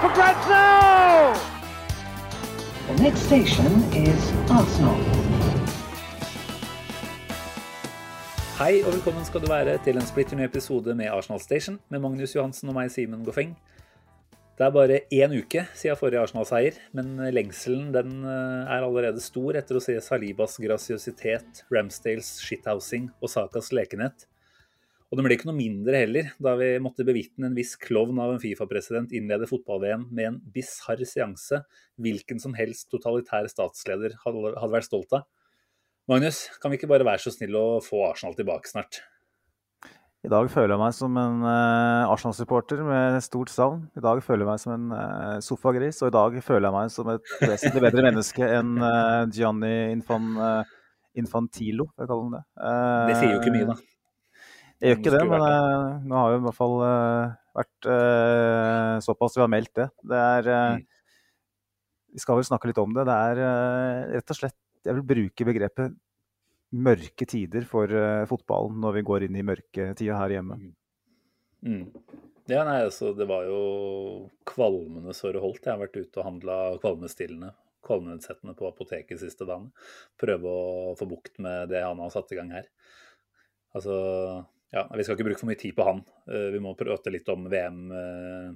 for grabs! The next station is Arsenal. Hei og velkommen skal du være til en splitter ny episode med Arsenal Station med Magnus Johansen og meg, Simen Goffeng. Det er bare én uke siden forrige Arsenal-seier, men lengselen den eh, er allerede stor etter å se Salibas grasiøsitet, Ramsdales shithousing og Sakas lekenhet. Og det ble ikke noe mindre heller, da vi måtte bevitne en viss klovn av en Fifa-president innlede fotball-VM med en bisarr seanse hvilken som helst totalitær statsleder hadde hadde vært stolt av. Magnus, kan vi ikke bare være så snill å få Arsenal tilbake snart? I dag føler jeg meg som en uh, Arsenal-supporter med stort savn. I dag føler jeg meg som en uh, sofagris, og i dag føler jeg meg som et vesentlig bedre menneske enn uh, Gianni Infan, Infantilo, for å kalle ham det. Det sier jo ikke mye, da. Jeg gjør ikke det, men uh, nå har vi i hvert fall uh, vært uh, såpass vi har meldt det. Det er Mm. Vi skal vel snakke litt om det. Det er rett og slett Jeg vil bruke begrepet mørke tider for fotballen når vi går inn i mørketida her hjemme. Mm. Ja, nei, altså, det var jo kvalmende så det holdt. Jeg har vært ute og handla kvalmestillende, kvalmenedsettende på apoteket siste dagen. Prøve å få bukt med det han har satt i gang her. Altså, ja, vi skal ikke bruke for mye tid på han. Eh, Vi må prate litt om VM eh,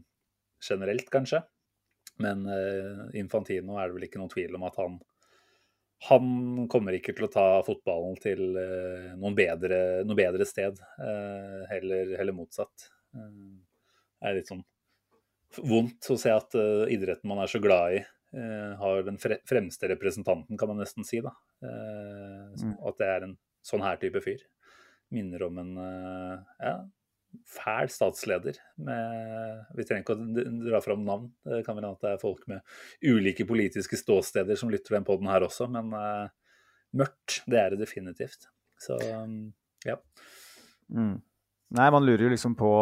generelt, kanskje. Men eh, Infantino er det vel ikke noen tvil om at han han kommer ikke til å ta fotballen til noen bedre, noe bedre sted, heller, heller motsatt. Det er litt sånn vondt å se at idretten man er så glad i, har den fremste representanten, kan man nesten si. da. Mm. At det er en sånn her type fyr. Minner om en eh, ja, fæl statsleder. Med, vi trenger ikke å dra fram navn. Det kan hende at det er folk med ulike politiske ståsteder som lytter den poden her også, men uh, mørkt, det er det definitivt. Så um, ja. Mm. Nei, man lurer jo liksom på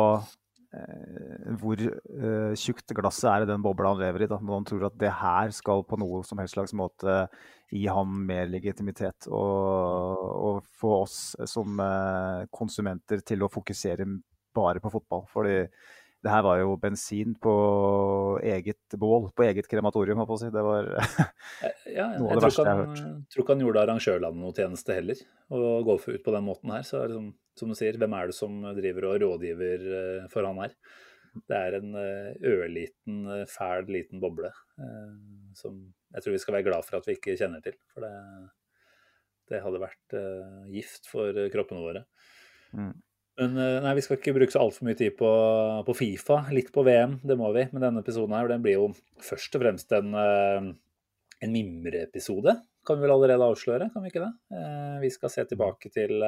hvor eh, tjukt glasset er i den bobla han lever i. Da. Når han tror at det her skal på noe som helst slags måte gi ham mer legitimitet. Og, og få oss som eh, konsumenter til å fokusere bare på fotball. Fordi det her var jo bensin på eget bål, på eget krematorium, holdt jeg på å si. Det var Eh, Ja, Noe av det verste han, jeg har hørt. Jeg tror ikke han gjorde arrangørlandet noe tjeneste heller, å gå ut på den måten her. Så er det som, som du sier, hvem er det som driver og rådgiver eh, for han her? Det er en eh, ørliten, eh, fæl liten boble som jeg tror vi skal være glad for at vi ikke kjenner til. For det, det hadde vært gift for kroppene våre. Mm. Men nei, vi skal ikke bruke så altfor mye tid på, på Fifa. Litt på VM, det må vi. Men denne episoden her, den blir jo først og fremst en, en mimreepisode. Kan vi vel allerede avsløre, kan vi ikke det? Vi skal se tilbake til,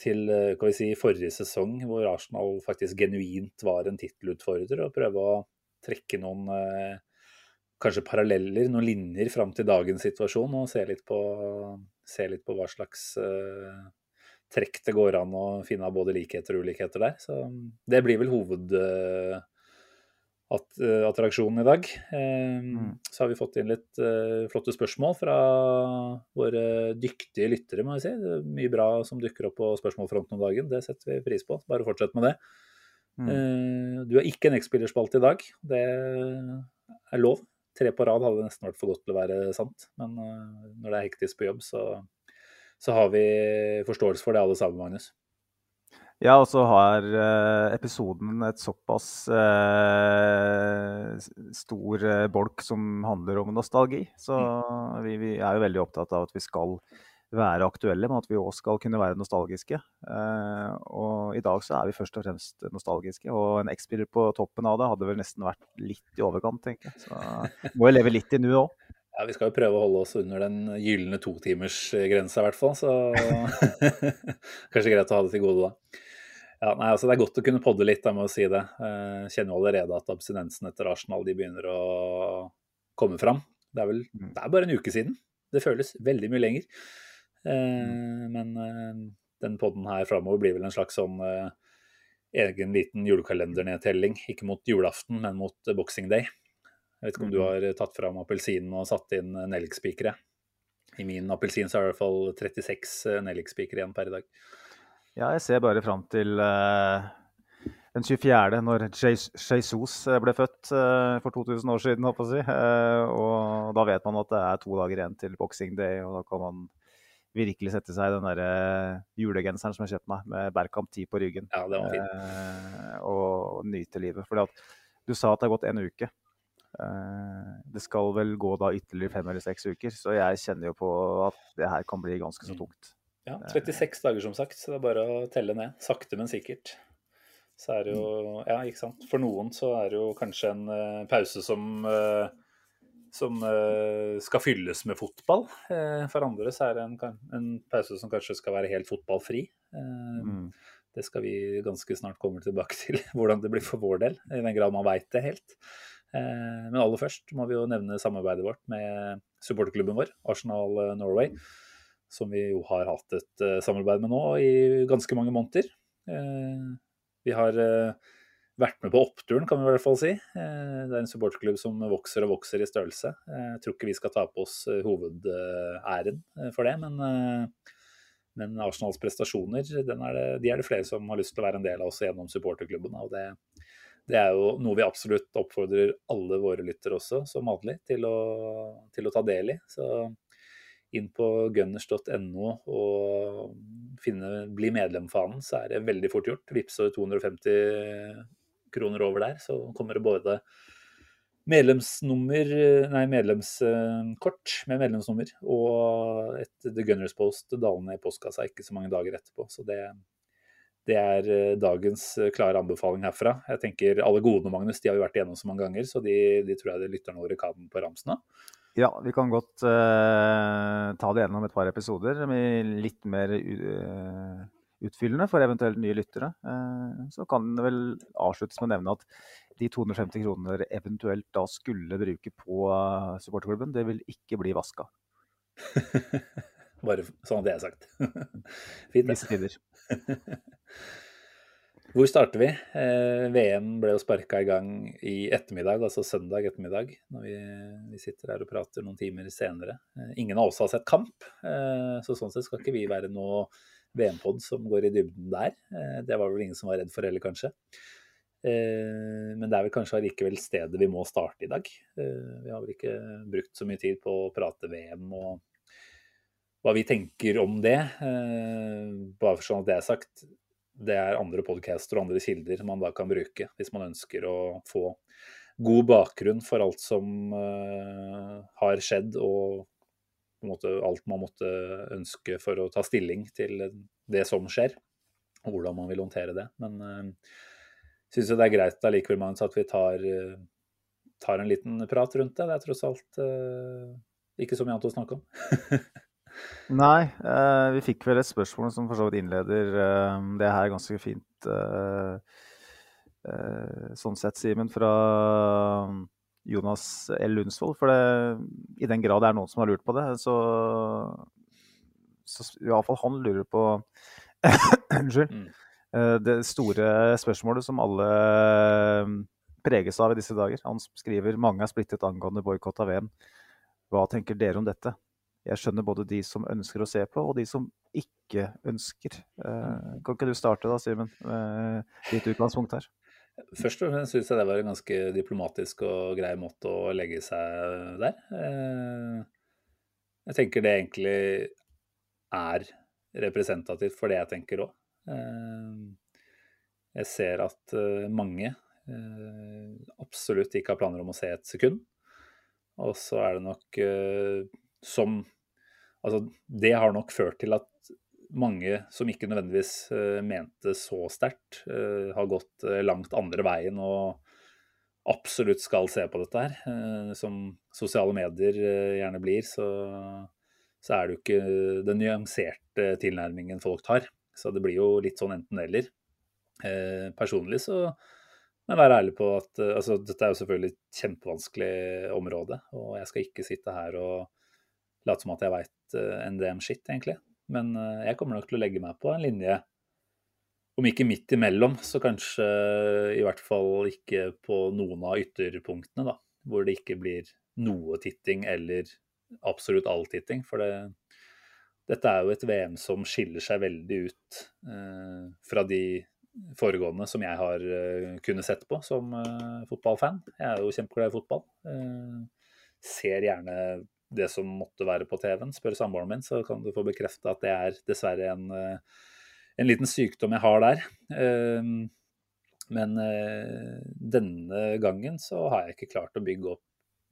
til eh, kan vi si, forrige sesong, hvor Arsenal faktisk genuint var en tittelutfordrer, og prøve å trekke noen eh, kanskje paralleller, noen linjer fram til dagens situasjon, og se litt på, se litt på hva slags uh, trekk det går an å finne av både likheter og ulikheter der. Så det blir vel hoved... eh, eh, attraksjonen i dag. Eh, Så har vi fått inn litt eh, flotte spørsmål fra våre dyktige lyttere, må jeg si. Det er mye bra som dukker opp på spørsmålfronten om dagen. Det setter vi pris på. Bare fortsett med det. Mm. Eh, Du har ikke en X-spillerspalte i dag. Det er lov. Tre på rad hadde nesten vært for godt til å være sant. Men eh, når det er hektisk på jobb, så, så har vi forståelse for det alle sammen, Magnus. Ja, og så har eh, episoden et såpass eh, stor eh, bolk som handler om nostalgi. Så vi, vi er jo veldig opptatt av at vi skal være aktuelle, men at vi òg skal kunne være nostalgiske. Eh, og i dag så er vi først og fremst nostalgiske. Og en X-spiller på toppen av det hadde vel nesten vært litt i overkant, tenker jeg. Så må jo leve litt i nuet òg. Ja, Vi skal jo prøve å holde oss under den gylne totimersgrensa, i hvert fall. Så kanskje greit å ha det til gode, da. Ja, nei, altså Det er godt å kunne podde litt, jeg må si det. Jeg kjenner jo allerede at abstinensen etter Arsenal de begynner å komme fram. Det er vel Mm. det er bare en uke siden. Det føles veldig mye lenger. Eh, Mm. Men eh, den podden her framover blir vel en slags sånn eh, egen liten julekalendernedtelling. Ikke mot julaften, men mot eh, boxing day. Jeg vet ikke om du Mhm. har tatt fram appelsinen og satt inn eh, nellikspikere. I min appelsin så er det i hvert fall 36 eh, nellikspikere igjen per i dag. Ja, jeg ser bare fram til uh, den 24., når Jesus Jesus ble født uh, for 2000 år siden, håper jeg å si. Uh, og da vet man at det er to dager igjen til boxing day, og da kan man virkelig sette seg i den der eh, julegenseren som jeg kjøpte meg, med Berkamp 10 på ryggen. Ja, det var fint. eh, og nyte livet. Fordi at du sa at det har gått en uke. Eh, det skal vel gå da ytterligere fem eller seks uker, så jeg kjenner jo på at det her kan bli ganske så tungt. Ja, 36 dager som sagt, så det er bare å telle ned. Sakte, men sikkert. Så er det jo Ja, ikke sant. For noen så er det jo kanskje en uh, pause som uh, som uh, skal fylles med fotball. Eh, for andre så er det en, en pause som kanskje skal være helt fotballfri. Eh, Mm. Det skal vi ganske snart komme tilbake til, hvordan det blir for vår del. I den grad man veit det helt. Eh, Men aller først må vi jo nevne samarbeidet vårt med supporterklubben vår, Arsenal eh, Norway. Som vi jo har hatt et eh, samarbeid med nå i ganske mange måneder. Eh, Vi har eh, vært med på oppturen, kan vi i hvert fall si. Det er en supporterklubb som vokser og vokser i størrelse. Jeg tror ikke vi skal ta på oss hovedæren for det, men, men Arsenals prestasjoner er det, de er det flere som har lyst til å være en del av også gjennom supporterklubbene. Og det, det er jo noe vi absolutt oppfordrer alle våre lyttere også, som vanlig, til å, til å ta del i. Så inn på gunners.no og finne, bli medlem-fanen, så er det veldig fort gjort. Vippser 250 kroner over der, så kommer det både medlemsnummer, nei, medlemskort med medlemsnummer og et The Gunners Post dalende i postkassa ikke så mange dager etterpå. Så det, det er eh, dagens eh, klare anbefaling herfra. Jeg tenker Alle godene, Magnus, de har vi vært igjennom så mange ganger, så de, de tror jeg de lytterne våre kan på ramsen av. Ja, vi kan godt uh, ta det gjennom et par episoder med litt mer uh, utfyllende for eventuelt nye lyttere. Uh, så kan det vel avsluttes med å nevne at de 250 kroner eventuelt da skulle bruke på supporterklubben, det vil ikke bli vaska. Bare sånn at det er sagt. Fint. Visse tider. Hvor starter vi? Eh, VM ble jo sparka i gang i ettermiddag, altså søndag ettermiddag, når vi, vi sitter her og prater noen timer senere. Eh, ingen av oss har sett kamp, eh, så sånn sett skal ikke vi være noe VM-pod som går i dybden der. Eh, det var vel ingen som var redd for heller, kanskje. Eh, men det er vel kanskje allikevel stedet vi må starte i dag. Eh, vi har vel ikke brukt så mye tid på å prate VM og hva vi tenker om det. Bare for sånn at det er sagt, det er andre podcaster og andre kilder man da kan bruke hvis man ønsker å få god bakgrunn for alt som uh, har skjedd, og på en måte alt man måtte ønske for å ta stilling til det som skjer, og hvordan man vil håndtere det. Men uh, syns det er greit allikevel, Magnus, at vi tar, eh, tar en liten prat rundt det. Det er tross alt uh, ikke så mye annet å snakke om. Nei, eh, vi fikk vel et spørsmål som for så vidt innleder eh, det her ganske fint. eh, eh, sånn sett, Simen, fra Jonas L. Lundsvold. For det, i den grad det er noen som har lurt på det, så, så iallfall han lurer på Unnskyld. Mm. Eh, det store spørsmålet som alle eh, preges av i disse dager. Han skriver mange er splittet angående boikott av VM. Hva tenker dere om dette? Jeg skjønner både de som ønsker å se på, og de som ikke ønsker. Eh, kan ikke du starte da, Simen, med ditt utgangspunkt her? Først og fremst syns jeg det var en ganske diplomatisk og grei måte å legge seg der. Eh, Jeg tenker det egentlig er representativt for det jeg tenker òg. Jeg ser at eh, mange eh, absolutt ikke har planer om å se et sekund. Og så er det nok eh, som Altså, det har nok ført til at mange som ikke nødvendigvis uh, mente så sterkt, uh, har gått uh, langt andre veien og absolutt skal se på dette her. Som sosiale medier gjerne blir, så, så er det jo ikke den nyanserte tilnærmingen folk tar. Så det blir jo litt sånn enten-eller. Personlig så må jeg være ærlig på at altså, dette er jo selvfølgelig et kjempevanskelig område, og jeg skal ikke sitte her og late som at jeg veit eh, en damn shit, egentlig. Men eh, jeg kommer nok til å legge meg på en linje, om ikke midt imellom, så kanskje i hvert fall ikke på noen av ytterpunktene, da. Hvor det ikke blir noe titting eller absolutt all titting. For det, dette er jo et VM som skiller seg veldig ut eh, fra de foregående som jeg har uh, kunnet sett på som uh, fotballfan. Jeg er jo kjempeglad i fotball. Uh, ser gjerne det som måtte være på TV-en. Spør samboeren min, så kan du få bekrefte at det er dessverre en, en liten sykdom jeg har der. men denne gangen så har jeg ikke klart å bygge opp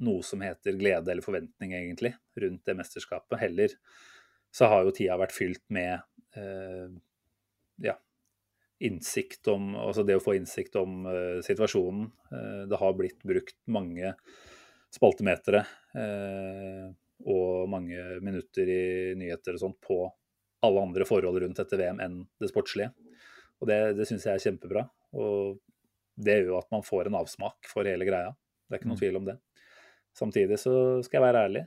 noe som heter glede eller forventning, egentlig, rundt det mesterskapet. Heller så har jo tida vært fylt med ja, innsikt om, altså det å få innsikt om situasjonen. Det har blitt brukt mange spaltemetere og mange minutter i nyheter og sånt på alle andre forhold rundt dette VM enn det sportslige. Og det, det syns jeg er kjempebra. Og det gjør jo at man får en avsmak for hele greia. Det er ikke noen mm. tvil om det. Samtidig så skal jeg være ærlig.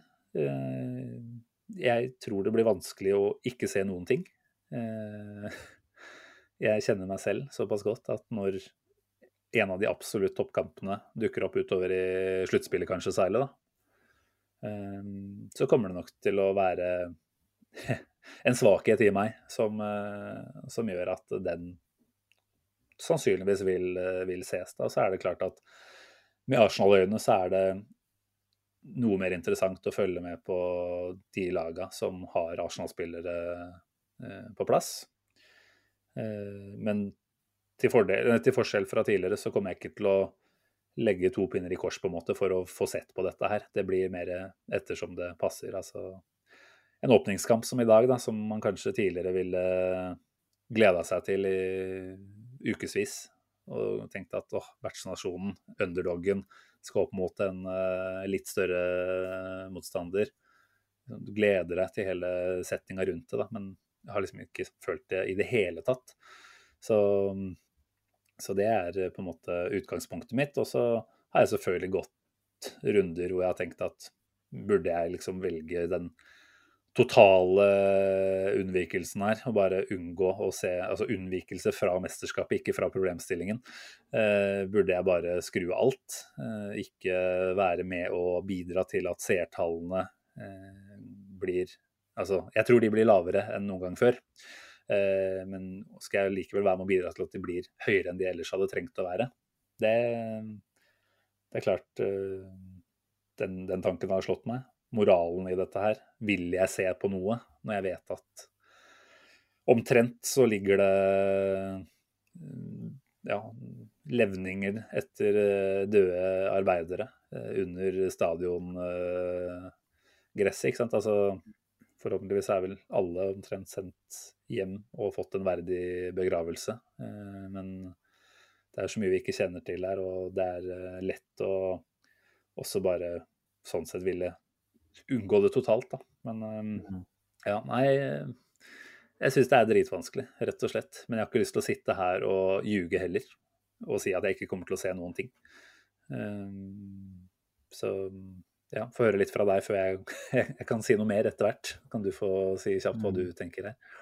Jeg tror det blir vanskelig å ikke se noen ting jeg kjenner meg selv såpass godt at når en av de absolutt toppkampene dukker opp utover i sluttspillet, kanskje særlig, da, så kommer det nok til å være en svakhet i meg som, eh, som gjør at den sannsynligvis vil, eh, vil ses. Da. Så er det klart at med Arsenal-øyne så er det noe mer interessant å følge med på de laga som har Arsenal-spillere eh, på plass. Men til, fordel, til, forskjell fra tidligere så kommer jeg ikke til å legge to pinner i kors på en måte for å få sett på dette her. Det blir mer ettersom det passer. Altså en åpningskamp som i dag, da, som man kanskje tidligere ville gleda seg til i ukevis. Og tenkte at åh, vertsnasjonen, underdoggen, skal opp mot en uh, litt større motstander. Du gleder deg til hele settinga rundt det, da. Men jeg har liksom ikke følt det i det hele tatt. Så, så det er på en måte utgangspunktet mitt. Og så har jeg selvfølgelig gått runder hvor jeg har tenkt at burde jeg liksom velge den totale unnvikelsen her, og bare unngå å se Altså unnvikelse fra mesterskapet, ikke fra problemstillingen. Eh, burde jeg bare skru alt? Eh, ikke være med og bidra til at seertallene eh, blir Altså, jeg tror de blir lavere enn noen gang før. Eh, men skal jeg likevel være med å bidra til at de blir høyere enn de ellers hadde trengt å være? Det, det er klart eh, den, den, tanken har slått meg. Moralen i dette her. Vil jeg se på noe når jeg vet at omtrent så ligger det ja, levninger etter eh, døde arbeidere eh, under stadiongresset, ikke sant. Altså Forhåpentligvis er vel alle omtrent sendt hjem og fått en verdig begravelse. Eh, men det er så mye vi ikke kjenner til her, og det er eh, lett å også bare sånn sett ville unngå det totalt, da. Men eh, mhm. ja, nei Jeg syns det er dritvanskelig, rett og slett. Men jeg har ikke lyst til å sitte her og ljuge heller. Og si at jeg ikke kommer til å se noen ting. Så ja, få høre litt fra deg før jeg, jeg, kan si noe mer etter hvert. Kan du få si kjapt hva du mm. tenker her?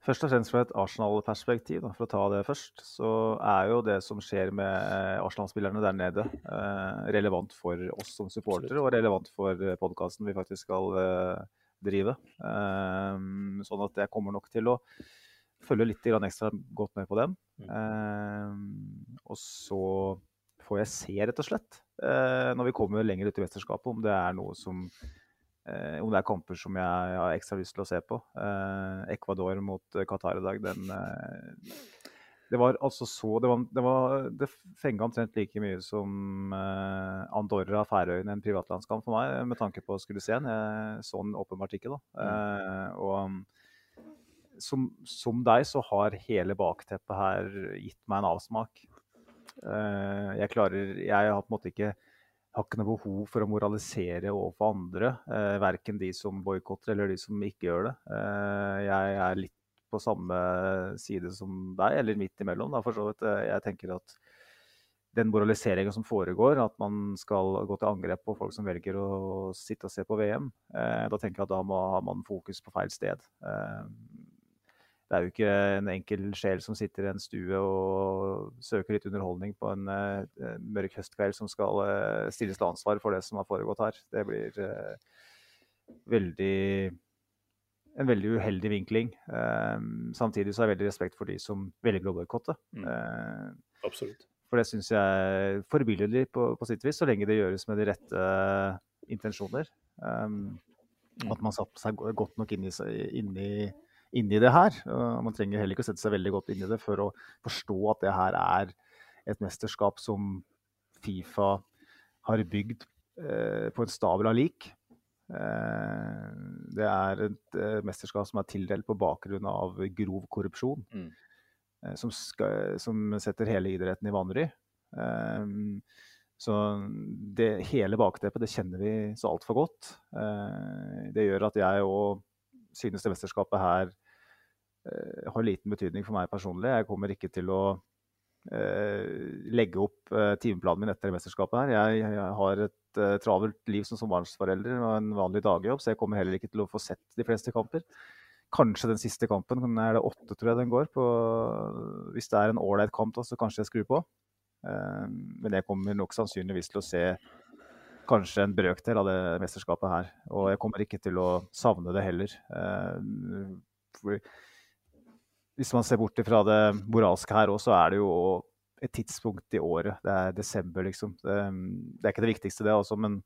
Først og fremst fra et Arsenal-perspektiv, for å ta det først, så er jo det som skjer med eh, Arsenal-spillerne der nede, eh, relevant for oss som supportere og relevant for podkasten vi faktisk skal eh, drive. Sånn at jeg kommer nok til å følge litt ekstra godt med på dem. Mm. Og så får jeg se, rett og slett, eh, når vi kommer lenger ut i mesterskapet, om det er noe som eh, om det er kamper som jeg har ekstra lyst til å se på. Eh, Ecuador mot Qatar i dag, den det var altså så Det, var, det, var, det fenga omtrent like mye som Andorra Færøyene, en privatlandskamp for meg, med tanke på å skulle se en. Jeg så den åpenbart ikke, da. Mm. og som, som, deg så har hele bakteppet her gitt meg en avsmak. Eh, jeg klarer Jeg har på en måte ikke har ikke noe behov for å moralisere overfor andre. Eh, verken de som boikotter eller de som ikke gjør det. Eh, jeg er litt på samme side som deg, eller midt imellom. Da, for så vidt. Eh, jeg tenker at den moraliseringa som foregår, at man skal gå til angrep på folk som velger å sitte og se på VM, eh, da tenker jeg at da må, har man fokus på feil sted. Eh, det er jo ikke en enkel sjel som sitter i en stue og søker litt underholdning på en uh, mørk høstkveld som skal uh, stilles til ansvar for det som har foregått her. Det blir uh, veldig en veldig uheldig vinkling. samtidig så har jeg veldig respekt for de som velger å boikotte. Mm. Absolutt. For det syns jeg er forbilledlig på, på sitt vis, så lenge det gjøres med de rette intensjoner. Um, at man satte seg godt nok inn i, inn i inni det her. Man trenger heller ikke å sette seg veldig godt inn i det for å forstå at det her er et mesterskap som Fifa har bygd eh, på en stabel av lik. Eh, det er et eh, mesterskap som er tildelt på bakgrunn av grov korrupsjon. Mm. Eh, som, skal, som, setter hele idretten i vanry. Eh, så det, hele bakteppet det kjenner vi så altfor godt. Eh, det gjør at jeg og synes det mesterskapet her uh, har liten betydning for meg personlig. Jeg kommer ikke til å uh, legge opp uh, timeplanen min etter mesterskapet her. Jeg, jeg har et travelt liv som småbarnsforelder og en vanlig dagjobb, så jeg kommer heller ikke til å få sett de fleste kamper. Kanskje den siste kampen, er det åtte, tror jeg den går. På, hvis det er en ålreit kamp, da, så kanskje jeg skrur på. men jeg kommer nok sannsynligvis til å se kanskje en brøkdel av det mesterskapet her. Og jeg kommer ikke til å savne det heller. Eh, hvis man ser bort fra det moralske her òg, så er det jo et tidspunkt i året. Det er desember, liksom. Det, det er ikke det viktigste, det også, men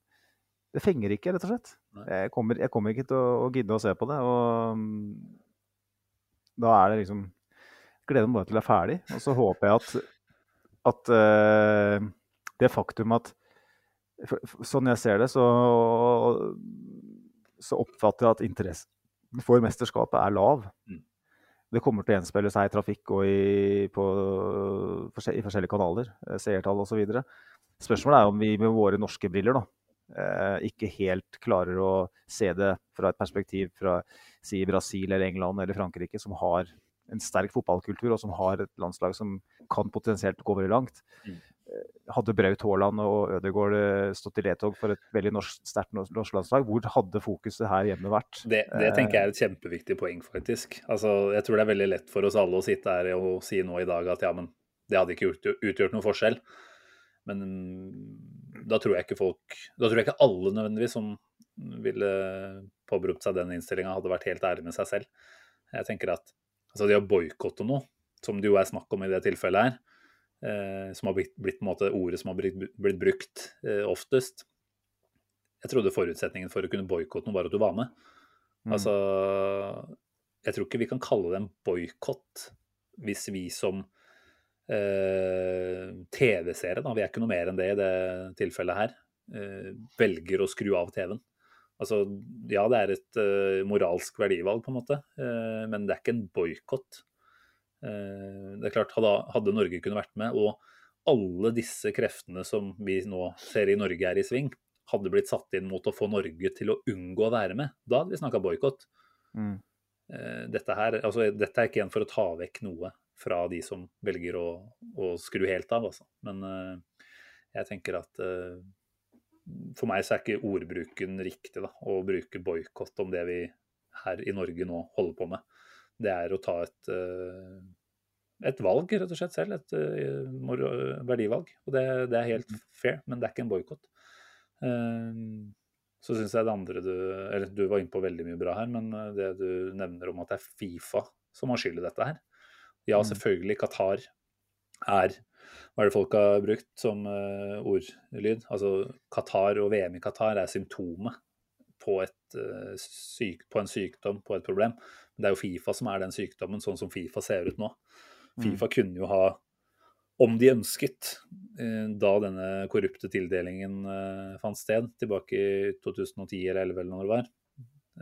det fenger ikke, rett og slett. Jeg kommer, jeg kommer, ikke til å, å gidde å se på det. Og da er det liksom Gleder meg bare til det er ferdig. Og så håper jeg at, at uh, det faktum at Sånn jeg ser det, så, så oppfatter jeg at interessen for mesterskapet er lav. Mm. Det kommer til å gjenspeile seg i trafikk og i, på, i forskjellige kanaler, eh, seertall osv. Spørsmålet er om vi med våre norske briller da, eh, ikke helt klarer å se det fra et perspektiv fra si Brasil eller England eller Frankrike, som har en sterk fotballkultur og som har et landslag som kan potensielt gå veldig langt. Mm. Eh, hadde Braut Haaland og Ødegaard eh, stått i ledtog for et veldig norsk, sterkt norsk landslag, hvor hadde fokuset her hjemme vært? Det, det, tenker jeg er et kjempeviktig poeng, faktisk. Altså, jeg tror det er veldig lett for oss alle å sitte her og si nå i dag at ja, men det hadde ikke utgjort, utgjort noen forskjell. Men da tror jeg ikke folk Da tror jeg ikke alle nødvendigvis som ville påberopt seg den innstillinga, hadde vært helt ærlig med seg selv. Jeg tenker at altså det å boikotte noe, som det jo er snakk om i det tilfellet her, Eh, som har blitt, blitt måte, ordet som har blitt, blitt brukt eh, oftest. Jeg trodde forutsetningen for å kunne boikotte noe var at du var med. Mm. Altså, jeg tror ikke vi kan kalle det en boikott hvis vi som eh, TV-seere, vi er ikke noe mer enn det i det tilfellet her, eh, velger å skru av TV-en. Altså, ja, det er et uh, moralsk verdivalg, på en måte, uh, men det er ikke en boikott. Eh, det er klart, hadde, Norge kunne vært med, og alle disse kreftene som vi nå ser i Norge er i sving, hadde blitt satt inn mot å få Norge til å unngå å være med, da hadde vi snakka boikott. Mm. Eh, dette, altså, dette er ikke en for å ta vekk noe fra de som velger å, å skru helt av, altså. Men uh, jeg tenker at uh, for meg så er ikke ordbruken riktig, da, å bruke boikott om det vi her i Norge nå holder på med det er å ta et, eh, et valg, rett og slett selv. Et eh, verdivalg. Og det, det er helt fair, men det er ikke en boikott. Eh, så syns jeg det andre du Eller du var inne på veldig mye bra her, men det du nevner om at det er Fifa som har skyld i dette her. Ja, mm. selvfølgelig, Qatar er Hva er det folk har brukt som uh, ordlyd? Altså Qatar og VM i Qatar er symptomet på, et, uh, syk, på en sykdom, på et problem. Men det er jo Fifa som er den sykdommen, sånn som Fifa ser ut nå. Mm. Fifa mm. kunne jo ha, om de ønsket, eh, da denne korrupte tildelingen eh, fant sted, tilbake i 2010 eller 2011 eller når det var,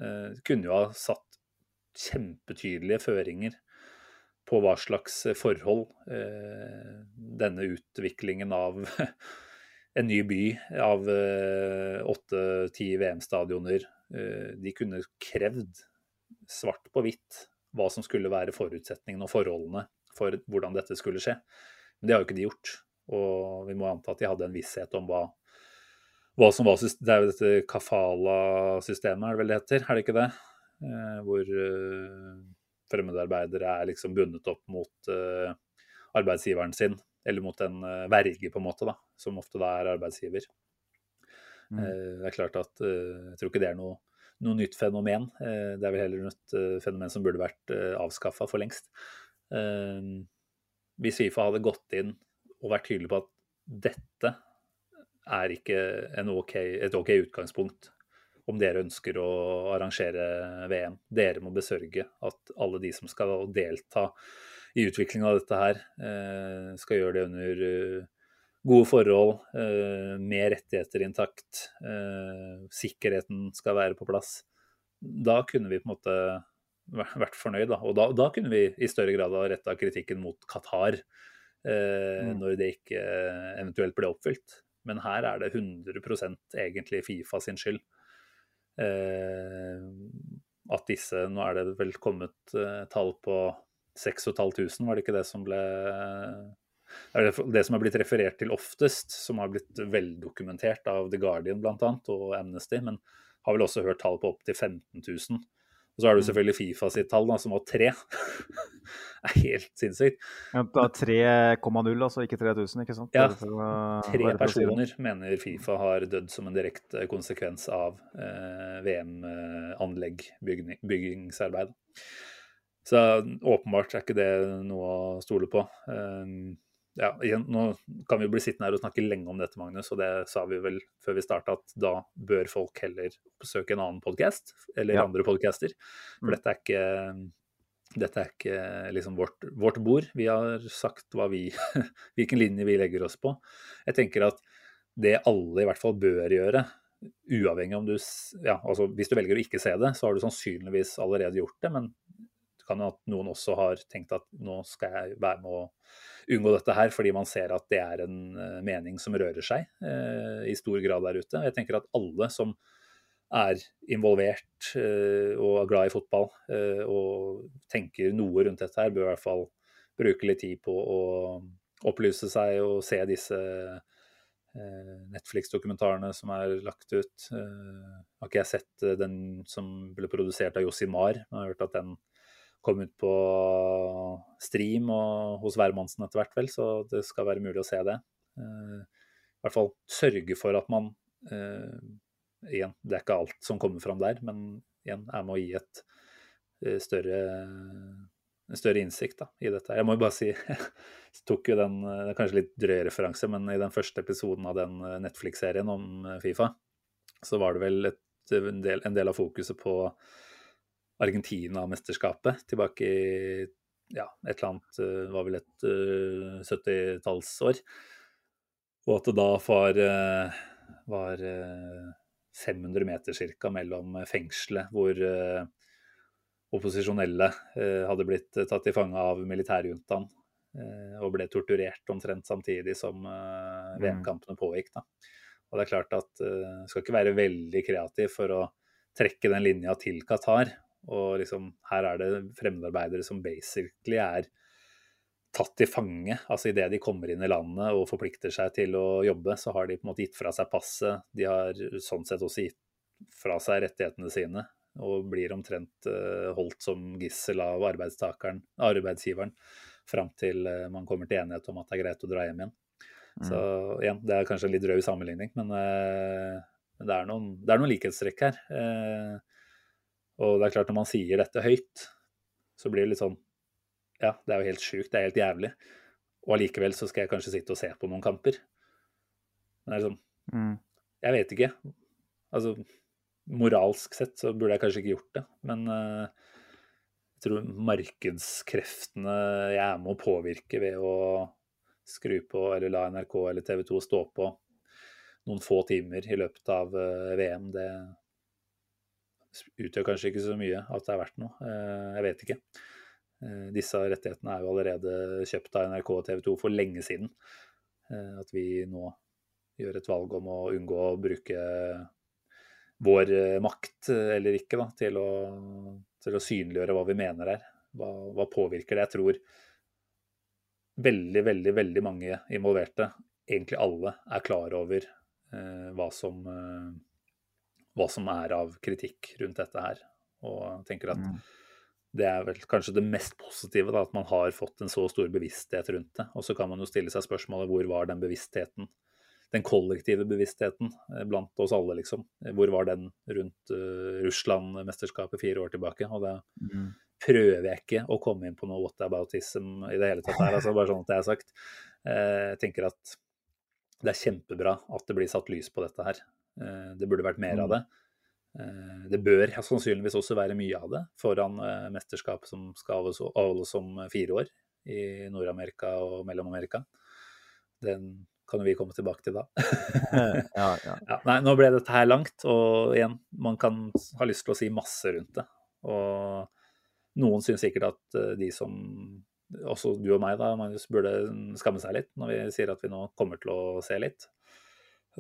eh, kunne jo ha satt kjempetydelige føringer på hva slags forhold denne utviklingen av en ny by av åtte-ti VM-stadioner De kunne krevd svart på hvitt hva som skulle være forutsetningene og forholdene for hvordan dette skulle skje. Men det har jo ikke de gjort. Og vi må anta at de hadde en visshet om hva, hva som var Det er jo dette kafala-systemet, er det vel det heter? Er det ikke det? Eh, hvor eh, fremmedarbeidere er liksom bundet opp mot eh, arbeidsgiveren sin, eller mot en eh, verge, på en måte, da, som ofte da er arbeidsgiver. Mm. Eh, Det er klart at eh, Jeg tror ikke det er noe, noe nytt fenomen. Eh, Det er vel heller et eh, fenomen som burde vært avskaffa for lengst. Eh, Hvis Fifa hadde gått inn og vært tydelig på at dette er ikke en ok, et OK utgangspunkt om dere ønsker å arrangere VM. Dere må besørge at alle de som skal delta i utviklingen av dette her, eh, skal gjøre det under eh, gode forhold, eh, med rettigheter intakt. eh, Sikkerheten skal være på plass. Da kunne vi på en måte vært fornøyd, da. Og da, da kunne vi i større grad ha retta kritikken mot Qatar eh, Mm. når det ikke eventuelt ble oppfylt. Men her er det 100% egentlig Fifa sin skyld. Eh, at disse Nå er det vel kommet eh, tall på 6500, var det ikke det som ble det er det- som har blitt referert til oftest, som har blitt veldokumentert av The Guardian bl.a. og Amnesty, men har vel også hørt tall på opptil 15 000. Og så har du selvfølgelig Fifa sitt tall, da, som var tre. det er helt sinnssykt. Ja, 3,0, altså ikke 3000, ikke sant? Ja, Tre personer mener Fifa har dødd som en direkte konsekvens av eh, VM-anlegg-byggingsarbeid. Så åpenbart er ikke det noe å stole på. Um, ja, igjen, nå kan vi bli sittende her og snakke lenge om dette, Magnus, og det sa vi vel før vi starta, at da bør folk heller oppsøke en annen podkast, eller Ja. andre podcaster. For Mm. dette er ikke dette er ikke liksom vårt, vårt bord. Vi har sagt vi, hvilken linje vi legger oss på. Jeg tenker at det alle i hvert fall bør gjøre, uavhengig om du ja, altså Hvis du velger å ikke se det, så har du sannsynligvis allerede gjort det. Men kan jo at noen også har tenkt at nå skal jeg være med å unngå dette her, fordi man ser at det er en eh, mening som rører seg eh, i stor grad der ute. Jeg tenker at alle som er involvert eh, og er glad i fotball eh, og tenker noe rundt dette her, bør i hvert fall bruke litt tid på å opplyse seg og se disse eh, Netflix-dokumentarene som er lagt ut. Eh, har ikke jeg sett den som ble produsert av Josimar, men jeg har hørt at den kom ut på stream og hos Værmannsen etter hvert, vel, så det skal være mulig å se det. Eh, I hvert fall sørge for at man eh, igjen, det er ikke alt som kommer fram der, men igjen er med å gi et eh, større, en større innsikt da, i dette. Jeg må jo bare si, jeg tok jo den, det er kanskje litt drøy referanse, men i den første episoden av den Netflix-serien om Fifa, så var det vel et, en, del, en del av fokuset på Argentina-mesterskapet tilbake i ja, et eller annet, eh, var vel et uh, 70-tallsår. Og at det da var, eh, var eh, 500 meter ca. mellom fengselet hvor eh, opposisjonelle eh, hadde blitt tatt til fange av militærjuntaen eh, og ble torturert omtrent samtidig som eh, VM-kampene pågikk. Da. Og det er klart at uh, skal ikke være veldig kreativ for å trekke den linja til Qatar. Og liksom, her er det fremmedarbeidere som basically er tatt til fange. Altså Idet de kommer inn i landet og forplikter seg til å jobbe, så har de på en måte gitt fra seg passet. De har sånn sett også gitt fra seg rettighetene sine og blir omtrent eh, holdt som gissel av arbeidsgiveren fram til eh, man kommer til enighet om at det er greit å dra hjem igjen. Så igjen, det er kanskje en litt drøy sammenligning, men eh, men det, er noen, det er noen likhetstrekk her. Eh, og det er klart, når man sier dette høyt, så blir det litt sånn Ja, det er jo helt sjukt, det er helt jævlig. Og allikevel så skal jeg kanskje sitte og se på noen kamper. Men det er sånn Mm. Jeg vet ikke. Altså, moralsk sett så burde jeg kanskje ikke gjort det, men uh, jeg tror markedskreftene jeg er med å påvirke ved å skru på eller la NRK eller TV 2 stå på noen få timer i løpet av uh, VM, det utgjør kanskje ikke så mye at det er verdt noe. Eh, Jeg vet ikke. Eh, Disse rettighetene er jo allerede kjøpt av NRK og TV 2 for lenge siden. Eh, At vi nå gjør et valg om å unngå å bruke vår makt, eller ikke, da, til å, til å synliggjøre hva vi mener her. Hva, hva påvirker det? Jeg tror veldig, veldig, veldig mange involverte, egentlig alle, er klar over eh, hva, som, eh, hva som er av kritikk rundt dette her. Og tenker at Mm. det er vel kanskje det mest positive, da, at man har fått en så stor bevissthet rundt det. Og så kan man jo stille seg spørsmålet hvor var den bevisstheten, den kollektive bevisstheten eh, blant oss alle, liksom. Hvor var den rundt uh, Russland-mesterskapet fire år tilbake? Og det Mm. prøver jeg ikke å komme inn på noe whataboutism i det hele tatt her, altså bare sånn at det er sagt. Jeg Jeg tenker at det er kjempebra at det blir satt lys på dette her. Eh, Det burde vært mer av det. Eh, Det bør sannsynligvis også være mye av det foran eh, mesterskap som skal avholdes- om fire år i Nord-Amerika og Mellom-Amerika. Den kan vi komme tilbake til da. ja, ja. Ja, nei, nå ble dette her langt, og igjen, man kan ha lyst til å si masse rundt det. Og noen syns sikkert at de som også du og meg, da, Magnus, burde skamme seg litt når vi sier at vi nå kommer til å se litt.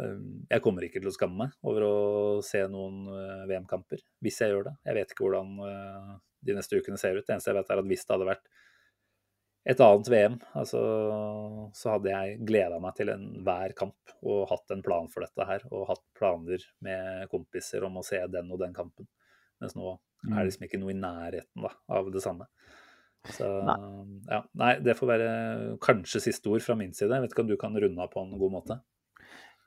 Um, Jeg kommer ikke til å skamme meg over å se noen eh, VM-kamper, hvis jeg gjør det. Jeg vet ikke hvordan eh, de neste ukene ser ut. Det eneste jeg vet, er at hvis det hadde vært et annet VM, altså, så hadde jeg gleda meg til enhver kamp og hatt en plan for dette her. Og hatt planer med kompiser om å se den og den kampen. Mens nå er det liksom ikke noe i nærheten da, av det samme. Så ja, nei, det får være kanskje siste ord fra min side. Jeg vet ikke om du kan runde av på en god måte?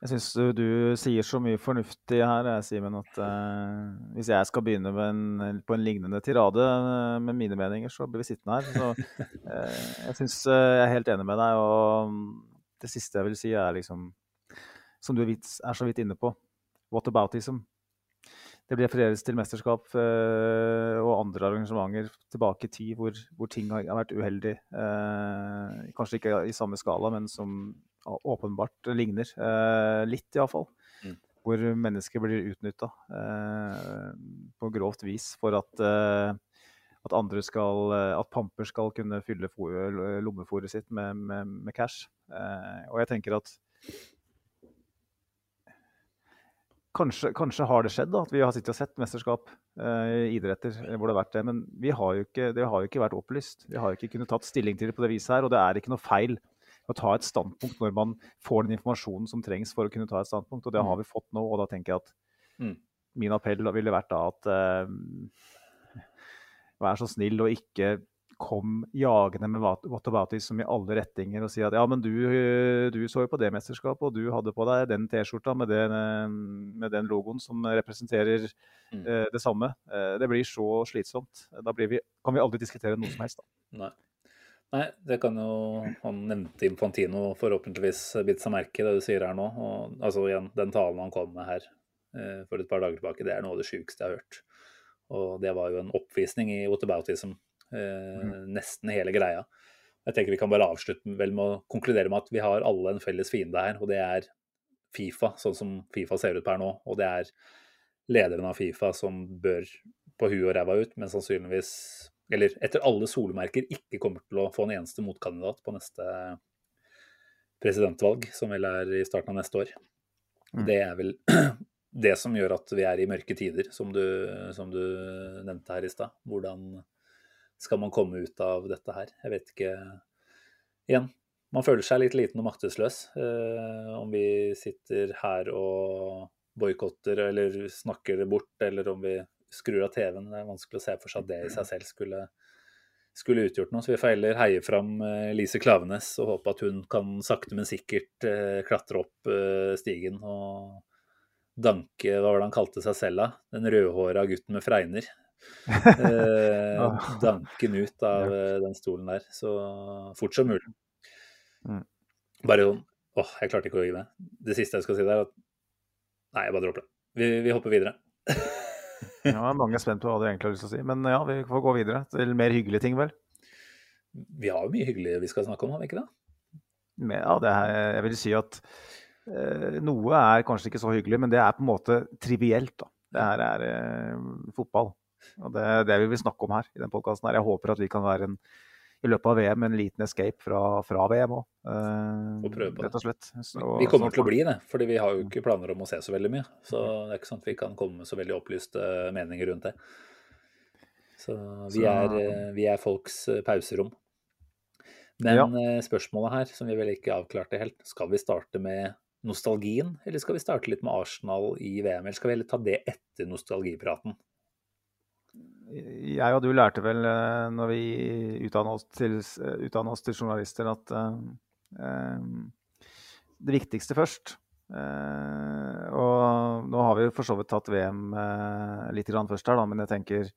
Jeg syns du, du sier så mye fornuftig her, jeg, Simen, at eh, hvis jeg skal begynne med en, på en lignende tirade eh, med mine meninger, så blir vi sittende her. Så eh, jeg syns jeg er helt enig med deg. Og det siste jeg vil si, er liksom Som du er, så vidt inne på. what Whataboutism. Det blir refereres til mesterskap eh, og andre arrangementer tilbake i tid hvor, hvor ting har, vært uheldig. Eh, kanskje ikke i samme skala, men som åpenbart ligner. Eh, litt, iallfall. Mm. Hvor mennesker blir utnytta eh, på grovt vis for at, eh, at andre skal At pamper skal kunne fylle lommefòret sitt med, med, med cash. Eh, og jeg tenker at Kanskje, kanskje har det skjedd da, at vi har sittet og sett mesterskap eh, idretter hvor det har vært det. Men vi har jo ikke, det har jo ikke vært opplyst. Vi har jo ikke kunnet tatt stilling til det på det viset her. Og det er ikke noe feil å ta et standpunkt når man får den informasjonen som trengs for å kunne ta et standpunkt. Og det har vi fått nå. Og da tenker jeg at Mm. min appell ville vært da at eh, vær så snill og ikke kom jagende med what- whataboutism i alle retninger og si at ja, men du, du så jo på det mesterskapet, og du hadde på deg den T-skjorta med, den, med den logoen som representerer Mm. eh, det samme. Eh, det blir så slitsomt. Da blir vi, kan vi aldri diskutere noe som helst. Da. Nei. Nei, det kan jo Han nevnte Infantino forhåpentligvis bitt seg merke i det du sier her nå. Og, altså igjen, den talen han kom med her eh, for et par dager tilbake, det er noe av det sjukeste jeg har hørt. Og det var jo en oppvisning i whataboutism, eh, nesten hele greia. Jeg tenker vi kan bare avslutte vel med å konkludere med at vi har alle en felles fiende her, og det er Fifa, sånn som Fifa ser ut per nå. Og det er lederen av Fifa som bør på huet og ræva ut, men sannsynligvis, eller etter alle solmerker, ikke kommer til å få en eneste motkandidat på neste presidentvalg, som vel er i starten av neste år. Mm. Det er vel det som gjør at vi er i mørke tider, som du, som du nevnte her i stad. Hvordan skal man komme ut av dette her? Jeg vet ikke. Igjen, man føler seg litt liten og maktesløs eh, om vi sitter her og boikotter eller snakker det bort, eller om vi skrur av TV-en. Det er vanskelig å se for seg at det i seg selv skulle, skulle utgjort noe. Så vi får heller heie fram eh, Lise Klavenes og håpe at hun kan sakte, men sikkert eh, klatre opp eh, stigen og danke Hva var det han kalte seg selv, da? Den rødhåra gutten med fregner. Eh, danke ut av den stolen der så fort som mulig. Mm. Bare sånn Åh, jeg klarte ikke å gi meg. Det siste jeg skal si der, er at Nei, jeg bare dropper det. Vi, vi hopper videre. Ja, mange er spent på hva du egentlig har lyst til å si. Men ja, vi får gå videre til mer hyggelige ting, vel. Vi har jo mye hyggelig vi skal snakke om, har vi ikke det? Men, ja, det er, jeg vil si at eh, noe er kanskje ikke så hyggelig, men det er på en måte trivielt. da. Det her er eh, fotball. Og det er det vi vil snakke om her i den podkasten. Jeg håper at vi kan være en, i løpet av VM en liten escape fra, fra VM òg. og prøve på det. rett og slett. Så, Vi kommer til å bli det, fordi vi har jo ikke planer om å se så veldig mye. Så det er ikke sånn at vi kan komme med så veldig opplyste meninger rundt det. Så vi, er, eh, vi er folks eh, pauserom. Men Ja. eh, spørsmålet her, som vi vel ikke avklarte helt, skal vi starte med nostalgien, eller skal vi starte litt med Arsenal i VM? Eller skal vi heller ta det etter nostalgipraten? Jeg og du lærte vel eh, når vi utdanna oss, eh, oss til journalister, at eh, det viktigste først. Uh, og nå har vi jo for så vidt tatt VM uh, litt grann først her, da, men jeg tenker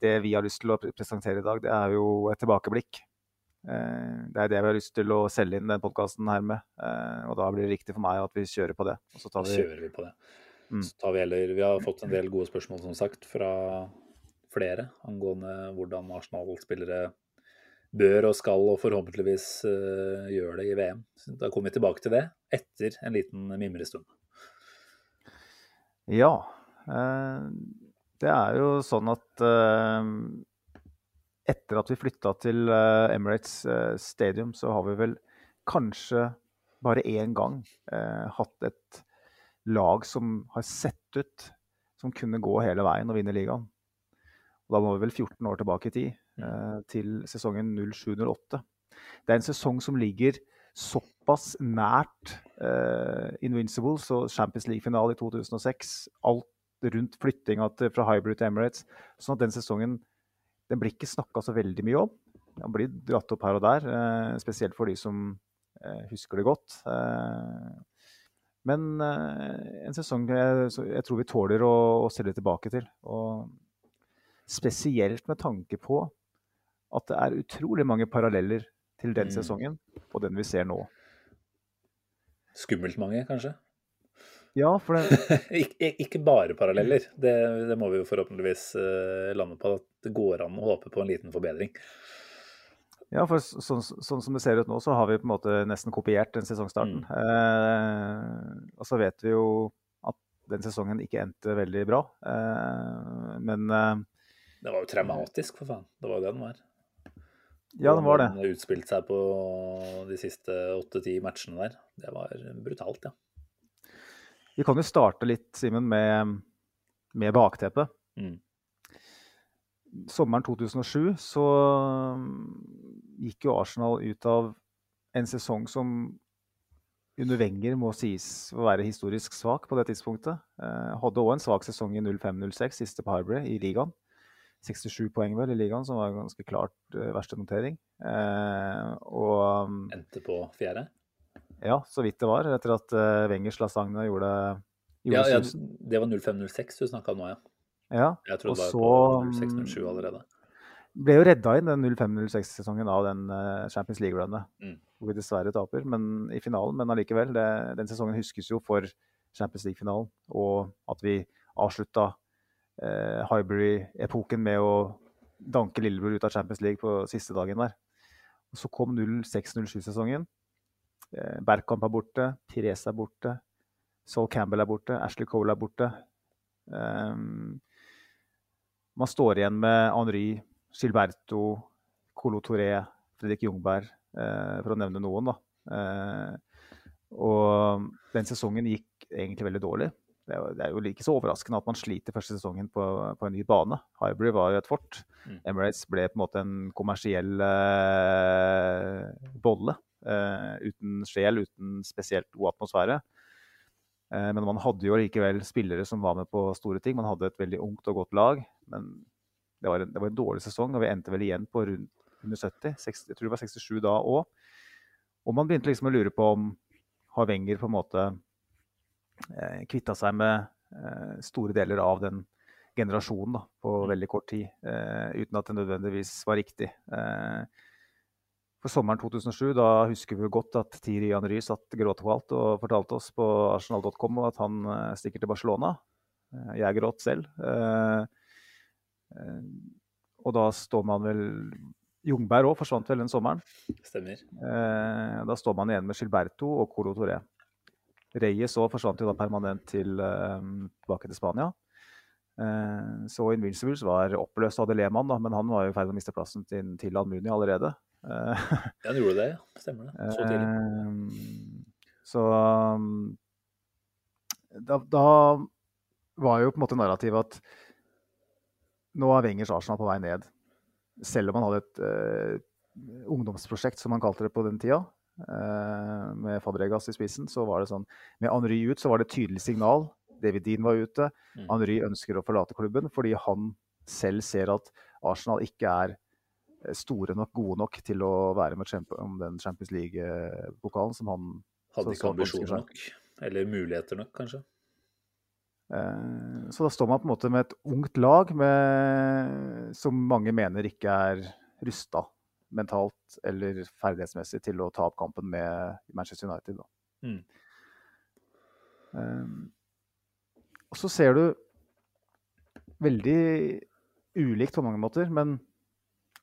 det vi har lyst til å presentere i dag, det er jo et tilbakeblikk. Det er det vi har lyst til å selge inn den podkasten her med. og da blir det riktig for meg at vi kjører på det. Og så tar vi kjører vi på det. Mm. Så tar vi heller Vi har fått en del gode spørsmål, som sagt, fra flere angående hvordan Arsenal-spillere bør og skal, og forhåpentligvis uh, gjør det i VM. Så da kommer vi tilbake til det etter en liten mimrestund. Ja. Eh, det er jo sånn at eh, etter at vi flytta til eh, Emirates eh, Stadium, så har vi vel kanskje bare én gang eh, hatt et lag som har sett ut som kunne gå hele veien og vinne ligaen. Og da må vi vel 14 år tilbake i tid, eh, til sesongen 07-08. Det er en sesong som ligger såpass nært eh, Invincibles og Champions League-finale i 2006. Alt rundt flyttinga fra Hybrid til Emirates. Sånn at den sesongen den blir ikke snakka så veldig mye om. Den blir dratt opp her og der, eh, spesielt for de som eh, husker det godt. Eh, men eh, en sesong jeg, jeg tror vi tåler å, å det tilbake til. Og spesielt med tanke på at det er utrolig mange paralleller til den Mm. sesongen og den vi ser nå. Skummelt mange, kanskje? Ja, for det, ikke, ikke bare paralleller. Det, det må vi jo forhåpentligvis eh, lande på. At det går an å håpe på en liten forbedring. Ja, for sånn, sånn som det ser ut nå, så har vi på en måte nesten kopiert den sesongstarten. Eh, og så vet vi jo at den sesongen ikke endte veldig bra. Eh, men eh, Det var jo traumatisk, for faen. Det var jo det den var. ja, det var det. Den utspilte seg på de siste åtte-ti matchene der. Det var brutalt, ja. Vi kan jo starte litt, Simen, med, med bakteppet. Mm. Sommeren 2007 så gikk jo Arsenal ut av en sesong som under Wenger må sies å være historisk svak på det tidspunktet. Eh, hadde òg en svak sesong i 05-06, siste på Hybrid i ligaen. 67 poeng vel i ligaen, som var en ganske klart eh, verste notering. Eh, og um, Endte på fjerde. ja, så vidt det var, etter at eh, Wengers lasagne gjorde, gjorde Ja, ja, det var 05-06 du snakka om nå, ja. Ja, Jeg og trodde det så var på 06-07 allerede. ble jo redda inn den 05-06-sesongen av den eh, Champions League-runnet, Mm. hvor vi dessverre taper men, i finalen. Men allikevel, det, den sesongen huskes jo for Champions League-finalen, og at vi avslutta eh, Highbury-epoken med å danke Lillebror ut av Champions League på siste dagen der. Og så kom 06-07-sesongen. Eh, Bergkamp er borte, Therese er borte, Sol Campbell er borte, Ashley Cole er borte. Um, man står igjen med Henry, Gilberto, Colo Touré, Fredrik Jungberg, eh, for å nevne noen. da. Eh, og den sesongen gikk egentlig veldig dårlig. Det er, jo, ikke så overraskende at man sliter første sesongen på, på en ny bane. Highbury var jo et fort. Mm. Emirates ble på en måte en kommersiell eh, bolle. Eh, uten sjel, uten spesielt god atmosfære. Eh, men man hadde jo likevel spillere som var med på store ting. Man hadde et veldig ungt og godt lag. Men det var en, det var en dårlig sesong, og vi endte vel igjen på rundt 170. 60, jeg tror det var 67 da òg. Og man begynte liksom å lure på om har Wenger på en måte eh, kvitta seg med eh, store deler av den generasjonen da, på veldig kort tid, eh, uten at det nødvendigvis var riktig. Eh, for sommeren 2007 da husker vi godt at Thierry Henry satt gråthvalt og fortalte oss på arsenal.com at han eh, stikker til Barcelona. Eh, jeg gråt selv. Eh, og da står man vel Jungberg òg forsvant vel den sommeren. Stemmer. Da står man igjen med Gilberto og Colo Toré. Reyes òg forsvant jo da permanent til, tilbake til Spania. Så Invincibles var oppløst av Deleman, men han var i ferd med å miste plassen til, til Almuni allerede. Eh, Ja, han gjorde det, ja. Stemmer det. Så tidlig. Eh, så um, da, da var jo på en måte narrativet at nå er Wengers Arsenal på vei ned. Selv om han hadde et uh, ungdomsprosjekt, som han kalte det på den tida, uh, med Fabregas i spissen, så var det sånn Med Henry ut så var det et tydelig signal. David Dean var ute. Mm. Henry ønsker å forlate klubben fordi han selv ser at Arsenal ikke er store nok, gode nok til å være med om den Champions League-pokalen som han Hadde ikke ambisjoner nok? Eller muligheter nok, kanskje? Eh, så da står man på en måte med et ungt lag med, som mange mener ikke er rusta mentalt eller ferdighetsmessig til å ta opp kampen med Manchester United. Mm. Um, og så ser du veldig ulikt på mange måter, men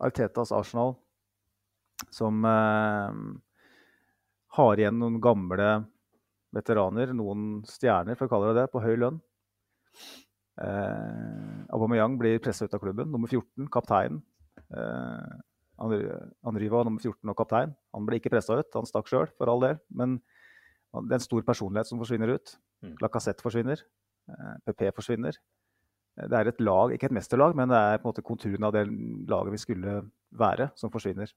Artetas Arsenal som eh, har igjen noen gamle veteraner, noen stjerner, for å kalle det det, på høy lønn. Eh, Aubameyang blir pressa ut av klubben. Nummer 14, kaptein. Eh, Henry var nummer 14 og kaptein. Han ble ikke pressa ut, han stakk sjøl, for all del. Men det er en stor personlighet som forsvinner ut. Mm. Lacassette forsvinner. Eh, PP forsvinner. Det er et lag, ikke et mesterlag, men det er på en måte konturen av det laget vi skulle være, som forsvinner.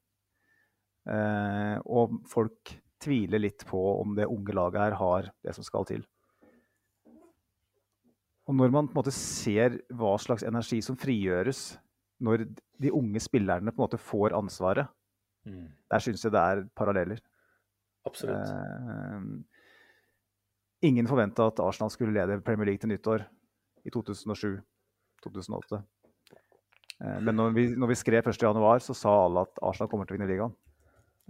Eh, og folk tviler litt på om det unge laget her har det som skal til. Og når man på en måte ser hva slags energi som frigjøres når de unge spillerne på en måte får ansvaret, mm. der syns jeg det er paralleller. Absolutt. Eh, ingen forventa at Arsenal skulle lede Premier League til nyttår i 2007-2008. Eh, men når vi, når vi skrev 1.1, så sa alle at Arsenal kommer til å vinne ligaen.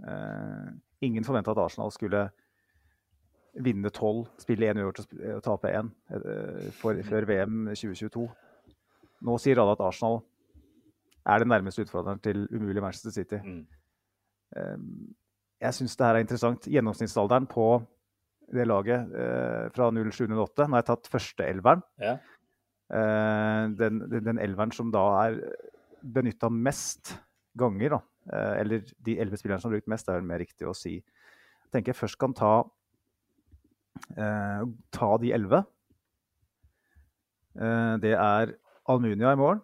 Eh, ingen forventa at Arsenal skulle vinne tolv, spille én uavgjort og tape én eh, før VM 2022. Nå sier alle at Arsenal er den nærmeste utfordreren til umulig Manchester City. Mm. Eh, jeg syns det her er interessant. Gjennomsnittsalderen på det laget eh, fra 0708 Nå har jeg tatt førsteelveren. Ja. Den, den elveren som da er benytta mest ganger, da. eller de elleve spillerne som har brukt mest, er vel mer riktig å si. Jeg tenker jeg først kan ta eh, ta de elleve. Eh, det er Almunia i morgen.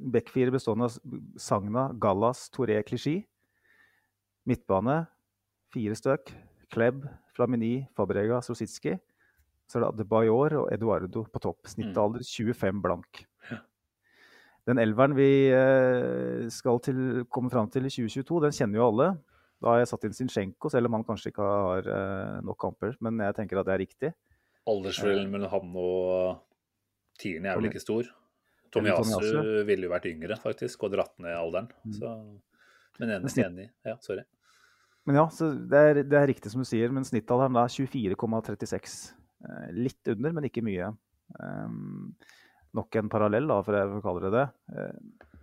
Backfire bestående av Sagna, Gallas, Toré, Klisjé. Midtbane fire støk. Klebb, Flamini, Fabrega, Sositski. Så er det Adebayor og Eduardo på topp. Snittalder 25 blank. Den elveren vi eh, skal til, komme fram til i 2022, den kjenner jo alle. Da har jeg satt inn Zinchenko, selv om han kanskje ikke har uh, nok kamper. Men jeg tenker at det er riktig. Aldersforskjellen eh. mellom han og Tierney er vel ikke stor? Tomiyasu ville jo vært yngre, faktisk, og dratt ned alderen. Mm. Så, men enig, enig. Ja, sorry. Men ja, det er, det, er, riktig som du sier, men snittalderen er 24,36. Eh, litt under, men ikke mye. Um, nok en parallell, da, for jeg kaller det det. Uh,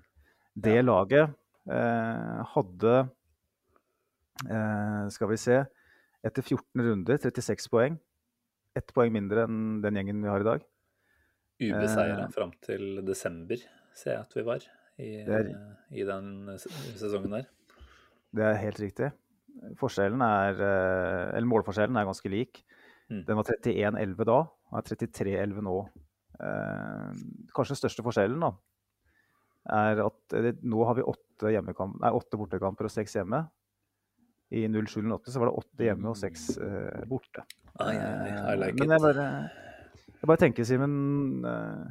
det laget hadde Eh, skal vi se. Etter 14 runder, 36 poeng. Ett poeng mindre enn den gjengen vi har i dag. Ubeseira eh, fram til desember, ser jeg at vi var i, er, i, den sesongen der. Det er helt riktig. Er, eh, eller målforskjellen er ganske lik. Mm. Den var 31-11 da, og er 33-11 nå. Eh, kanskje den største forskjellen da, er at nå har vi åtte, nei, åtte bortekamper og seks hjemme. I 07-08 så var det åtte hjemme og seks eh, borte. Ah, yeah, I like Men jeg bare, jeg bare tenker, Simen, uh,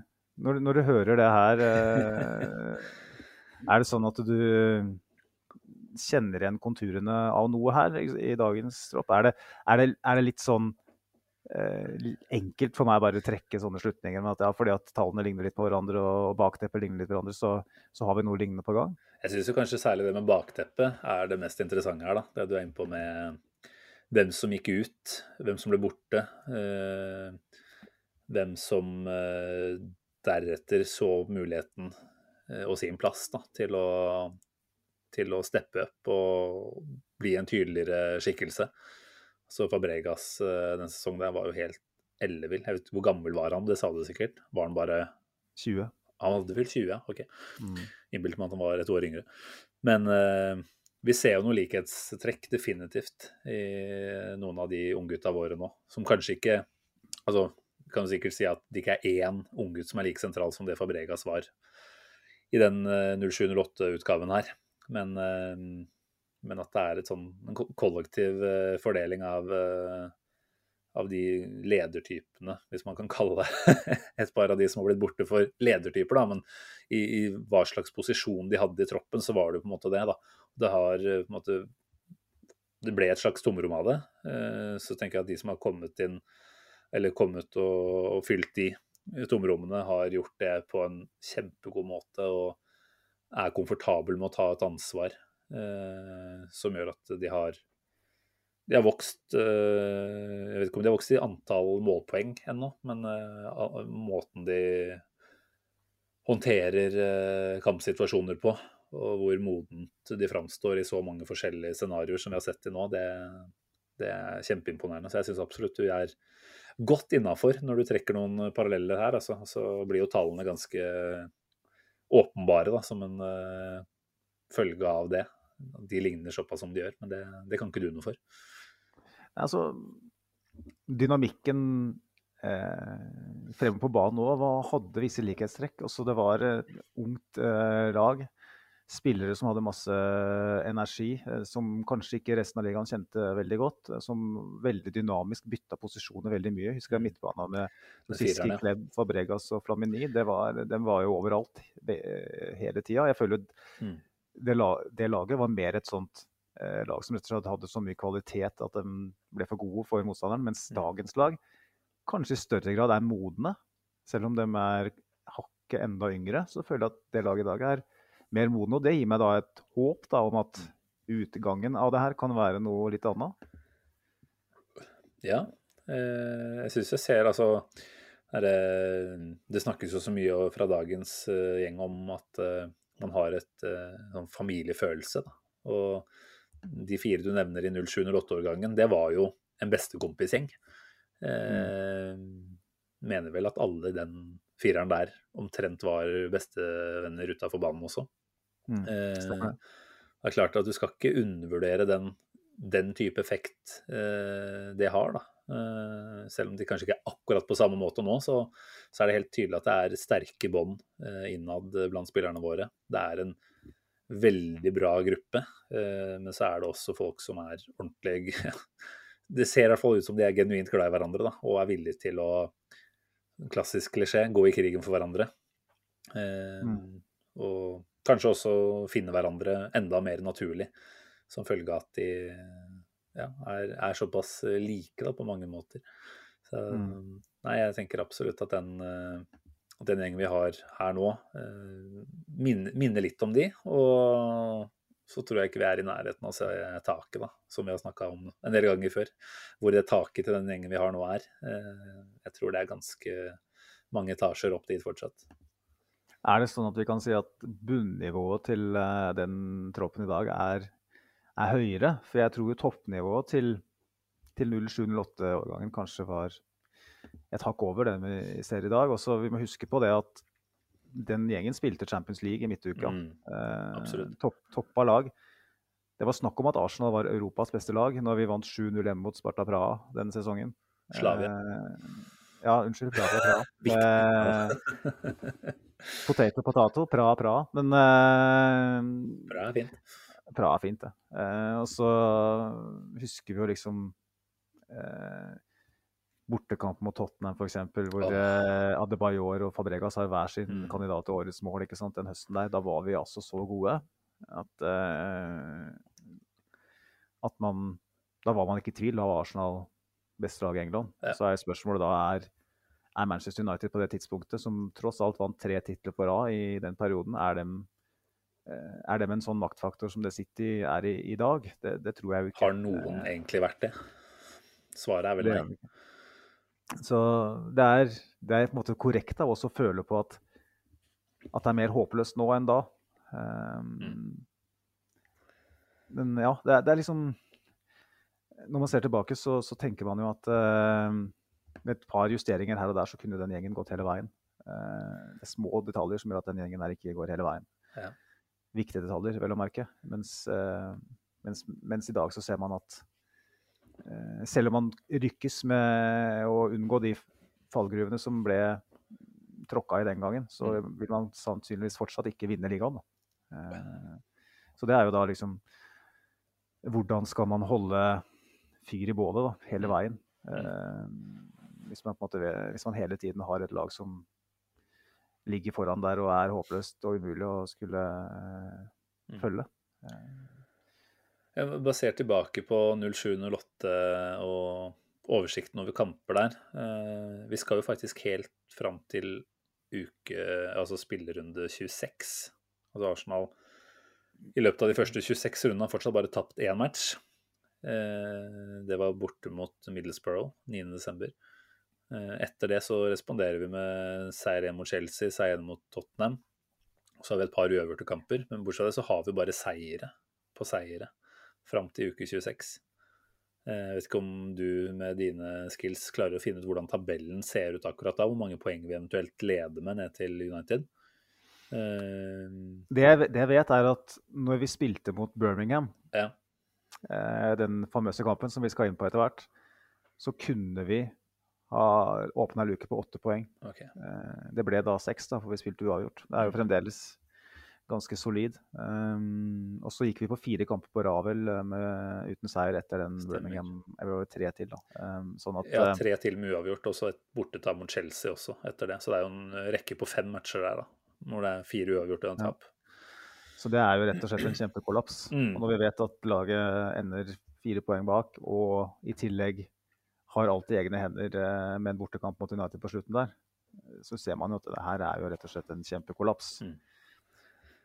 når, når, du hører det her uh, Er det sånn at du kjenner igjen konturene av noe her i dagens tropp? Er det, er det, er det litt sånn enkelt for meg bare å trekke sånne slutninger Men at ja, fordi at tallene ligner litt på hverandre og bakteppet ligner litt på hverandre, så, så har vi noe lignende på gang? Jeg syns kanskje særlig det med bakteppet er det mest interessante her. da, Det du er inne på med hvem som gikk ut, hvem som ble borte. Eh, hvem som eh, deretter så muligheten eh, og sin plass da, til å, til å steppe opp og bli en tydeligere skikkelse. Så Fabregas eh, den sesongen der var jo helt ellevill. Jeg vet Hvor gammel var han? Det sa du sikkert. Var han bare 20? Han hadde fylt 20, ja. Ok. Mm. Innbilte meg at han var et år yngre. Men uh, vi ser jo noe likhetstrekk definitivt i noen av de unggutta våre nå, som kanskje ikke Altså, kan du sikkert si at det ikke er én unggutt som er like sentral som det Fabregas var i den 07-08-utgaven her. Men, men, at det er sånn, en kollektiv fordeling av, av de ledertypene, hvis man kan kalle et par av de som har blitt borte for ledertyper. da, Men i, i hva slags posisjon de hadde i troppen, så var det på en måte det. da. Det har på en måte det ble et slags tomrom av det. Så tenker jeg at de som har kommet inn eller kommet og, og fylt de tomrommene, har gjort det på en kjempegod måte og er komfortabel med å ta et ansvar eh, som gjør at de har de har vokst eh, Jeg vet ikke om de har vokst i antall målpoeng ennå, men eh, måten de håndterer eh, kampsituasjoner på, og hvor modent de framstår i så mange forskjellige scenarioer som vi har sett til nå, det, det er kjempeimponerende. Så jeg syns absolutt du er godt innafor når du trekker noen paralleller her. Altså, så blir jo tallene ganske åpenbare da, som en uh, følge av det. De ligner såpass som de gjør, men det, det kan ikke du noe for. Altså, dynamikken eh, fremme på banen òg hadde visse likhetstrekk. Også det var et ungt eh, lag spillere som hadde masse energi, eh, som kanskje ikke resten av ligaen kjente veldig godt. Eh, som veldig dynamisk bytta posisjoner veldig mye. Husker jeg midtbana med Siski, Klebb, Fabregas og Flamini. Det var, den var jo overalt hele tida. Jeg føler mm. Det, det, laget var mer et sånt eh, lag som rett og slett hadde så mye kvalitet at de ble for gode for motstanderen. Mens mm. dagens lag kanskje i større grad er modne. Selv om de er hakket enda yngre, så føler jeg at det laget i dag er mer modne. Og det gir meg da et håp da, om at utgangen av det her kan være noe litt annet. Ja, eh, jeg syns jeg ser altså det, det snakkes jo så mye fra dagens uh, gjeng om at man har et uh, sånn familiefølelse. Da. Og de fire du nevner i 07-08-årgangen, det var jo en bestekompisgjeng. Mm. Mener vel at alle den fireren der omtrent var bestevenner utafor banen også. Mm, eh, det er klart at du skal ikke undervurdere den, den type effekt eh, det har, da. Eh, selv om de kanskje ikke er akkurat på samme måte nå, så, så er det helt tydelig at det er sterke bånd eh, innad blant spillerne våre. Det er en veldig bra gruppe, eh, men så er det også folk som er ordentlig Det ser i hvert fall ut som de er genuint glad i hverandre da, og er villige til å klassisk klisjé, gå i krigen for hverandre. Mm. Og kanskje også finne hverandre enda mer naturlig, som følge av at de ja, er, er, såpass like da, på mange måter. Så, mm. Nei, jeg tenker absolutt at den, eh, den gjengen vi har her nå, eh, minner, minner litt om de. Og så tror jeg ikke vi er i nærheten av å se taket, da, som vi har snakka om en del ganger før. Hvor det taket til den gjengen vi har nå er. Eh, jeg tror det er ganske mange etasjer opp dit fortsatt. Er det sånn at vi kan si at bunnivået til eh, den troppen i dag er, er høyere? For jeg tror toppnivået til, til 07-08-årgangen kanskje var et hakk over det vi ser i dag. Også, vi må huske på det at den gjengen spilte Champions League i midtuka. Mm, eh, topp, toppa lag. Det var snakk om at Arsenal var Europas beste lag når vi vant 7-0 hjemme mot Sparta Praha denne sesongen. Slavia. Eh, ja, unnskyld. Praha, Praha. eh, potato, potato. Praha, Praha. Men eh, Bra, fint. Er fint, det. Eh, og så husker vi jo liksom eh, bortekamp mot Tottenham f.eks., hvor eh, Adebayor og Fabregas har hver sin mm. kandidat til årets mål ikke sant, den høsten der. Da var vi altså så gode at, eh, at man Da var man ikke i tvil. Da var Arsenal beste lag i England. Ja. Så er spørsmålet da er, er Manchester United på det tidspunktet, som tross alt vant tre titler på rad i den perioden, er dem, er dem en sånn maktfaktor som det City er i i dag? Det, det tror jeg jo ikke. Har noen egentlig vært det? Svaret er vel nei. Så det er, det er, på en måte korrekt av oss å føle på at, at det er mer håpløst nå enn da. Um, men ja, det er, det er, liksom Når man ser tilbake, så, så tenker man jo at uh, med et par justeringer her og der, så kunne den gjengen gått hele veien. Uh, det er små detaljer som gjør at den gjengen her ikke går hele veien. Ja. Viktige detaljer, vel å merke. Mens, uh, mens, mens, i dag så ser man at Eh, selv om man rykkes med å unngå de fallgruvene som ble tråkka i den gangen, så vil man sannsynligvis fortsatt ikke vinne ligaen. Eh, så det er jo da liksom Hvordan skal man holde fyr i bålet da, hele veien? Eh, hvis, man på en måte, hvis man hele tiden har et lag som ligger foran der og er håpløst og umulig å skulle eh, følge. Jeg Basert tilbake på 07-08 og oversikten over kamper der. eh, Vi skal jo faktisk helt fram til uke, altså spillerunde 26. Altså Arsenal i løpet av de første 26 rundene har fortsatt bare tapt én match. Eh, Det var borte mot Middlesbrough 9.12. Etter det så responderer vi med seier igjen mot Chelsea, seier igjen mot Tottenham. Så har vi et par uøverte kamper, men bortsett fra det så har vi bare seire på seire fram til uke 26. Eh, Jeg vet ikke om du med dine skills klarer å finne ut hvordan tabellen ser ut akkurat da, hvor mange poeng vi eventuelt leder med ned til United. Eh, Det jeg, det jeg vet, er at når vi spilte mot Birmingham, Ja. eh, den famøse kampen som vi skal inn på etter hvert, så kunne vi ha åpna luke på åtte poeng. Ok. Eh, Det ble da seks, da, for vi spilte uavgjort. Det er jo fremdeles ganske solid. Um, og så gikk vi på fire kamper på Ravel eh, med, uten seier etter den. Birmingham. Det var tre til, da. Um, sånn at Ja, eh, tre til med uavgjort, og så et bortetap mot Chelsea også etter det. Så det er jo en rekke på fem matcher der, da. Når det er fire uavgjort og en Ja. Så det er jo rett og slett en kjempekollaps. Mm. Og når vi vet at laget ender fire poeng bak, og i tillegg har alt i egne hender eh, med en bortekamp mot United på slutten der, så ser man jo at det her er jo rett og slett en kjempekollaps. Mm.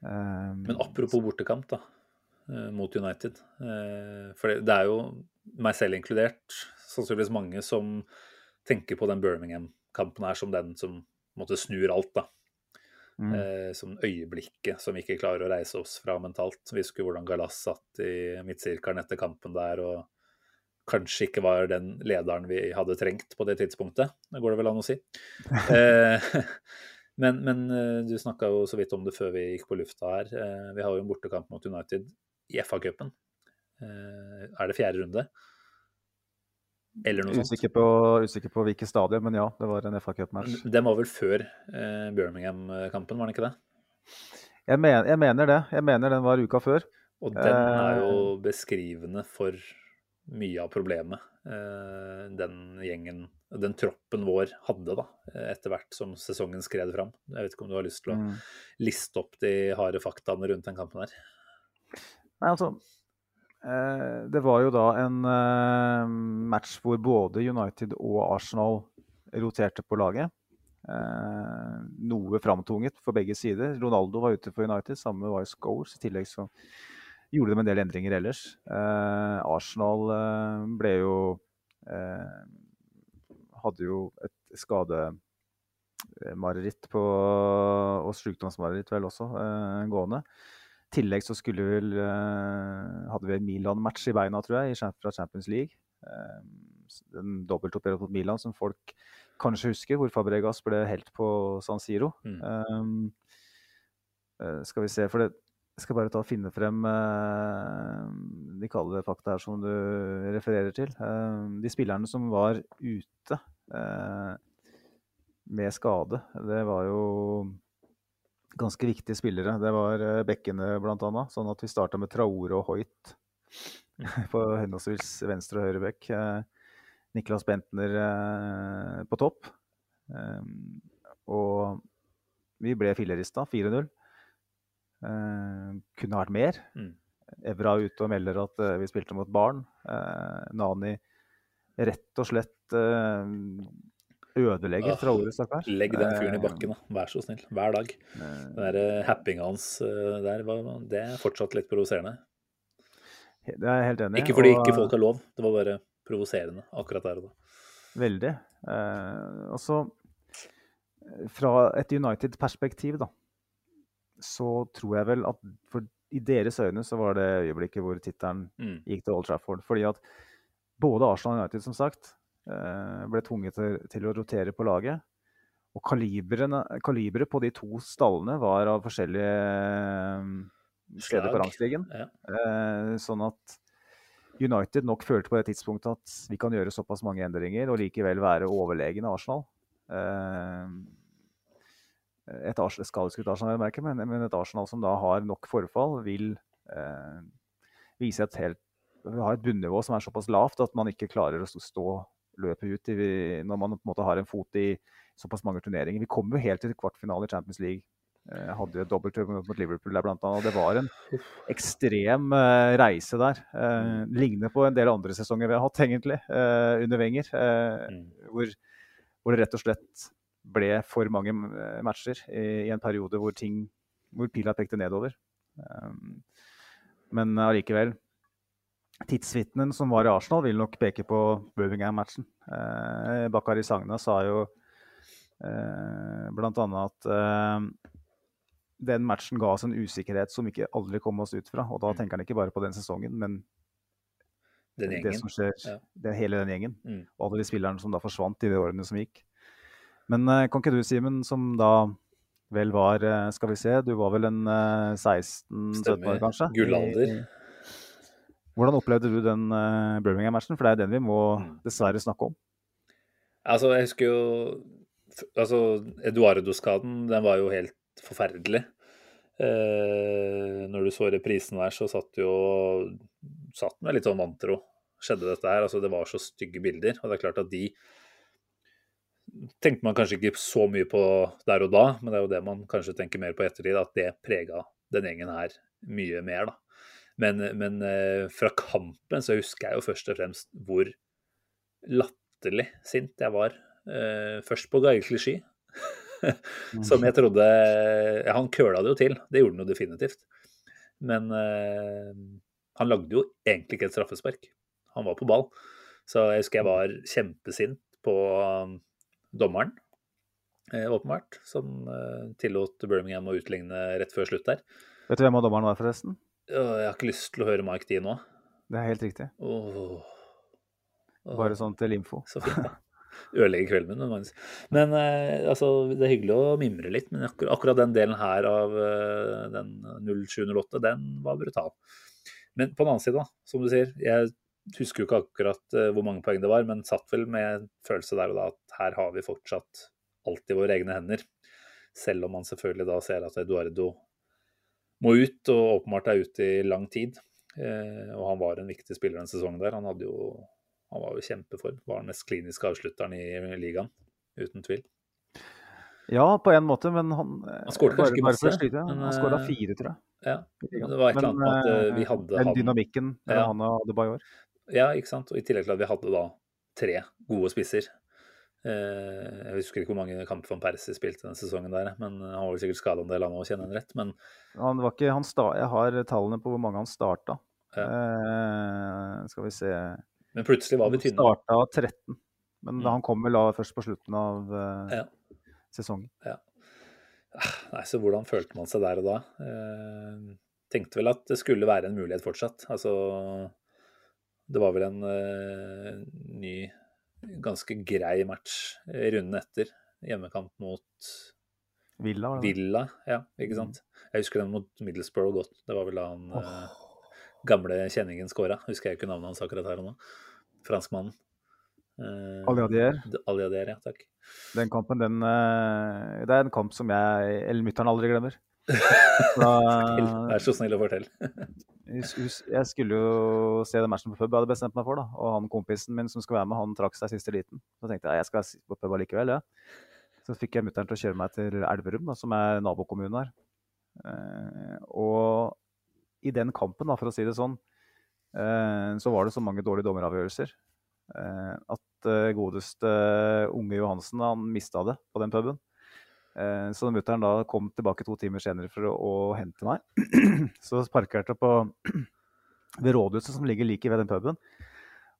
Um, Men apropos bortekamp, da, eh, mot United. Eh, For det er jo meg selv inkludert, sannsynligvis mange som tenker på den Birmingham-kampen her som den som måte snur alt, da. mm, Eh, Som øyeblikket som vi ikke klarer å reise oss fra mentalt. Vi husker hvordan Galas satt i midtsirkelen etter kampen der og kanskje ikke var den lederen vi hadde trengt på det tidspunktet. Det går det vel an å si. Eh, Men, men eh, du snakka jo så vidt om det før vi gikk på lufta her. Eh, Vi har jo en bortekamp mot United i FA-cupen. Er det fjerde runde? Eller noe sånt. usikker, på, usikker på hvilket stadie, men ja, det var en FA-cupmatch. Den var vel før Birmingham-kampen, var den ikke det? Jeg, mener, jeg mener det. Jeg mener den var uka før. Og den er jo beskrivende for mye av problemet eh, den gjengen, den troppen vår hadde da, etter hvert som sesongen skred fram. Jeg vet ikke om du har lyst til å Mm. liste opp de harde faktaene rundt den kampen her? Nei, altså eh, Det var jo da en eh, match hvor både United og Arsenal roterte på laget. Eh, noe framtunget for begge sider. Ronaldo var ute for United, samme var jo Scholes. I tillegg så gjorde de en del endringer ellers. Eh, Arsenal eh, ble jo eh, Hadde jo et skademareritt på Og sykdomsmareritt vel også eh, gående. I tillegg så skulle vi vel hadde vi en Milan-match i beina, tror jeg, i, fra Champions League. Eh, en dobbeltoppgjør mot Milan som folk kanskje husker, hvor Fabregas ble helt på San Siro. Mm. Eh, skal vi se, for det jeg skal bare ta og finne frem eh, de kalde fakta her som du refererer til. Eh, de spillerne som var ute eh, med skade, det var jo ganske viktige spillere. Det var bekkene bl.a. Sånn at vi starta med Traore og Hoit på henholdsvis venstre og høyre bekk. Niklas Bentner på topp. Og vi ble fillerista, 4-0. Eh, kunne vært mer. Mm. Evra er ute og melder at eh, vi spilte mot barn. Eh, Nani rett og slett ødelegger Traore, stakkar. Legg den fyren i bakken, da. Vær så snill. Hver dag. Den der happinga hans der, var- det er fortsatt litt provoserende. Det er jeg helt enig i. Ikke fordi og- ikke folk har lov, det var bare provoserende akkurat der og da. Veldig. Eh, og så, eh, fra et United-perspektiv, da, så tror jeg vel at for i deres øyne så var det øyeblikket hvor tittelen Mm. gikk til Old Trafford. Fordi at både Arsenal og United, som sagt, eh, ble tvunget til, til å rotere på laget. Og kaliberet på de to stallene var av forskjellige eh, steder på rangstigen. Ja. Eh, sånn at United nok følte på det tidspunktet at vi kan gjøre såpass mange endringer og likevel være overlegne Arsenal. Eh, et skadeskutt Arsenal, merker, men, men et Arsenal som da har nok forfall, vil eh, vise et helt har et bunnivå som er såpass lavt at man ikke klarer å stå- løpet ut i, når man på en måte har en fot i såpass mange turneringer. Vi kom jo helt til kvartfinale i Champions League. Jeg hadde jo et dobbelttur mot Liverpool der blant annet, og det var en ekstrem eh, reise der. Eh, ligner på en del andre sesonger vi har hatt, egentlig, eh, under Wenger. Eh, Mm. hvor, hvor det rett og slett ble for mange eh, matcher i, i en periode hvor ting hvor pila pekte nedover. Um, men allikevel Tidsvitnen som var i Arsenal, vil nok peke på Birmingham-matchen. Uh, Bakari Sagna sa jo uh, bl.a. at uh, den matchen ga oss en usikkerhet som ikke aldri kom oss ut fra. Og da tenker han ikke bare på den sesongen, men Den det som skjer, Ja. det er hele den gjengen. Mm. Og alle de spillerne som da forsvant i de årene som gikk. Men eh, kan ikke du, Simen, som da vel var eh, Skal vi se, du var vel en eh, 16-17 år, kanskje? Gullalder. Hvordan opplevde du den eh, Birmingham-matchen? For det er den vi må Mm. dessverre snakke om. Altså, jeg husker jo Altså, Eduardo-skaden, den var jo helt forferdelig. Eh, når du så reprisen der, så satt jo satt med litt sånn vantro. Skjedde dette her? Altså, det var så stygge bilder. Og det er klart at de tenkte man kanskje ikke så mye på der og da, men det er jo det man kanskje tenker mer på ettertid, at det prega den gjengen her mye mer, da. Men, men eh, fra kampen så husker jeg jo først og fremst hvor latterlig sint jeg var. Eh, først på Geir Klisjy, som jeg trodde ja, Han køla det jo til, det gjorde han jo definitivt. Men eh, han lagde jo egentlig ikke et straffespark. Han var på ball. Så jeg husker jeg var kjempesint på dommeren, eh, åpenbart, som eh, tillot Birmingham å utligne rett før slutt der. Vet du hvem av dommeren var, forresten? Jeg har ikke lyst til å høre Mike D nå. Det er helt riktig. Oh. Oh. Bare sånn til info. Så fint, da. Ødelegger kvelden min. Magnus. Men eh, altså, det er hyggelig å mimre litt, men akkur akkurat den delen her av eh, den 0708, den var brutal. Men på den annen side, da, som du sier, jeg husker jo ikke akkurat eh, hvor mange poeng det var, men satt vel med følelse der og da at her har vi fortsatt alt i våre egne hender. Selv om man selvfølgelig da ser at Eduardo må ut, og åpenbart er ute i lang tid. Eh, og han var en viktig spiller den sesongen der. Han hadde jo han var jo kjempeform. Var den mest kliniske avslutteren i ligaen, uten tvil. Ja, på en måte, men han Han skåret kanskje ikke bare masse, slite, men, Han skåra eh, fire, tror jeg. Ja, det var et eller annet med at eh, eh, vi hadde Den dynamikken ja. han hadde Bajor. Ja, ikke sant. Og i tillegg til at vi hadde da tre gode spisser. Eh, jeg husker ikke hvor mange kamper van Persie spilte den sesongen der, men han var vel sikkert skada en del, han òg, kjenner jeg rett. Men Han var ikke, han sta, jeg har tallene på hvor mange han starta. Ja. Eh, skal vi se Men plutselig var vi Han tynne. starta 13, men Mm. han kom vel da først på slutten av eh, Ja. sesongen. Nei, så hvordan følte man seg der og da? Eh, tenkte vel at det skulle være en mulighet fortsatt. Altså Det var vel en uh, ny, ganske grei match i runden etter. Hjemmekamp mot Villa? Villa, ja, ikke sant. Jeg husker den mot Middlesbrough godt. Det var vel da han eh, gamle kjenningen scora. Husker jeg ikke navnet hans akkurat her og nå. Franskmannen. Uh, Aliadier. Aliadier, ja, takk. Den kampen, den eh, Det er en kamp som jeg, eller mutter'n, aldri glemmer. Da, Vær så snill å fortelle. jeg skulle jo se den matchen på pub jeg hadde bestemt meg for. da, Og han kompisen min som skulle være med, han trakk seg siste liten. Så tenkte jeg jeg skal på pub allikevel. Ja. Så fikk jeg mutter'n til å kjøre meg til Elverum, da, som er nabokommunen her. Eh, og i den kampen, da, for å si det sånn, eh, så var det så mange dårlige dommeravgjørelser eh, at godeste unge Johansen han mista det på den puben. Eh, så da mutter'n da kom tilbake to timer senere for å, å hente meg, så parkerte jeg på ved rådhuset som ligger like ved den puben.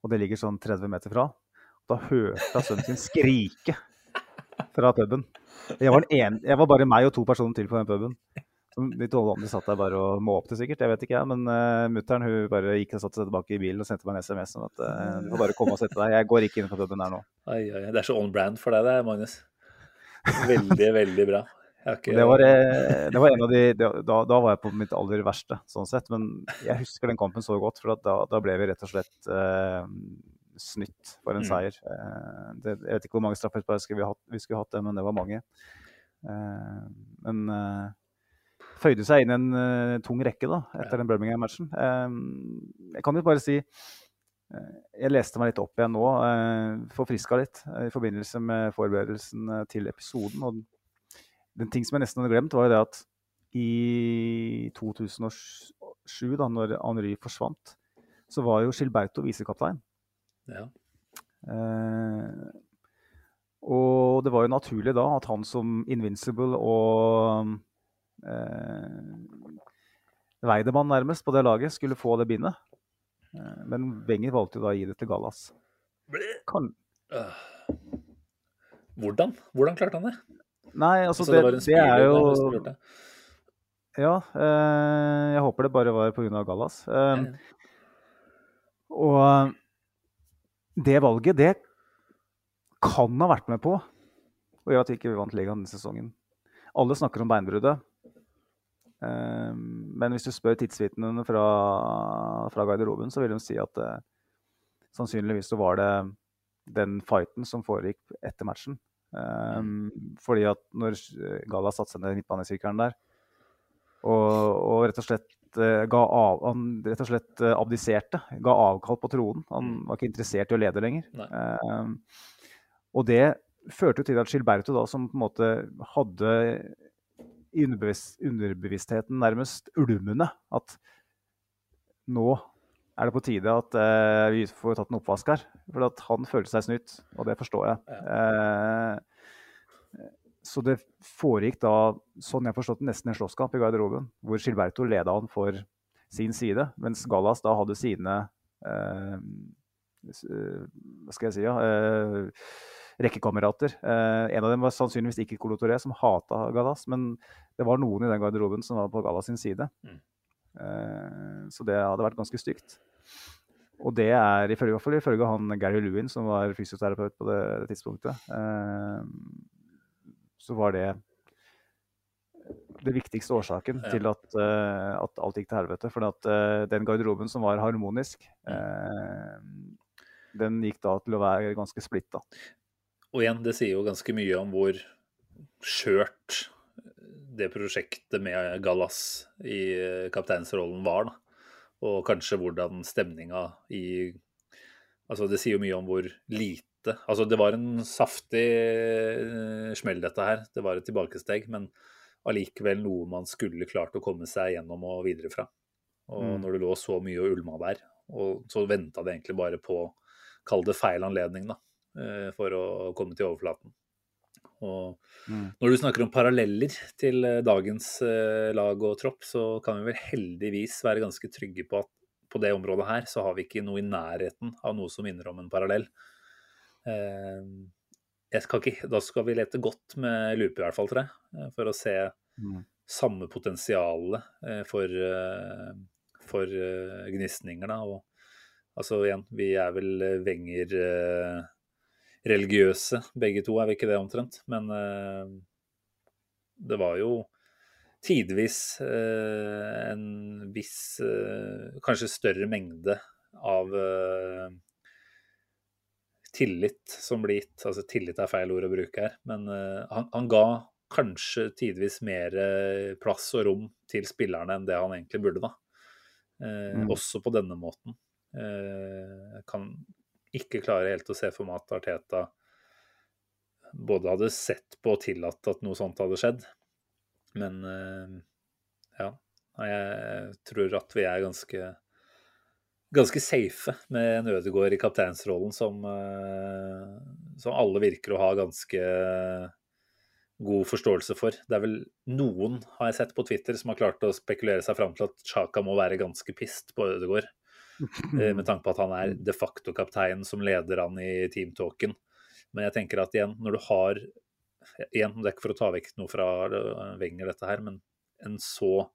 Og det ligger sånn 30 meter fra. Da hørte jeg sønnen sin skrike fra puben. Jeg var, ene, jeg var bare meg og to personer til på den puben. De to andre satt der bare og måpte sikkert, jeg vet ikke jeg. Men uh, mutter'n bare gikk og satte seg tilbake i bilen og sendte meg en SMS om at uh, du får bare komme og sette deg. Jeg går ikke inn på puben her nå. Oi, ai. det er så on brand for deg, det, Magnus. Veldig, veldig bra. Ikke, Det var, eh, det var en av de, det, da, da var jeg på mitt aller verste, sånn sett. Men jeg husker den kampen så godt, for da, da ble vi rett og slett eh, snytt for en Mm. seier. Eh, det, jeg vet ikke hvor mange straffespark vi, vi skulle hatt, det, men det var mange. Eh, men eh, føyde seg inn i en uh, tung rekke da, etter Ja. den Birmingham-matchen. Eh, jeg kan jo bare si Jeg leste meg litt opp igjen nå, eh, forfriska litt, eh, i forbindelse med forberedelsen eh, til episoden. Og den ting som jeg nesten hadde glemt, var jo det at i 2007, da når Henry forsvant, så var jo Gilberto visekaptein. Ja. Eh, og det var jo naturlig da at han som Invincible og eh, Weidemann nærmest på det laget skulle få det bindet. Eh, men Wenger valgte jo da å gi det til Gallas. Kan, Øh. Hvordan? Hvordan klarte han det? nei, altså altså det, det, det er jo. Ja, eh, jeg håper det bare var pga. Gallas. Eh, og det valget, det kan ha vært med på å gjøre at vi ikke vant ligaen denne sesongen. Alle snakker om beinbruddet. Eh, men hvis du spør tidsvitnene fra, fra garderoben, så vil de si at uh, sannsynligvis så var det den fighten som foregikk etter matchen. Eh, fordi at når Gala satte seg ned i midtbanesirkelen der, og, og rett og slett uh, ga av, han rett og slett uh, abdiserte, ga avkall på tronen. Han Mm. var ikke interessert i å lede lenger. Eh, og det førte jo til at Gilberto, da, som på en måte hadde i underbevis underbevisstheten nærmest ulmende at nå er det på tide at eh, vi får tatt en oppvask her. For at han følte seg snytt, og det forstår jeg. Eh, så det foregikk da, sånn jeg forstått det, nesten en slåsskamp i garderoben, hvor Gilberto leda han for sin side, mens Gallas da hadde sine eh, eh, Hva skal jeg si? Ja, eh, rekkekamerater. Eh, en av dem var sannsynligvis ikke Colo Touré, som hata Gallas, men det var noen i den garderoben som var på Gallas sin side. Mm. Eh, så det hadde vært ganske stygt. Og det er ifølge, i hvert fall ifølge han Gary Lewin, som var fysioterapeut på det tidspunktet, eh, så var det det viktigste årsaken Ja. til at, uh, at alt gikk til helvete. For at eh, den garderoben som var harmonisk, uh, den gikk da til å være ganske splitta. Og igjen, det sier jo ganske mye om hvor skjørt det prosjektet med Gallas i eh, kapteinsrollen var. Da. Og kanskje hvordan stemninga i Altså, det sier jo mye om hvor lite Altså, det var en saftig eh, smell, dette her. Det var et tilbakesteg, men allikevel noe man skulle klart å komme seg gjennom og videre fra. Og Mm. når det lå så mye og ulma der, og så venta det egentlig bare på Kall det feil anledning, da for å komme til overflaten. Og Mm. når du snakker om paralleller til eh, dagens eh, lag og tropp, så kan vi vel heldigvis være ganske trygge på at på det området her så har vi ikke noe i nærheten av noe som minner om en parallell. Eh, Jeg skal ikke, da skal vi lete godt med lupe, i hvert fall, tror jeg, eh, for å se Mm. samme potensialet eh, for, eh, for eh, gnisninger. Da. Og, altså igjen, vi er vel eh, Wenger eh, religiøse, begge to, er vi ikke det omtrent? Men eh, det var jo tidvis eh, en viss eh, Kanskje større mengde av eh, tillit som blir gitt. Altså tillit er feil ord å bruke her, men eh, han, han ga kanskje tidvis mer eh, plass og rom til spillerne enn det han egentlig burde, da. Mm. Også på denne måten. Kan ikke klare helt å se for meg at Arteta både hadde sett på og tillatt at noe sånt hadde skjedd. Men eh, ja. Jeg tror at vi er ganske ganske safe med en Ødegaard i kapteinsrollen som, eh, som alle virker å ha ganske god forståelse for. Det er vel noen, har jeg sett på Twitter, som har klart å spekulere seg fram til at Chaka må være ganske pissed på Ødegaard. Eh, Med tanke på at han er de facto kaptein som leder han i teamtalken. Men jeg tenker at igjen, når du har Igjen, det er ikke for å ta vekk noe fra eh, Wenger, dette her, men en så,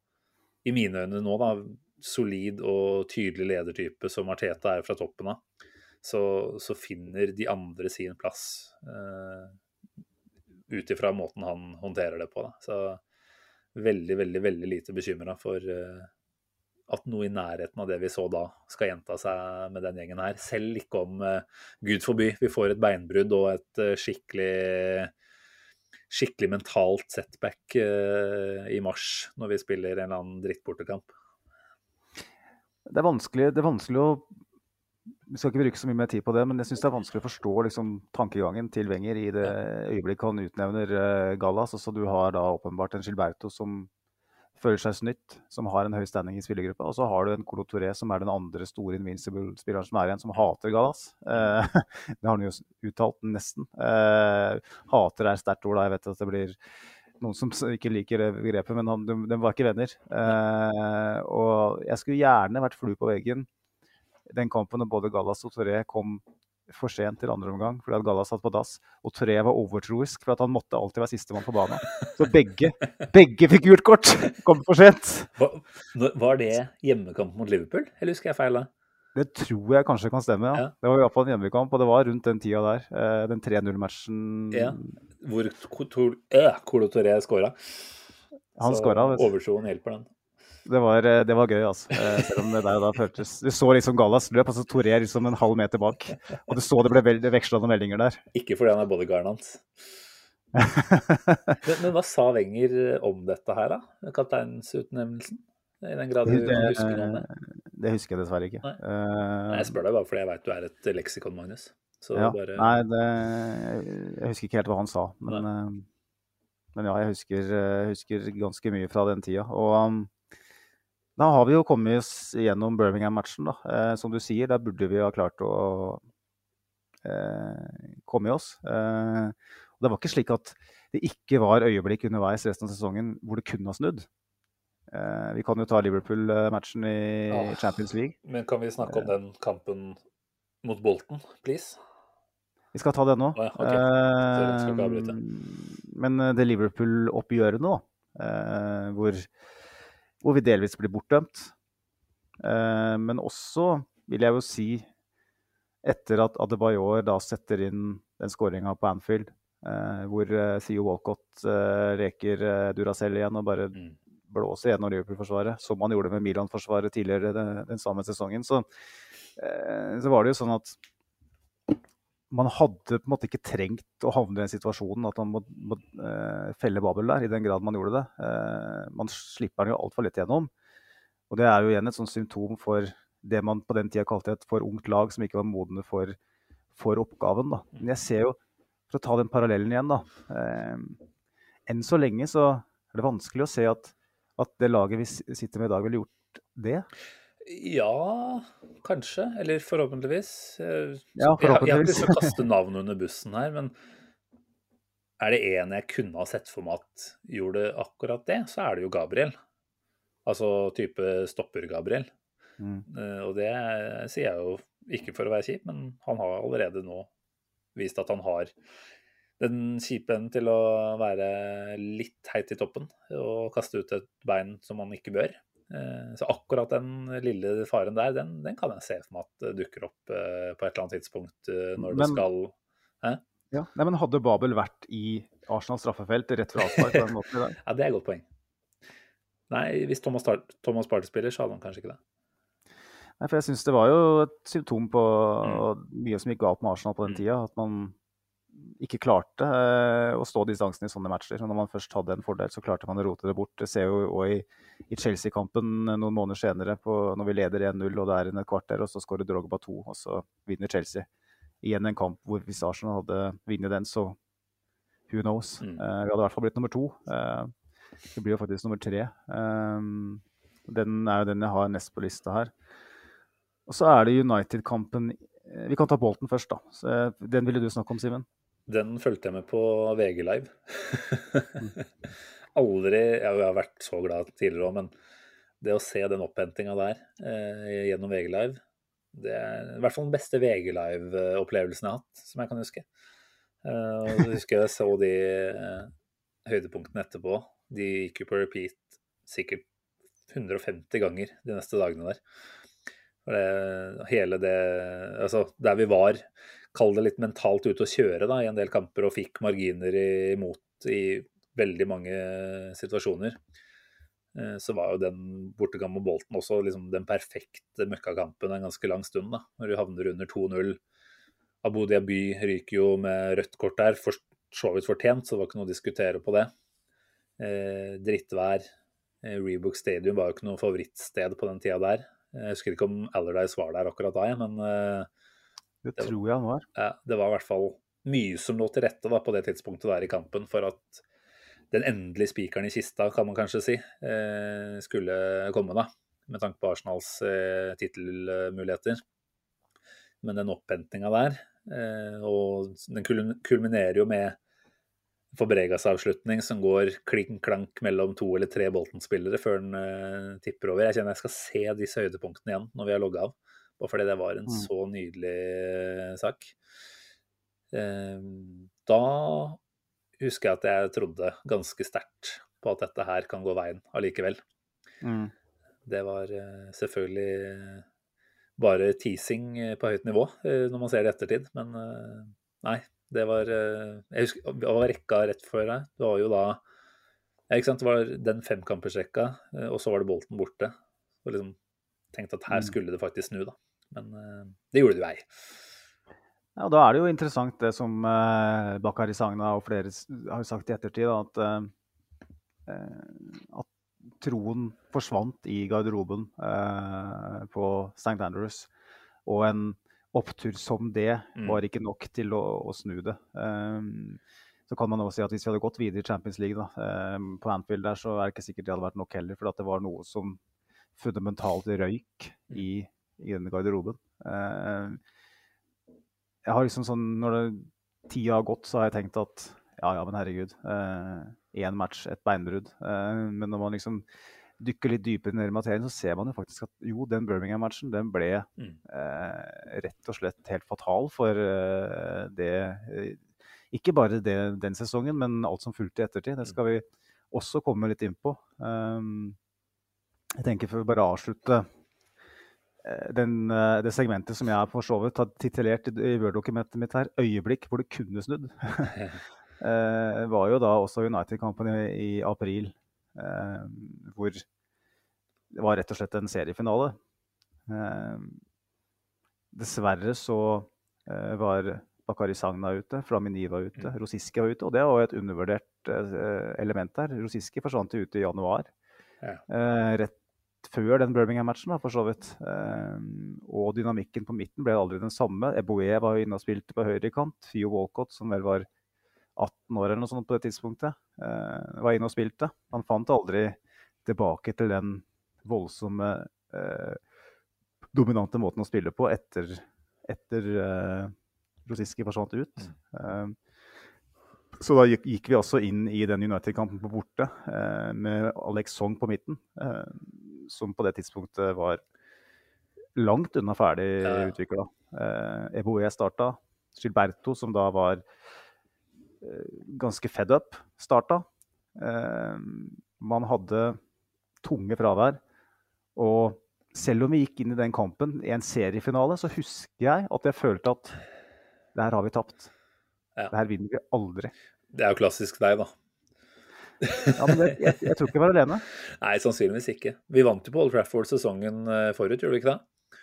i mine øyne nå, da, solid og tydelig ledertype som Arteta er fra toppen av, så, så finner de andre sin plass. Uh, ut ifra måten han håndterer det på. Da. Så veldig, veldig, veldig lite bekymra for eh, at noe i nærheten av det vi så da, skal gjenta seg med den gjengen her. Selv ikke om, uh, gud forby, vi får et beinbrudd og et uh, skikkelig skikkelig mentalt setback uh, i mars, når vi spiller en eller annen drittbortekamp. Det er vanskelig, det er vanskelig å vi skal ikke bruke så mye mer tid på det, men jeg syns det er vanskelig å forstå liksom, tankegangen til Wenger i det øyeblikket han utnevner uh, Gallas. Altså, du har da åpenbart en Gilberto som føler seg snytt, som har en høy standing i spillergruppa. Og så har du en Colo Touré, som er den andre store Invincible-spilleren som er igjen, som hater Gallas. Eh, det har han jo uttalt, nesten. Eh, hater er sterkt ord, da. Jeg vet at det blir noen som ikke liker det begrepet, men han, de, de, var ikke venner. og jeg skulle gjerne vært flue på veggen den kampen når både Gallas og Toré kom for sent til andre omgang fordi at Galla satt på dass, og Toré var overtroisk for at han måtte alltid være sistemann på banen. Så begge, begge fikk gult kort! Kom for sent. Var det hjemmekamp mot Liverpool, eller husker jeg feil da? Det tror jeg kanskje kan stemme, ja. ja. Det var iallfall en hjemmekamp, og det var rundt den tida der. Eh, den 3-0-matchen. Ja, hvor Colo Toré skåra. Han skåra. Overtroen hjelper den. Det var, eh, det var, gøy, altså. Eh, selv om det der da føltes Du så liksom Gallas løp, og så Toré liksom en halv meter bak. Og du så det ble veksla noen meldinger der. Ikke fordi han er bodyguarden hans. men, men, hva sa Wenger om dette her, da? Kapteinsutnevnelsen? I den grad du det, husker noe om det? Det husker jeg dessverre ikke. Nei. Nei jeg spør deg bare fordi jeg veit du er et leksikon, Magnus. Ja, bare... Nei, det, jeg husker ikke helt hva han sa. Men, men ja, jeg husker, husker, ganske mye fra den tida. Og um, da har vi jo kommet oss gjennom Birmingham-matchen. Eh, som du sier, der burde vi ha klart å eh, komme i oss. Eh, det var ikke slik at det ikke var øyeblikk underveis resten av sesongen hvor det kunne ha snudd. Eh, vi kan jo ta Liverpool-matchen i ja. Champions League. Men kan vi snakke om den kampen mot Bolten, please? Vi skal ta den nå. Ah, ja, okay. Eh, men det Liverpool-oppgjøret nå, eh, hvor hvor vi delvis blir bortdømt. Eh, men også, vil jeg jo si, etter at Adebayor da setter inn den skåringa på Anfield, eh, hvor eh, Theo Walcott reker Duracell igjen og bare mm. blåser gjennom Liverpool-forsvaret, som han gjorde med Milan-forsvaret tidligere den, den, samme sesongen, så, så var det jo sånn at man hadde på en måte ikke trengt å havne i den situasjonen at man må, må uh, felle Babel der, i den grad man gjorde det. Uh, man slipper den jo altfor lett gjennom. Og det er jo igjen et sånt symptom for det man på den tida kalte et for ungt lag som ikke var modne for, for oppgaven. Da. Men jeg ser jo, for å ta den parallellen igjen, da uh, Enn så lenge så er det vanskelig å se at, at det laget vi sitter med i dag, ville gjort det. Ja, kanskje. Eller forhåpentligvis. Ja, forhåpentligvis. Jeg, jeg har ikke lyst til å kaste navnet under bussen her, men er det en jeg kunne ha sett for meg at gjorde akkurat det, så er det jo Gabriel. Altså type stopper-Gabriel. Mm. Uh, og det sier jeg jo ikke for å være kjip, men han har allerede nå vist at han har den kjipe enden til å være litt heit i toppen og kaste ut et bein som han ikke bør. Eh, så akkurat den lille faren der, den, den, kan jeg se for meg at dukker opp eh, på et eller annet tidspunkt eh, når men, det skal Hæ? Ja, Nei, men Hadde Babel vært i Arsenals straffefelt rett fra avspark på den måten ja, det er et godt poeng. Nei, hvis Thomas, Thomas Party spiller, så hadde han kanskje ikke det. Nei, for jeg syns det var jo et symptom på mm. mye som gikk galt med Arsenal på den mm. tida. At man ikke klarte eh, å stå distansen i sånne matcher. men når man først hadde en fordel, så klarte man å rote det bort. Det ser jo òg i, i Chelsea-kampen noen måneder senere, på, når vi leder 1-0 og det er en kvarter, og så skårer Drogba 2, og så vinner Chelsea. Igjen en kamp hvor hvis Arsenal hadde vunnet den, så who knows. Mm. Uh, vi hadde i hvert fall blitt nummer to. Uh, det blir jo faktisk nummer tre. Uh, den er jo den jeg har nest på lista her. Og så er det United-kampen Vi kan ta Bolten først, da. Så, den ville du snakke om, Simen? Den fulgte jeg med på VG Live. Aldri Jeg har vært så glad tidligere òg, men det å se den opphentinga der eh, gjennom VG Live, det er i hvert fall den beste VG Live-opplevelsen jeg har hatt, som jeg kan huske. Eh, og så husker jeg så de eh, høydepunktene etterpå. De gikk jo på repeat sikkert 150 ganger de neste dagene der. Det, hele det Altså, der vi var kall det litt mentalt ute å kjøre da, i en del kamper og fikk marginer imot i veldig mange situasjoner. Eh, så var jo den bortekamp mot Bolten også liksom den perfekte møkkakampen en ganske lang stund. da, Når du havner under 2-0. Abu Dhabi ryker jo med rødt kort der. For, så vidt fortjent, så det var ikke noe å diskutere på det. Eh, drittvær. Eh, Rebook Stadium var jo ikke noe favorittsted på den tida der. Jeg husker ikke om Allardyce var der akkurat da, men eh, Det tror jeg han var. ja, det var i hvert fall mye som lå til rette da, på det tidspunktet der i kampen for at den endelige spikeren i kista, kan man kanskje si, eh, skulle komme, da. Med tanke på Arsenals eh, tittelmuligheter. Men den opphentinga der, eh, og den kulminerer jo med Fabregas avslutning som går klink-klank mellom to eller tre Bolton-spillere før den eh, tipper over. Jeg kjenner jeg skal se disse høydepunktene igjen når vi har logga av. Bare fordi det var en Mm. så nydelig eh, sak. Eh, da husker jeg at jeg trodde ganske sterkt på at dette her kan gå veien allikevel. Mm. Det var eh, selvfølgelig bare teasing eh, på høyt nivå eh, når man ser det i ettertid, men eh, nei. Det var eh, Jeg husker det var rekka rett før deg. Det var jo da ikke sant? Det var den femkampersrekka, eh, og så var det Bolten borte. Og liksom tenkte at her Mm. skulle det faktisk snu, da. Men eh, det gjorde det jo ei. Ja, og Da er det jo interessant det som eh, Bakari Sagna og flere har sagt i ettertid, da, at, eh, eh, at troen forsvant i garderoben eh, på St. Andrews. Og en opptur som det Mm. var ikke nok til å, å snu det. Um, så kan man også si at hvis vi hadde gått videre i Champions League da, eh, på Anfield der, så er det ikke sikkert det hadde vært nok heller. For at det var noe som fundamentalt røyk i, i denne garderoben. Eh, jeg har liksom sånn, Når tida har gått, så har jeg tenkt at ja, ja, men herregud. Én match, et beinbrudd. Eh, men når man liksom dykker litt dypere ned i materien, så ser man jo faktisk at jo, den Birmingham-matchen den ble Mm. eh, rett og slett helt fatal for eh, det eh, Ikke bare det, den sesongen, men alt som fulgte i ettertid. Det skal vi også komme litt inn på. Um, jeg tenker for å bare avslutte eh, den, eh, det segmentet som jeg for så vidt har titulert i, Word-dokumentet mitt her, 'Øyeblikk hvor det kunne snudd', eh, var jo da også United-kampen i, i april, hvor det var rett og slett en seriefinale. Dessverre så var Bakari Sagna ute, Flamini var ute, Rosiski var ute. Og det var jo et undervurdert element der. Rosiski forsvant jo ut i januar. Ja. Eh, før den Birmingham-matchen, for så vidt. Eh, og dynamikken på midten ble aldri den samme. Eboe var jo inne og spilte på høyrekant. Fio Walcott, som vel var 18 år eller noe sånt på det tidspunktet, eh, var inne og spilte. Han fant aldri tilbake til den voldsomme eh, dominante måten å spille på etter, etter eh, Rosiski forsvant ut. Eh, så da gikk, gikk vi også inn i den United-kampen på borte eh, med Alex Song på midten, eh, som på det tidspunktet var langt unna ferdig Ja, utvikla. Eh, Eboe starta. Gilberto, som da var eh, ganske fed up, starta. Eh, man hadde tunge fravær. Og selv om vi gikk inn i den kampen i en seriefinale, så husker jeg at jeg følte at det her har vi tapt. Ja. Det her vinner vi aldri. Det er jo klassisk deg, da. Ja, men det, jeg, jeg tror ikke jeg var alene. Nei, sannsynligvis ikke. Vi vant jo på Old Trafford sesongen eh, forut, gjorde vi ikke det?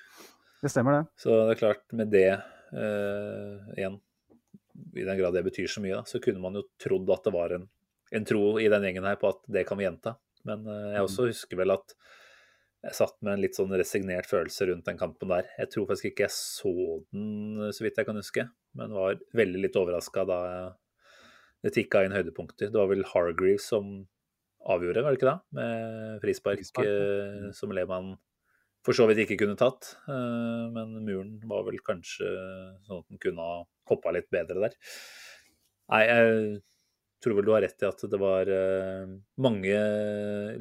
Det stemmer, det. Så det er klart, med det eh, igjen, i den grad det betyr så mye, da, så kunne man jo trodd at det var en, en tro i den gjengen her på at det kan vi gjenta. Men eh, jeg også husker vel at jeg satt med en litt sånn resignert følelse rundt den kampen der. Jeg tror faktisk ikke jeg så den, så vidt jeg kan huske, men var veldig litt overraska da det tikka inn høydepunkter. Det var vel Hargreaves som avgjorde, var det ikke det? Med frispark, Frispark, ja. eh, som Lehmann for så vidt ikke kunne tatt. eh, Men muren var vel kanskje sånn at den kunne ha hoppa litt bedre der. Nei, jeg tror vel du har rett i at det var eh, mange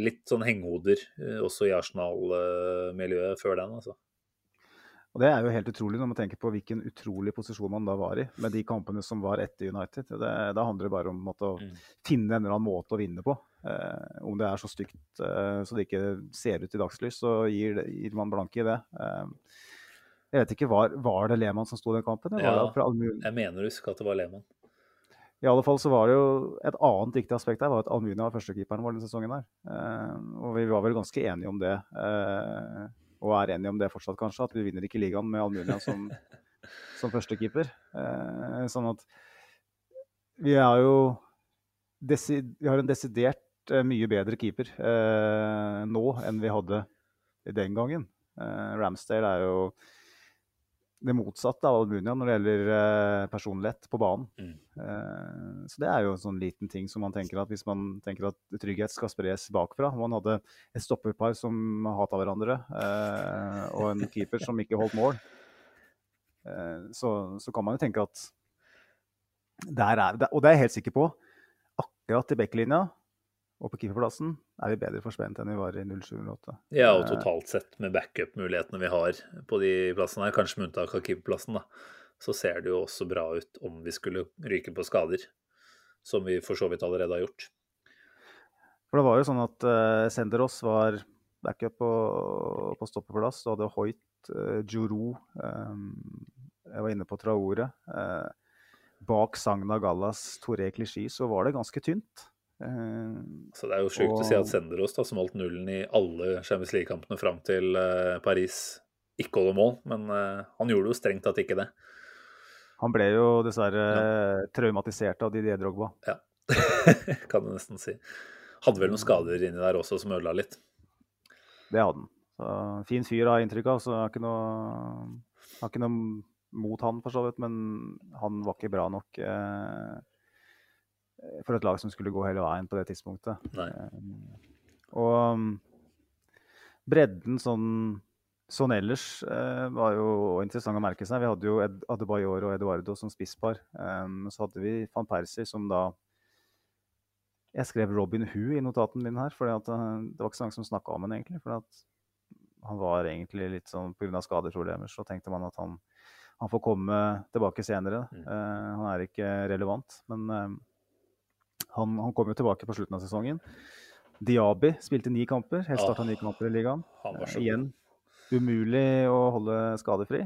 litt sånn hengehoder eh, også i Arsenal-miljøet før den, altså. Og det er jo helt utrolig når man tenker på hvilken utrolig posisjon man da var i med de kampene som var etter United. Det, da handler det bare om måte, å Mm. finne en eller annen måte å vinne på. Eh, om det er så stygt eh, så det ikke ser ut i dagslys, så gir, gir man blanke i det. Eh, jeg vet ikke, Var, var det Lehmann som sto i den kampen? Ja. Jeg mener å huske at det var Lehmann. I alle fall så var det jo Et annet viktig aspekt her var at Almunia var førstekeeperen vår denne sesongen. her. Eh, og vi var vel ganske enige om det. Og er enige om det fortsatt, kanskje. At vi vinner ikke ligaen med Almunia som, som førstekeeper. Eh, sånn at Vi har jo vi har en desidert eh, mye bedre keeper eh, nå enn vi hadde den gangen. Eh, Ramsdale er jo det motsatte av Albunia når det gjelder eh, personlighet på banen. Mm. Eh, så det er jo en sånn liten ting som man tenker at hvis man tenker at trygghet skal spres bakfra Man hadde et stopperpar som hata hverandre, eh, og en keeper som ikke holdt mål. Så, så kan man jo tenke at der er, Og det er jeg helt sikker på. Akkurat i backlinja og på keeperplassen er vi bedre forspent enn vi var i 07-08. Ja, og totalt sett med backup-mulighetene vi har på de plassene her, kanskje med unntak av keeperplassen, da, så ser det jo også bra ut om vi skulle ryke på skader. Som vi for så vidt allerede har gjort. For det var jo sånn at uh, Senderos var backup på, på stoppeplass. Du hadde Hoit, uh, Juro um, Jeg var inne på Traore. Uh, bak Sagna Gallas, Toré Klisjy, så var det ganske tynt. Så det er jo sjukt og... å si at Senderos, da, som holdt nullen i alle Champions League-kampene fram til Paris, ikke holder mål. Men han gjorde jo strengt tatt ikke det. Han ble jo dessverre ja. traumatisert av Didier Drogba. Ja, kan du nesten si. Hadde vel noen skader inni der også som ødela litt. Det hadde han. Så, fin fyr har jeg inntrykk av, så jeg har ikke noe, har ikke noe mot han for så vidt. Men han var ikke bra nok eh, for et lag som skulle gå hele veien på det tidspunktet. Nei. og um, bredden sånn Sånn ellers eh, var jo interessant å merke seg. Vi hadde jo Ed Adebayor og Eduardo som spisspar. Så hadde vi van Persie som da Jeg skrev Robin Hu i notaten min her, for det var ikke så mange som snakka om ham egentlig. For han var egentlig litt sånn pga. skadeproblemer, så tenkte man at han, han, får komme tilbake senere. Mm. Han er ikke relevant, men han, han kom jo tilbake på slutten av sesongen. Diaby spilte ni kamper. Helt starta ni kamper i ligaen. Eh, igjen umulig å holde skadefri.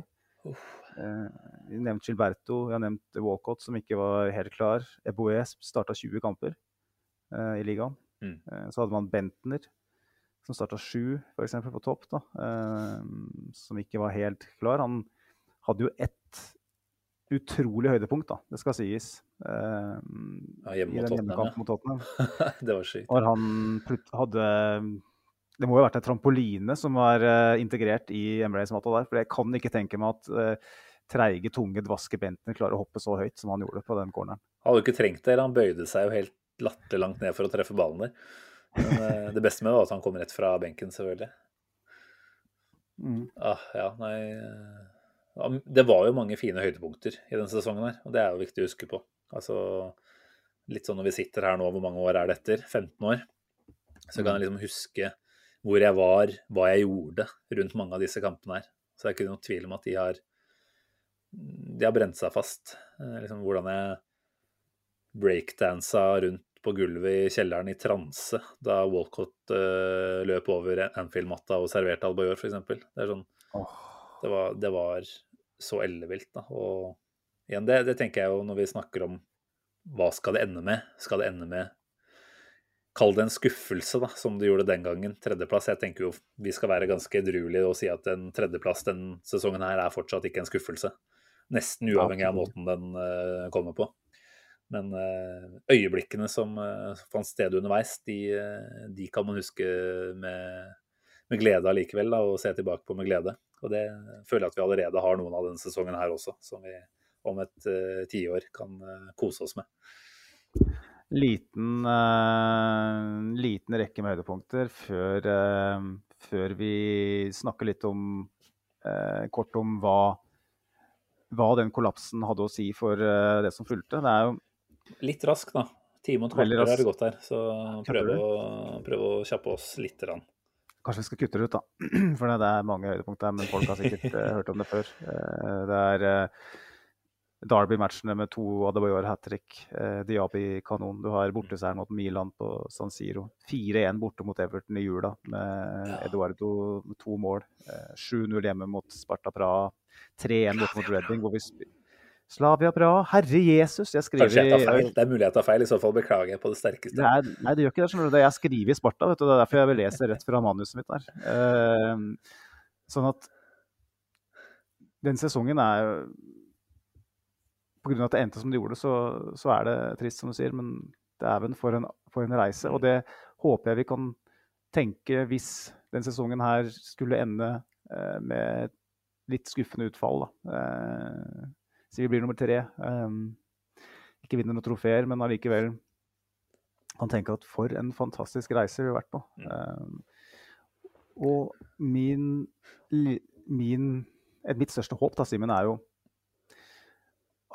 Eh, vi nevnte Gilberto, vi har nevnt Walcott, som ikke var helt klar. Eboe starta 20 kamper eh, i ligaen. Mm. Eh, så hadde man Bentner, som starta sju, f.eks. på topp, da, eh, som ikke var helt klar. Han hadde jo ett utrolig høydepunkt, da, det skal sies. Eh, ja, hjemme I den hjemmekampen mot Tottenham. det var sykt. Når han hadde det må jo ha vært en trampoline som var uh, integrert i Emirates-matta der. For jeg kan ikke tenke meg at uh, treige, tunge Dvaske Bentner klarer å hoppe så høyt som han gjorde på den corneren. Han hadde jo ikke trengt det. Han bøyde seg jo helt latterlangt ned for å treffe ballen der. Men uh, det beste med det var at han kom rett fra benken, selvfølgelig. Mm. Ah, ja, nei Det var jo mange fine høydepunkter i denne sesongen her, og det er jo viktig å huske på. Altså, litt sånn når vi sitter her nå, hvor mange år er det etter? 15 år? Så kan jeg liksom huske hvor jeg var, hva jeg gjorde rundt mange av disse kampene her. Så det er ikke noen tvil om at de har, de har brent seg fast. Liksom hvordan jeg breakdansa rundt på gulvet i kjelleren i transe da Walcott uh, løp over Anfield-matta og serverte Albayor, f.eks. Det er sånn oh. det, var, det var så ellevilt, da. Og igjen, det, det tenker jeg jo når vi snakker om hva skal det ende med? Skal det ende med Kall det en skuffelse, da, som det gjorde den gangen. Tredjeplass. Jeg tenker jo vi skal være ganske edruelige og si at en tredjeplass den sesongen her er fortsatt ikke en skuffelse. Nesten uavhengig av måten den uh, kommer på. Men uh, øyeblikkene som uh, fant sted underveis, de, de, kan man huske med, med glede allikevel, da, og se tilbake på med glede. Og det føler jeg at vi allerede har noen av denne sesongen her også, som vi om et tiår kan kose oss med liten, uh, liten rekke med høydepunkter før, uh, før vi snakker litt om uh, kort om hva, hva, den kollapsen hadde å si for det som fulgte. Det er jo Litt rask, da. Time og et kvarter har det gått her, så prøv å, prøv å kjappe oss litt. Rann. Kanskje vi skal kutte det ut, da. For det er mange høydepunkter, men folk har sikkert hørt om det før. Det er Derby-matchene med to Adebayor hat trick. Eh, Diaby kanon. Du har borteseieren mot Milan på San Siro. 4-1 borte mot Everton i jula med ja. Eduardo med to mål. Eh, 7-0 hjemme mot Sparta Praha. 3-1 borte mot Redding, hvor vi Slavia bra. herre Jesus! Jeg skriver Kanskje jeg tar feil. Det er mulig jeg tar feil, i så fall beklager jeg på det sterkeste. Det er, nei, det gjør ikke det. skjønner du. Jeg skriver i Sparta, vet du. det er derfor jeg vil lese rett fra manuset mitt der. Uh, sånn at den sesongen er pga. at det endte som det gjorde, så, så, er det trist, som du sier. Men dæven, for, en, for en reise. Og det håper jeg vi kan tenke hvis den sesongen her skulle ende uh, med litt skuffende utfall. Da. Eh, så vi blir nummer tre. Eh, ikke vinner noen trofeer, men allikevel kan tenke at for en fantastisk reise vi har vært på. Mm. Eh, og min, min, Mitt største håp da, Simen, er jo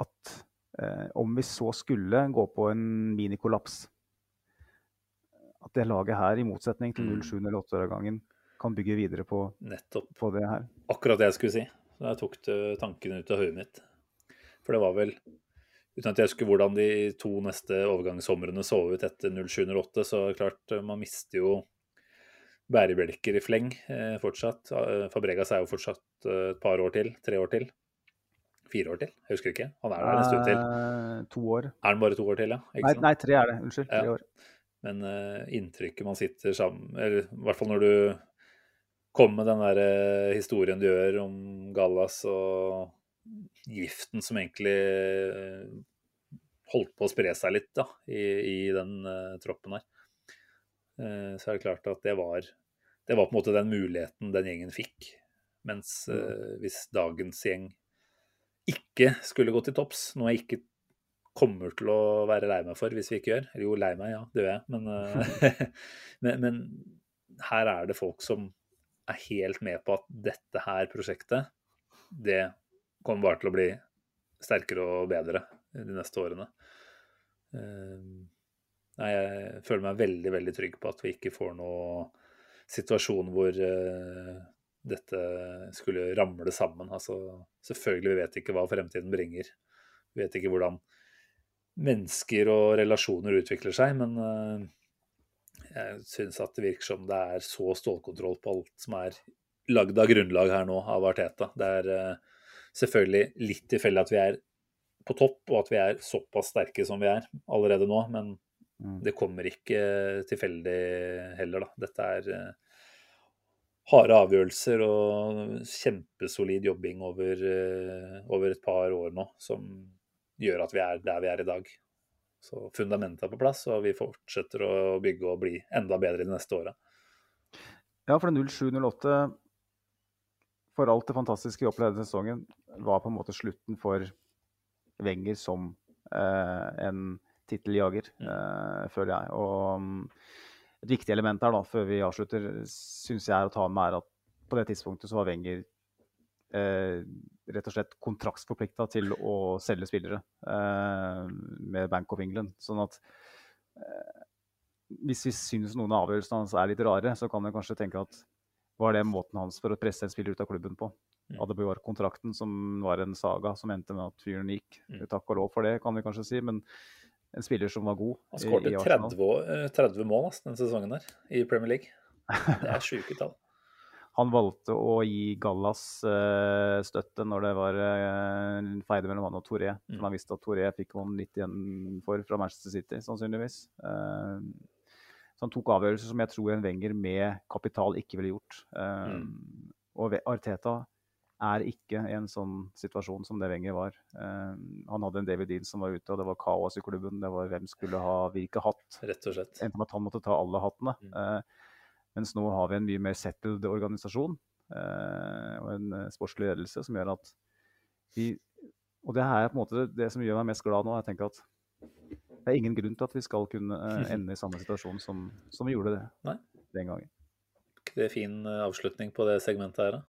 at eh, om vi så skulle gå på en minikollaps At det laget her, i motsetning til 07 mm. eller 08-årgangen, kan bygge videre på, på, det her. Akkurat det jeg skulle si. Så jeg tok tanken ut av hodet mitt. For det var vel Uten at jeg husker hvordan de to neste overgangssomrene så ut etter 07-08, så klart man mister jo bærebjelker i fleng eh, fortsatt. Eh, Fabregas er jo fortsatt eh, et par år til. Tre år til. Fire år til? Jeg husker ikke. Han er der en stund til. Eh, to år. Er han bare to år til, ja? Nei, nei, tre er det. Unnskyld. Tre ja. år. Men eh, inntrykket man sitter sammen Eller i hvert fall når du kommer med den der eh, historien du gjør om Gallas og giften som egentlig uh, holdt på å spre seg litt da, i, i den troppen her. så er det klart at det var det var på en måte den muligheten den gjengen fikk. Mens hvis dagens gjeng ikke skulle gå til topps, noe jeg ikke kommer til å være lei meg for hvis vi ikke gjør. Eller Jo, lei meg, ja, det gjør jeg. Men, eh, men, men, her er det folk som er helt med på at dette her prosjektet, det kommer bare til å bli sterkere og bedre de neste årene. Eh, nei, jeg føler meg veldig, veldig trygg på at vi ikke får noe situasjon hvor uh, dette skulle ramle sammen. Altså, selvfølgelig, vi vet ikke hva fremtiden bringer. Vi vet ikke hvordan mennesker og relasjoner utvikler seg, men uh, jeg syns at det virker som det er så stålkontroll på alt som er lagd av grunnlag her nå av Arteta. Det er selvfølgelig litt tilfeldig at vi er på topp, og at vi er såpass sterke som vi er allerede nå, men mm. det kommer ikke tilfeldig heller, da. Dette er uh, harde avgjørelser og kjempesolid jobbing over, over et par år nå, som gjør at vi er der vi er i dag. Så fundamentet er på plass, og vi fortsetter å bygge og bli enda bedre de neste åra. Ja, for 07-08, for alt det fantastiske vi opplevde denne sesongen, var på en måte slutten for Wenger som eh, en titteljager, mm. eh, føler jeg. Og um, et viktig element her, da, før vi avslutter, syns jeg er å ta med, er at på det tidspunktet så var Wenger eh, rett og slett kontraktsforplikta til å selge spillere eh, med Bank of England. Sånn at eh, hvis vi syns noen av avgjørelsene hans er litt rare, så kan vi kanskje tenke at var det måten hans for å presse en spiller ut av klubben på? Mm. Adebayor-kontrakten, som var en saga som endte med at fyren gikk. Mm. Takk og lov for det, kan vi kanskje si. men en spiller som var god. Han skåret 30, 30 mål denne sesongen der i Premier League. Det er sjuke tall han valgte å gi Gallas uh, støtte når det var uh, feide mellom han og Toré. Mm. For han visste at Toré fikk man litt igjen for fra Manchester City, sannsynligvis. Uh, så han tok avgjørelser som jeg tror en Wenger med kapital ikke ville gjort. Mm. Og Arteta er ikke i en sånn situasjon som det Wenger var. Um, han hadde en David Dean som var ute, og det var kaos i klubben. Det var hvem skulle ha hvilken hatt. Rett og slett. Enten at han måtte ta alle hattene. Mm. Uh, mens nå har vi en mye mer settled organisasjon uh, og en eh, sportslig ledelse som gjør at vi Og det er på en måte det som gjør meg mest glad nå. Jeg tenker at det er ingen grunn til at vi skal kunne eh, ende i samme situasjon som, som vi gjorde det Nei. den gangen. Det er fin eh, avslutning på det segmentet her, da.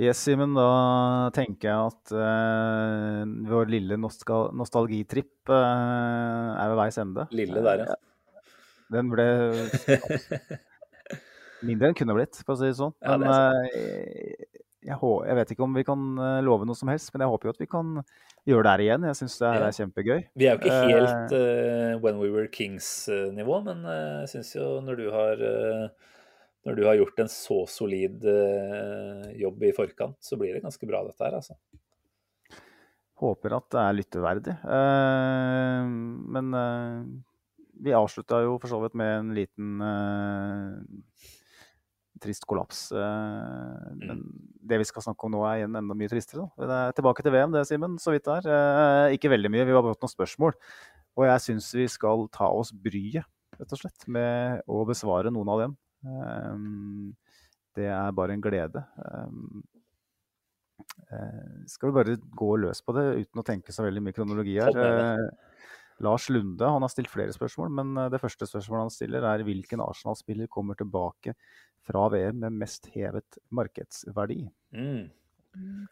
Yes, Simen. Da tenker jeg at uh, vår lille nostalgitripp uh, er ved veis ende. Lille der, ja. Den ble Mindre enn kunne blitt, for å si det sånn. Men ja, det eh, jeg, jeg, vet ikke om vi kan eh, love noe som helst, men jeg håper jo at vi kan gjøre det her igjen. Jeg syns det her er kjempegøy. Vi er jo ikke helt uh, When We Were Kings-nivå, men jeg syns jo når du har når du har gjort en så solid jobb i forkant, så blir det ganske bra, dette her, altså. Håper at det er lytteverdig. men vi avslutta jo for så vidt med en liten trist kollaps. Eh, men det vi skal snakke om nå, er igjen enda mye tristere. Da. Det er tilbake til VM, det, Simen, så vidt det er. Eh, ikke veldig mye, vi har fått noen spørsmål. Og jeg syns vi skal ta oss bryet, rett og slett, med å besvare noen av dem. Det er bare en glede. Skal vi bare gå løs på det uten å tenke så veldig mye kronologi her? Lars Lunde han har stilt flere spørsmål, men eh, det første spørsmålet han stiller er hvilken Arsenal-spiller kommer tilbake fra VM med mest hevet markedsverdi? Mm.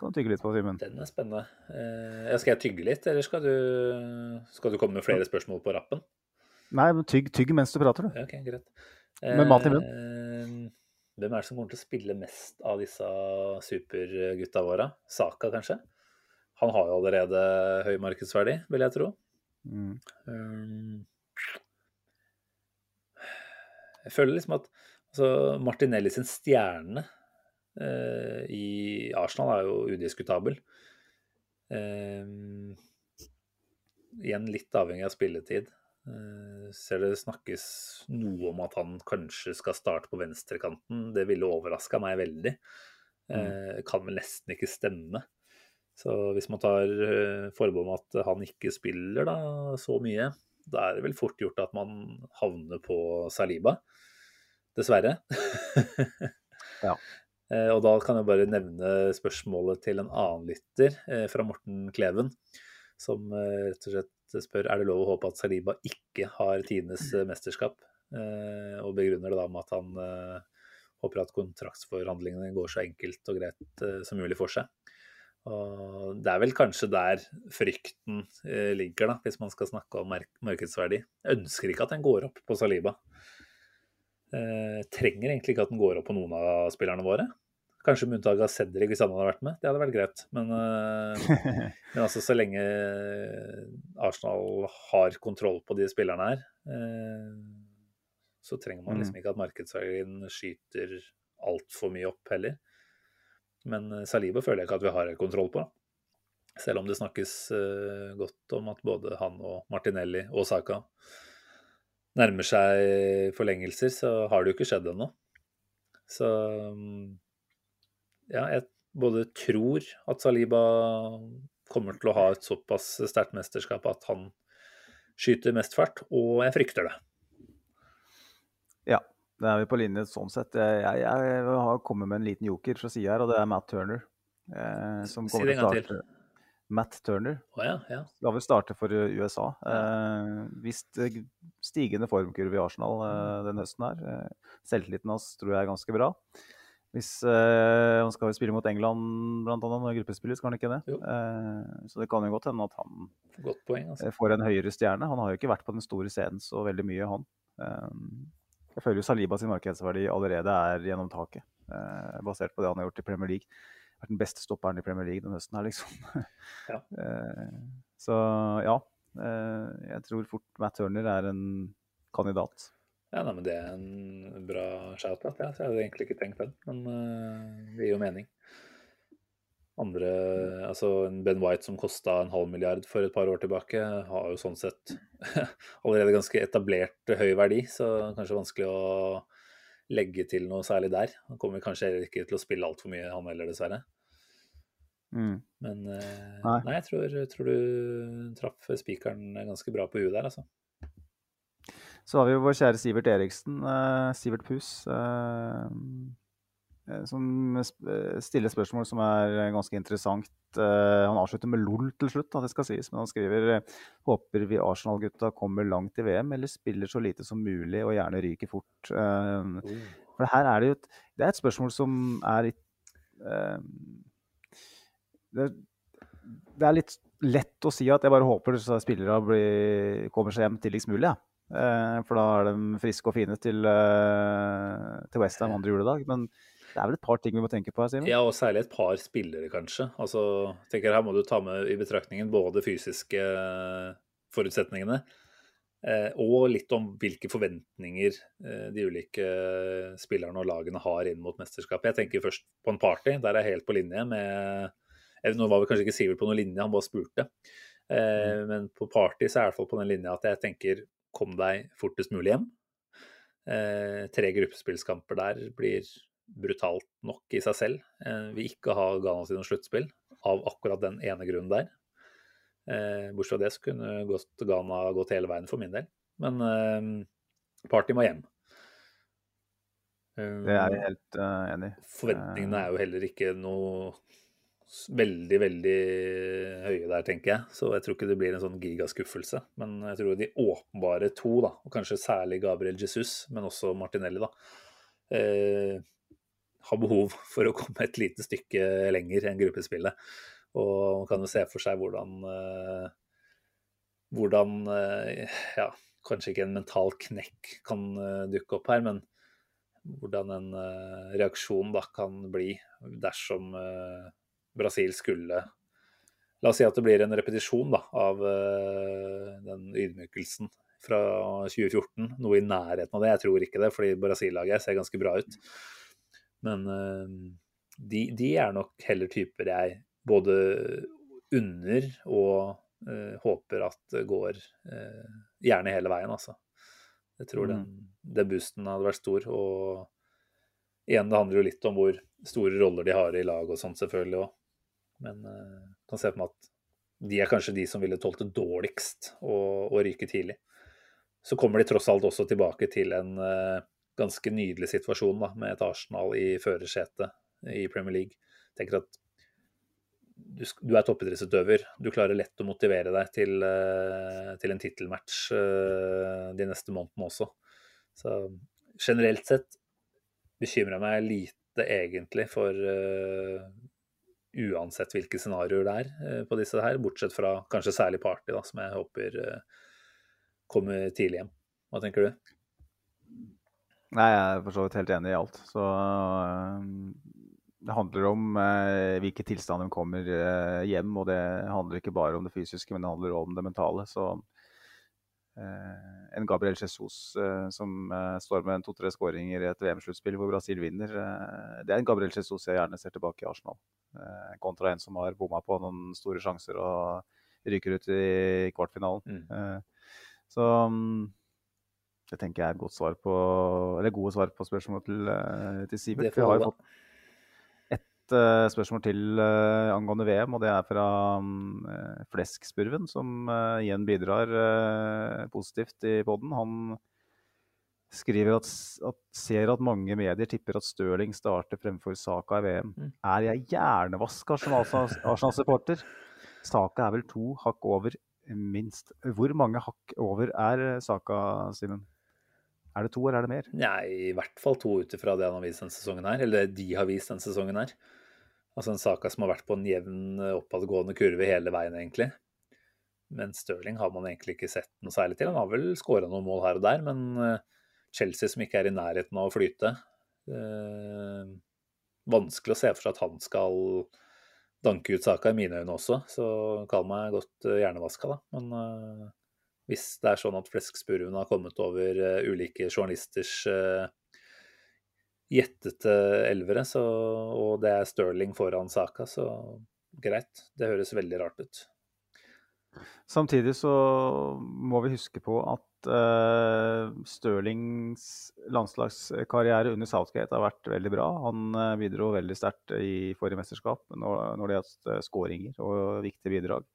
Kan du tygge litt på, Simen? Den er spennende. Eh, skal jeg tygge litt, eller skal du, skal du komme med flere spørsmål på rappen? Nei, men tygg, tygg mens du prater, du. Ok, greit. Med mat i munnen. Eh, hvem er det som kommer til å spille mest av disse supergutta våre? Saka, kanskje? Han har jo allerede høy markedsverdi, vil jeg tro. Mm. Um, jeg føler liksom at altså, Martinelli sin stjerne eh, i Arsenal er jo udiskutabel. Eh, igjen litt avhengig av spilletid. Eh, ser det snakkes noe om at han kanskje skal starte på venstrekanten. Det ville overraska meg veldig. Uh, kan vel nesten ikke stemme. Så hvis man tar eh, forbehold om at han ikke spiller da, så mye, da er det vel fort gjort at man havner på Saliba. Dessverre. ja. Eh, og da kan jeg bare nevne spørsmålet til en annen lytter, eh, fra Morten Kleven, som rett og slett spør er det lov å håpe at Saliba ikke har tidenes mesterskap. Og begrunner det da med at han håper at kontraktsforhandlingene går så enkelt og greit som mulig for seg. Og det er vel kanskje der frykten eh, ligger, da, hvis man skal snakke om mark markedsverdi. Jeg ønsker ikke at den går opp på Saliba. Eh, trenger egentlig ikke at den går opp på noen av spillerne våre. Kanskje med unntak av Cedric hvis han hadde vært med. Det hadde vært greit. Men, eh, men altså, så lenge Arsenal har kontroll på de spillerne her, eh, så trenger man liksom mm. ikke at markedsverdien skyter altfor mye opp heller. Men eh, Saliba føler jeg ikke at vi har kontroll på. Selv om det snakkes godt om at både han og Martinelli og Saka nærmer seg forlengelser, så har det jo ikke skjedd ennå. Så ja, jeg både tror at Saliba kommer til å ha et såpass sterkt mesterskap at han skyter mest fart, og jeg frykter det. Ja, da er vi på linje sånn sett. Jeg, jeg, jeg har kommet med en liten joker fra sida her, og det er Matt Turner. Eh, som kommer si det en gang til. Matt Turner. Oh, ja, ja. La vel starte for USA. Eh, visst eh, stigende formkurve i Arsenal eh, den høsten her. Eh, selvtilliten hans tror jeg er ganske bra. Hvis eh, Han skal spille mot England blant annet når gruppespiller, skal han ikke det? Eh, så det kan jo godt hende at han poeng, altså. får en høyere stjerne. Han har jo ikke vært på den store scenen så veldig mye, han. Jeg føler jo Saliba sin markedsverdi allerede er gjennom taket, eh, basert på det han har gjort i Premier League. Vært den beste stopperen i Premier League denne høsten her, liksom. Ja. eh, så ja. Eh, jeg tror fort Matt Turner er en kandidat. Ja, nei, men Det er en bra shout-out. Ja. Jeg hadde egentlig ikke tenkt den, men uh, det gir jo mening. Andre, altså Ben White som kosta en halv milliard for et par år tilbake, har jo sånn sett allerede ganske etablert høy verdi, så kanskje vanskelig å legge til noe særlig der. Han kommer kanskje ikke til å spille altfor mye, han heller, dessverre. Mm. Men uh, nei. nei, jeg tror, tror du traff spikeren ganske bra på huet der, altså. Så har vi jo vår kjære Sivert Eriksen. Uh, Sivert Puss. Uh, Eh, som eh, stiller spørsmål som er eh, ganske interessant. Han avslutter med LOL til slutt, det skal sies, men han skriver håper vi Arsenal-gutta kommer langt i VM, eller spiller så lite som mulig og gjerne ryker fort. For her er det jo et, det er et spørsmål som er det, det er litt lett å si at jeg bare håper spillere kommer seg hjem tidligst mulig. Ja. For da er de friske og fine til, til Westham andre juledag. Men det er vel et par ting vi må tenke på her, Simen? Ja, og særlig et par spillere, kanskje. Altså, tenker Her må du ta med i betraktningen både fysiske eh, forutsetningene eh, og litt om hvilke forventninger eh, de ulike spillerne og lagene har inn mot mesterskapet. Jeg tenker først på en party. Der er jeg helt på linje med Nå var vi kanskje ikke Sivert på noen linje, han bare spurte. Mm. Men på party så er jeg i hvert fall på den linja at jeg tenker kom deg fortest mulig hjem. tre gruppespillskamper der blir brutalt nok i seg selv. Eh, vil ikke ha Ghana til noe sluttspill av akkurat den ene grunnen der. Eh, bortsett fra det så kunne gått Ghana gått hele veien for min del. Men eh, Party må hjem. Det er jeg helt enig i. Forventningene er jo heller ikke noe veldig, veldig høye der, tenker jeg. Så jeg tror ikke det blir en sånn gigaskuffelse. Men jeg tror de åpenbare to, da, og kanskje særlig Gabriel Jesus, men også Martinelli, da, eh, har behov for å komme et lite stykke lenger enn gruppespillet. Og man kan jo se for seg hvordan eh, hvordan eh, Ja, kanskje ikke en mental knekk kan eh, dukke opp her, men hvordan en reaksjon da kan bli dersom Brasil skulle La oss si at det blir en repetisjon da, av den ydmykelsen fra 2014. Noe i nærheten av det. Jeg tror ikke det, fordi Brasil-laget ser ganske bra ut. Men de, de, er nok heller typer jeg både unner og håper at det går gjerne hele veien, altså. Jeg tror den, mm. den boosten hadde vært stor. Og igjen, det handler jo litt om hvor store roller de har i lag og sånt, selvfølgelig òg. Men uh, kan se for meg at de er kanskje de som ville tålt det dårligst å, å, ryke tidlig. Så kommer de tross alt også tilbake til en uh, ganske nydelig situasjon da, med et Arsenal i førersetet i Premier League. Tenker at du, du er toppidrettsutøver. Du klarer lett å motivere deg til, uh, til en tittelmatch uh, de neste månedene også. Så generelt sett bekymrer jeg meg lite egentlig for uh, uansett hvilke scenarioer det er på disse her, bortsett fra kanskje særlig Party, da, som jeg håper kommer tidlig hjem. Hva tenker du? Nei, jeg er for så vidt helt enig i alt. Så det handler om eh, hvilke tilstander hun kommer eh, hjem. Og det handler ikke bare om det fysiske, men det handler også om det mentale. Så eh, en Gabriel Jesus eh, som eh, står med to-tre skåringer i et VM-sluttspill hvor Brasil vinner, eh, det er en Gabriel Jesus jeg gjerne ser tilbake i Arsenal. kontra en som har bomma på noen store sjanser og ryker ut i kvartfinalen. Mm. så mm, det tenker jeg er et godt svar på, eller gode svar på spørsmålet til, til Sivert. Vi har jo fått uh, spørsmål til uh, angående VM, og det er fra um, Fleskspurven, som uh, igjen bidrar positivt i poden. Han skriver at, at, ser at mange medier tipper at Stirling starter fremfor Saka i VM. Mm. Er jeg hjernevaska som Arsenal-supporter? Saka er vel to hakk over, minst. Hvor mange hakk over er Saka, Simen? Er det to, eller er det mer? Nei, i hvert fall to ut ifra det han har vist denne sesongen her. Eller de har vist denne sesongen her. Altså en Saka som har vært på en jevn eh, oppadgående kurve hele veien, egentlig. Men Stirling har man egentlig ikke sett noe særlig til. Han har vel skåra noen mål her og der, men eh, Chelsea som ikke er i nærheten av å flyte eh, Vanskelig å se for seg at han skal danke ut saka, i mine øyne også. Så kall meg godt eh, hjernevaska, da. Men eh, hvis det er sånn at fleskspurven har kommet over uh, ulike journalisters uh, gjettete elvere, så, og det er Sterling foran Saka, så greit. Det høres veldig rart ut. Samtidig så må vi huske på at uh, Stirlings landslagskarriere under Southgate har vært veldig bra. Han bidro veldig sterkt i forrige mesterskap når, når det gjaldt skåringer og viktige bidrag.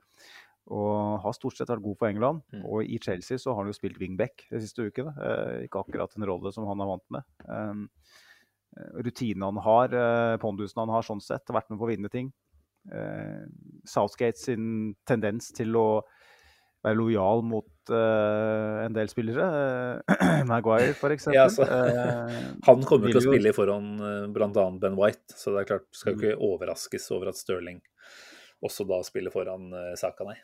Og har stort sett vært god for England. Mm. Og i Chelsea så har han jo spilt wingback de siste ukene. Eh, ikke akkurat en rolle som han er vant med. Um, Eh, rutinene han har, eh, pondusen han har sånn sett, vært med på å vinne ting. Eh, Southgate sin tendens til å være lojal mot eh, en del spillere. Maguire, f.eks. Ja, altså, han kommer til å spille foran uh, bl.a. Ben White, så det er klart, skal jo ikke mm. overraskes over at Stirling også da spille foran uh, Saka, nei.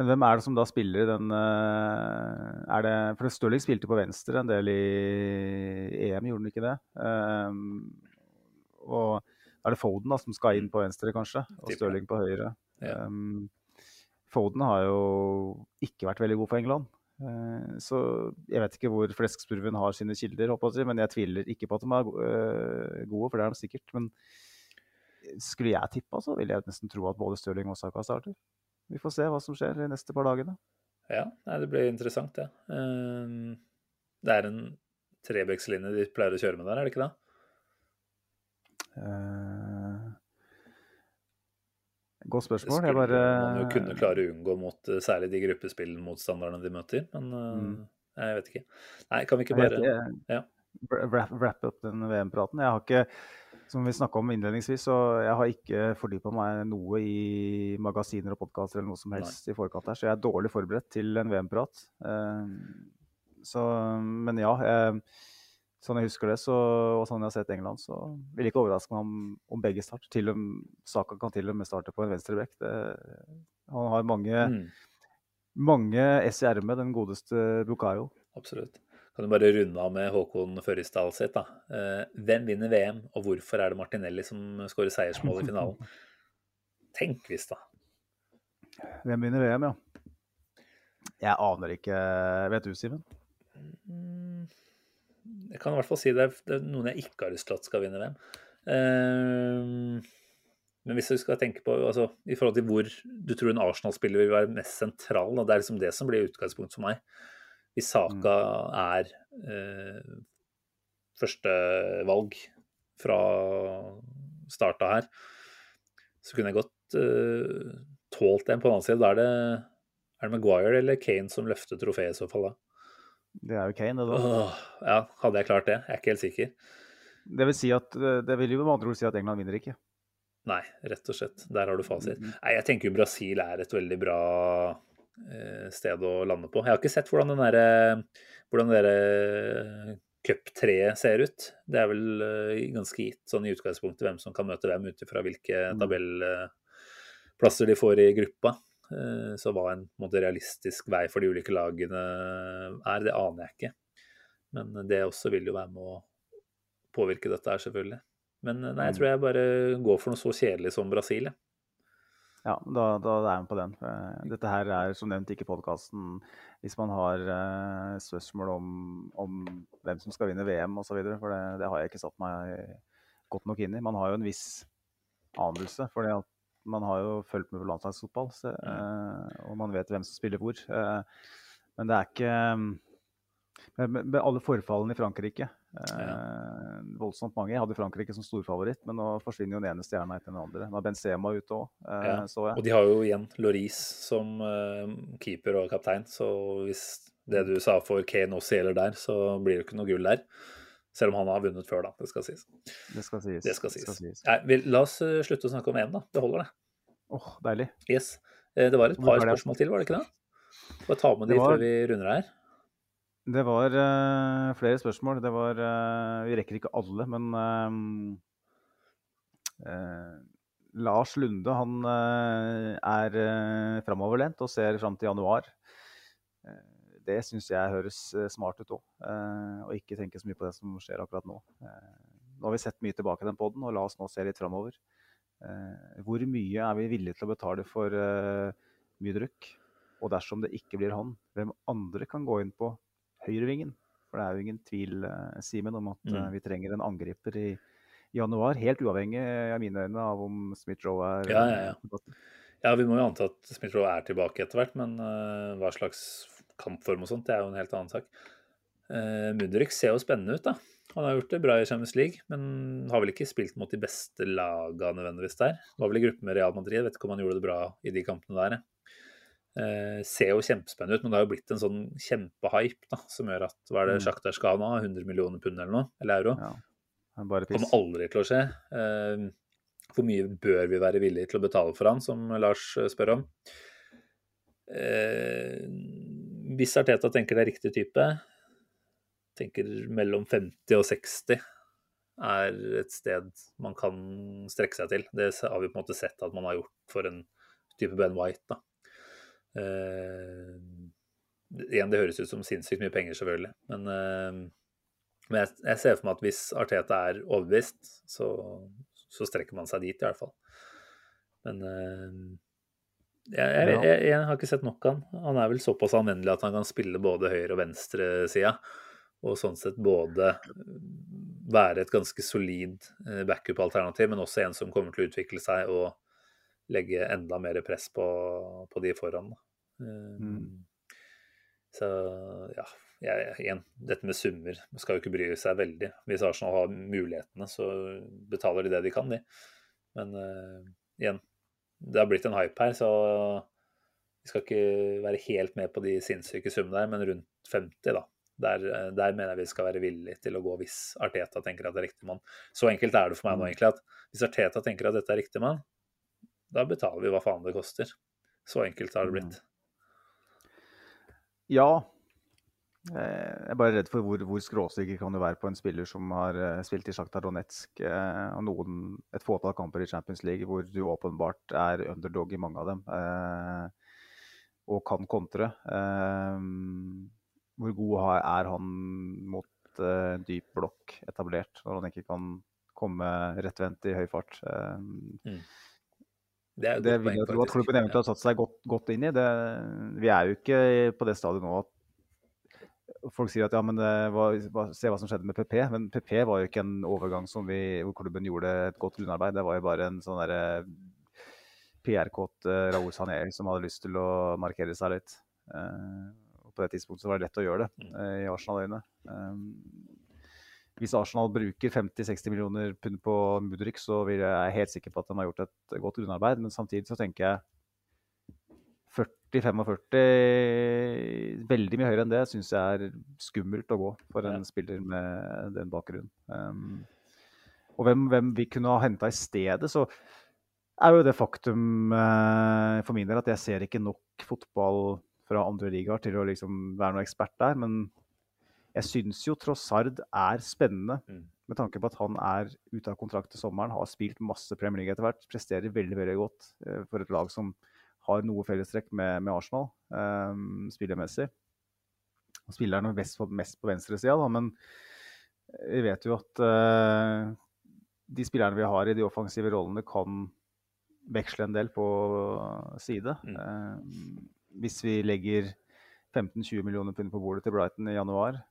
Men hvem er det som da spiller den eh, er det, For Stirling spilte på venstre en del i EM, gjorde han ikke det? Um, og er det Foden da, som skal inn på venstre, kanskje? Og Stirling på høyre. Ja. Um, Foden har jo ikke vært veldig god for England. Uh, så jeg vet ikke hvor Fleskspurven har sine kilder, jeg, men jeg tviler ikke på at de er gode, for det er de sikkert. Men skulle jeg tippa, så ville jeg nesten tro at både Stirling og Saka starter. Vi får se hva som skjer de neste par dagene. Ja, det blir interessant, det. Ja. Ehm, det er en Trebekslinje de pleier å kjøre med der, er det ikke det? Eh, godt spørsmål. skulle Jeg bare man jo kunne klare å unngå mot eh, særlig de gruppespillmotstanderne de møter, men eh, Mm. jeg vet ikke. Nei, kan vi ikke bare ja. wrap, wrap up den VM-praten. Jeg har ikke, som vi snakka om innledningsvis, så jeg har ikke fordypa meg noe i magasiner og podkaster eller noe som helst i forkant her, så jeg er dårlig forberedt til en VM-prat. Eh, så, men ja. Jeg, sånn jeg husker det, så, og sånn jeg har sett England, så vil jeg ikke overraske meg om, om begge starter. Til og med, Saka kan til og med starte på en venstreback. Han har mange, Mm, mange S i ermet, den godeste Bukayo. absolutt. Kan du bare runde av med Håkon Førrisdal sitt, da. Eh, hvem vinner VM, og hvorfor er det Martinelli som skårer seiersmål i finalen? Tenk hvis, da. Hvem vinner VM, ja? Jeg aner ikke. Vet du, Simen? Mm, Jeg kan i hvert fall si det er, er noen jeg ikke har lyst til at skal vinne VM. Eh, men hvis du skal tenke på altså, i forhold til hvor du tror en Arsenal-spiller vil være mest sentral, og det er liksom det som blir utgangspunkt for meg. Hvis Saka er eh, førstevalg fra starta her, så kunne jeg godt eh, tålt en på den annen side. Da er det, er det Maguire eller Kane som løfter trofeet i så fall, da? Det er jo Kane, det da. Åh, ja, hadde jeg klart det? Jeg er ikke helt sikker. Det vil si at eh, det vil jo med andre ord si at England vinner ikke. Nei, rett og slett. Der har du fasit. Mm. Nei, jeg tenker jo Brasil er et veldig bra sted å lande på. Jeg har ikke sett hvordan den der, hvordan dere cuptreet ser ut. Det er vel eh, ganske gitt sånn i utgangspunktet hvem som kan møte hvem ut ifra hvilke Mm. tabellplasser de får i gruppa. Eh, Så hva en måte, realistisk vei for de ulike lagene er, det aner jeg ikke. Men det også vil jo være med å påvirke dette her, selvfølgelig. Men eh, nei, jeg Mm. tror jeg bare går for noe så kjedelig som Brasil. jeg. Ja, da, da er vi på den. Eh, Dette her er som nevnt ikke podkasten hvis man har eh, spørsmål om, om hvem som skal vinne VM osv. For det, det har jeg ikke satt meg godt nok inn i. Man har jo en viss anelse, for man har jo fulgt med på landslagsfotball. Så, eh, og man vet hvem som spiller hvor. Eh, men det er ikke med, med, alle forfallene i Frankrike eh, Voldsomt mange. Jeg hadde Frankrike som storfavoritt, men nå forsvinner jo den ene stjerna etter den andre. Nå er Benzema ute òg, eh, Ja, så jeg. Og de har jo igjen Loris som eh, keeper og kaptein, så hvis det du sa for Kane også gjelder der, så blir det ikke noe gull der. Selv om han har vunnet før, da. Det skal sies. Det skal sies. Det skal sies. sies. Nei, vi, la oss eh, slutte å snakke om EM, da. Det holder, det. Åh, deilig. Yes. Eh, Det var et par spørsmål til, var det ikke det? Bare ta med Det de var- før vi runder her. Det var uh, flere spørsmål. Det var uh, Vi rekker ikke alle, men uh, Lars Lunde han er uh, framoverlent og ser fram til januar. Det syns jeg høres smart ut òg, og ikke tenke så mye på det som skjer akkurat nå. Nå har vi sett mye tilbake i den poden, og la oss nå se litt framover. Hvor mye er vi villige til å betale for uh, drukk? Og dersom det ikke blir han, hvem andre kan gå inn på høyrevingen? For det er jo ingen tvil, eh, Simen, om at eh, Mm. vi trenger en angriper i januar. Helt uavhengig av mine øyne av om Smith-Roe er Ja, ja, ja. Ja, vi må jo anta at Smith-Roe er tilbake etter hvert, men uh, hva slags kampform og sånt, det er jo en helt annen sak. Uh, Mudrik ser jo spennende ut, da. Han har gjort det bra i Champions League, men har vel ikke spilt mot de beste laga nødvendigvis der. Var vel i gruppe med Real Madrid, vet ikke om han gjorde det bra i de kampene der. Eh, ser jo kjempespennende ut, men det har jo blitt en sånn kjempehype da, som gjør at hva er det Mm. Shakhtar skal ha nå? 100 millioner pund eller noe? Eller euro? Ja. Han kommer aldri til å skje. Eh, Hvor mye bør vi være villige til å betale for han, som Lars eh, spør om. Eh, Hvis Arteta tenker det er riktig type, tenker mellom 50 og 60 er et sted man kan strekke seg til. Det har vi på en måte sett at man har gjort for en type Ben White. da. Eh, igjen, det høres ut som sinnssykt mye penger, selvfølgelig. Men, uh, men jeg, jeg ser for meg at hvis Arteta er overbevist, så, så strekker man seg dit, i hvert fall. Men uh, jeg, jeg, jeg, jeg har ikke sett nok av han. Han er vel såpass anvendelig at han kan spille både høyre- og venstresida. Og sånn sett både være et ganske solid backup-alternativ, men også en som kommer til å utvikle seg og legge enda mer press på, på de foran. da. Eh, Mm. Så ja, jeg, igjen, dette med summer skal jo ikke bry seg veldig. Hvis Arsenal har mulighetene, så betaler de det de kan, de. Men uh, igjen, det har blitt en hype her, så vi skal ikke være helt med på de sinnssyke summene der, men rundt 50, da. Der, eh, der, mener jeg vi skal være villige til å gå hvis Arteta tenker at det er riktig mann. Så enkelt er det for meg nå, mm. egentlig, at hvis Arteta tenker at dette er riktig mann, da betaler vi hva faen det koster. Så enkelt har det blitt. Mm. Ja. Eh, jeg er bare redd for hvor, hvor skråsikker kan du være på en spiller som har eh, spilt i Sjakta Donetsk og noen, et fåtall kamper i Champions League hvor du åpenbart er underdog i mange av dem og kan kontre. Hvor god er han mot dyp blokk etablert, når han ikke kan komme rettvendt i høy fart? Mm. Det, det vil jeg tro at klubben eventuelt har satt seg godt, godt inn i. Det, vi er jo ikke på det stadiet nå at folk sier at ja, men var, se hva som skjedde med PP. Men PP var jo ikke en overgang vi, hvor klubben gjorde et godt grunnarbeid. Det var jo bare en sånn PR-kåt uh, Raoul Sané som hadde lyst til å markere seg litt. Uh, og på det tidspunktet var det lett å gjøre det uh, i Arsenal-øyne. Um, hvis Arsenal bruker 50-60 millioner pund på Mudrik, så er jeg helt sikker på at de har gjort et godt grunnarbeid. Men samtidig så tenker jeg 40-45 Veldig mye høyere enn det syns jeg er skummelt å gå for en ja. spiller med den bakgrunnen. Um, og hvem, hvem, vi kunne ha henta i stedet, så er jo det faktum uh, for min del at jeg ser ikke nok fotball fra andre ligaer til å liksom være noen ekspert der. Men jeg syns jo Trossard er spennende mm. med tanke på at han er ute av kontrakt til sommeren, har spilt masse Premier League etter hvert, presterer veldig veldig godt uh, for et lag som har noe fellestrekk med, med Arsenal um, spillermessig. Han spiller nok mest på, mest på venstresida, men vi vet jo at uh, de spillerne vi har i de offensive rollene, kan veksle en del på side. Mm. Uh, hvis vi legger 15-20 millioner pund på bordet til Brighton i januar, Eh,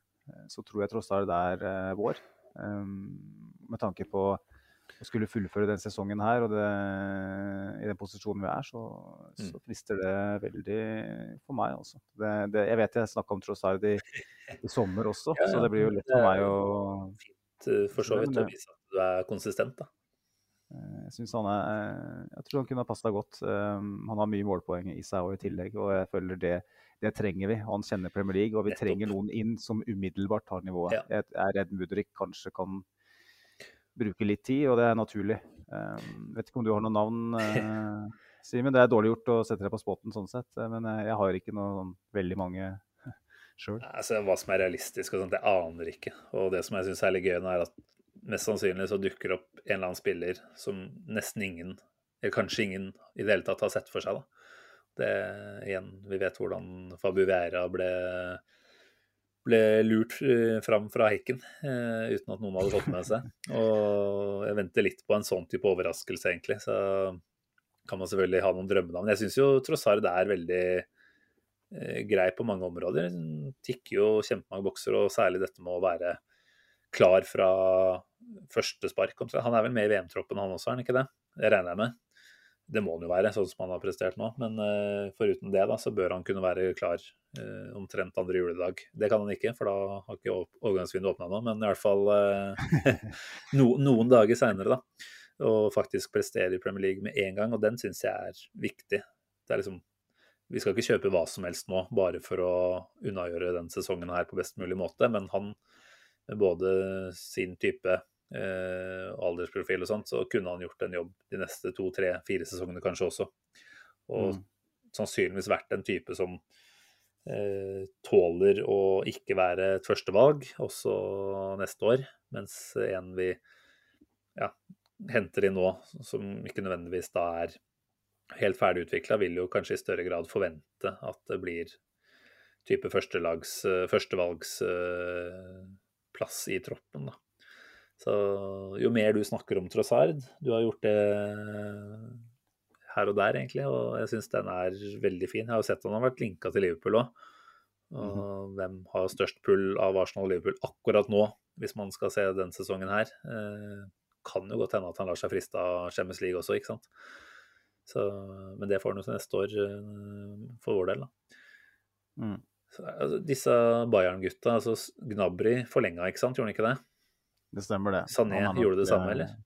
så tror jeg tross alt det er eh, vår. Ehm, med tanke på å skulle fullføre den sesongen her og det, i den posisjonen vi er, så, mm. så frister det veldig for meg. Også. Det, det, jeg vet jeg snakka om Trossard i, i, sommer også, ja, så det blir jo lett for meg å Fint eh, for så vidt å vise at du er konsistent, da. Jeg synes han er, jeg tror han kunne ha passa godt. Han har mye målpoeng i seg og i tillegg, og jeg føler det det trenger vi. Han kjenner Premier League, og vi trenger noen inn som umiddelbart har nivået. Ja. Jeg er redd Mudrik kanskje kan bruke litt tid, og det er naturlig. Um, vet ikke om du har noen navn, uh, Simen. Det er dårlig gjort å sette deg på spotten sånn sett, eh, men jeg har ikke noen veldig mange sjøl. Altså, hva som er realistisk og sånt, det aner ikke. Og det som jeg syns er litt gøy nå, er at mest sannsynlig så dukker opp en eller annen spiller som nesten ingen, eller kanskje ingen i det hele tatt har sett for seg. da det, igjen, vi vet hvordan Fabu Vera ble, ble lurt eh, fram fra hekken eh, uten at noen hadde fått med seg. Og jeg venter litt på en sånn type overraskelse, egentlig. Så kan man selvfølgelig ha noen drømmenavn. Jeg syns jo Trossard er veldig eh, grei på mange områder. Tikker jo kjempemange bokser, og særlig dette med å være klar fra første spark. Han er vel med i VM-troppen, han også, er han ikke det? Det regner jeg med. Det må han jo være, sånn som han har prestert nå. Men uh, foruten det, da, så bør han kunne være klar uh, omtrent andre juledag. Det kan han ikke, for da har ikke overgangsvinduet åpna nå. Men i hvert fall uh, no, noen dager seinere, da. Og faktisk prestere i Premier League med en gang. Og den syns jeg er viktig. Det er liksom vi skal ikke kjøpe hva som helst nå bare for å unnagjøre den sesongen her på best mulig måte, men han både sin type eh, aldersprofil og sånt, så kunne han gjort en jobb de neste to, tre, fire sesongene kanskje også. Og mm. sannsynligvis vært en type som eh, tåler å ikke være et førstevalg også neste år, mens en vi ja, henter inn nå, som ikke nødvendigvis da er helt ferdig utvikla, vil jo kanskje i større grad forvente at det blir type førstelags, førstevalgsplass eh, i troppen. da. Så jo mer du snakker om Trossard Du har gjort det her og der, egentlig, og jeg syns den er veldig fin. Jeg har jo sett han har vært linka til Liverpool òg. Og mm. hvem har størst pull av Arsenal og Liverpool akkurat nå, hvis man skal se den sesongen her? Eh, kan jo godt hende at han lar seg friste av Champions League også, ikke sant. Så, men det får han jo til neste år eh, for vår del, da. Mm. Så, altså, disse Bayern-gutta, altså Gnabry forlenga, ikke sant? Gjorde han ikke det? Det stemmer, det. Sané gjorde det samme, eller?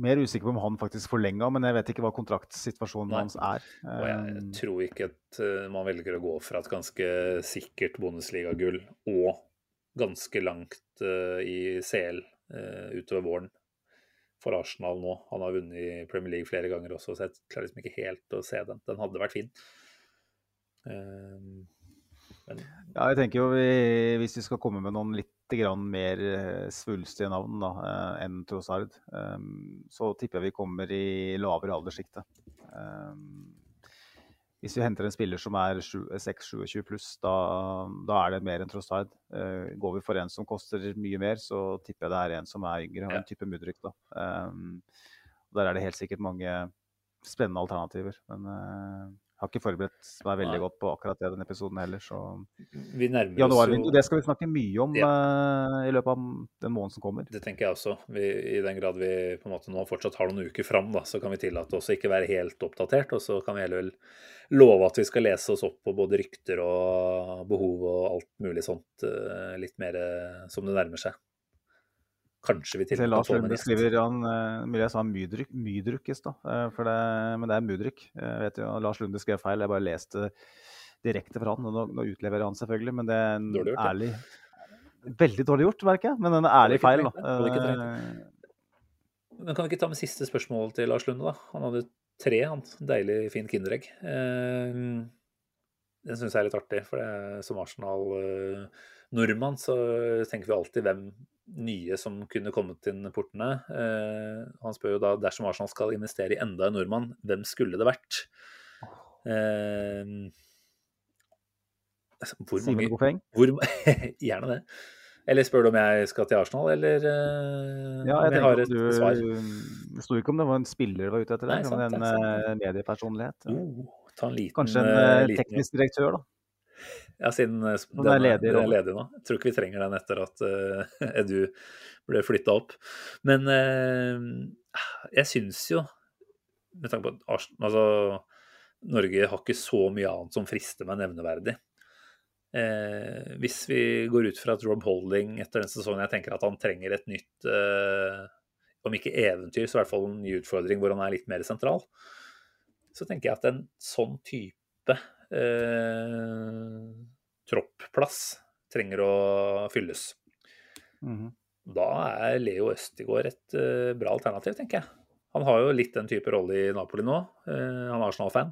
Mer usikker på om han faktisk forlenga, men jeg vet ikke hva kontraktsituasjonen Nei. hans er. Og jeg tror ikke at eh, man velger å gå fra et ganske sikkert Bundesliga-gull og ganske langt eh, i CL eh, utover våren for Arsenal nå. Han har vunnet i Premier League flere ganger også, så jeg klarer liksom ikke helt å se den. Den hadde vært fin. Men Ja, jeg tenker jo vi, hvis vi skal komme med noen litt mer eh, svulstige navn da, eh, enn Trossard, eh, så tipper jeg vi kommer i lavere alderssjikte. Eh, hvis vi henter en spiller som er 6-27 pluss, da, da er det mer enn Trossard. Eh, går vi for en som koster mye mer, så tipper jeg det er en som er yngre, og Ja. en type Mudrik. der er det helt sikkert mange spennende alternativer. Men jeg har ikke forberedt meg veldig godt på akkurat det denne episoden heller, så vi Januarvindu, jo det skal vi snakke mye om eh, i løpet av den måneden som kommer. Det tenker jeg også. Vi, I den grad vi på en måte nå fortsatt har noen uker fram, da, så kan vi tillate oss å ikke være helt oppdatert. Og så kan vi heller vel love at vi skal lese oss opp på både rykter og behov og alt mulig sånt uh, litt mer uh, som det nærmer seg. Kanskje vi til Lars Lunde skriver han, uh, mulig jeg sa Mydryk i stad, eh, men det er Mudryk. Jeg vet jo, Lars Lunde skrev feil, jeg bare leste direkte fra han. og Nå, nå utleverer han selvfølgelig, men det er en gjort, ærlig Veldig dårlig gjort, merker jeg, men en ærlig feil. da. Eh, Men kan vi ikke ta med siste spørsmål til Lars Lunde, da? Han hadde tre, han. Deilig, fin Kinderegg. Eh, den syns jeg er litt artig, for det som Arsenal-nordmann så tenker vi alltid hvem nye som kunne kommet inn portene. Eh, han spør jo da dersom Arsenal skal investere i enda en nordmann, hvem skulle det vært? Eh, altså, hvor mange hvor, Gjerne det. Eller spør du om jeg skal til Arsenal, eller eh, Ja, om jeg jeg har et du, svar? Det sto ikke om det var en spiller du var ute etter, Nei, sant, men en eh, mediepersonlighet. Oh, ta en liten, Kanskje en eh, eh, liten teknisk direktør, da. Ja, siden den, den er ledig den er ledig nå. Jeg tror ikke vi trenger den etter at uh, Edu ble flytta opp. Men uh, jeg syns jo, med tanke på at altså, Norge har ikke så mye annet som frister meg nevneverdig. Eh, hvis vi går ut fra at Rob Holding etter den sesongen jeg tenker at han trenger et nytt eh, Om ikke eventyr, så i hvert fall en ny utfordring hvor han er litt mer sentral. Så tenker jeg at en sånn type eh, troppplass trenger å fylles. Mhm. Da er Leo Østigård et uh, bra alternativ, tenker jeg. Han har jo litt den type rolle i Napoli nå. Uh, han er Arsenal-fan.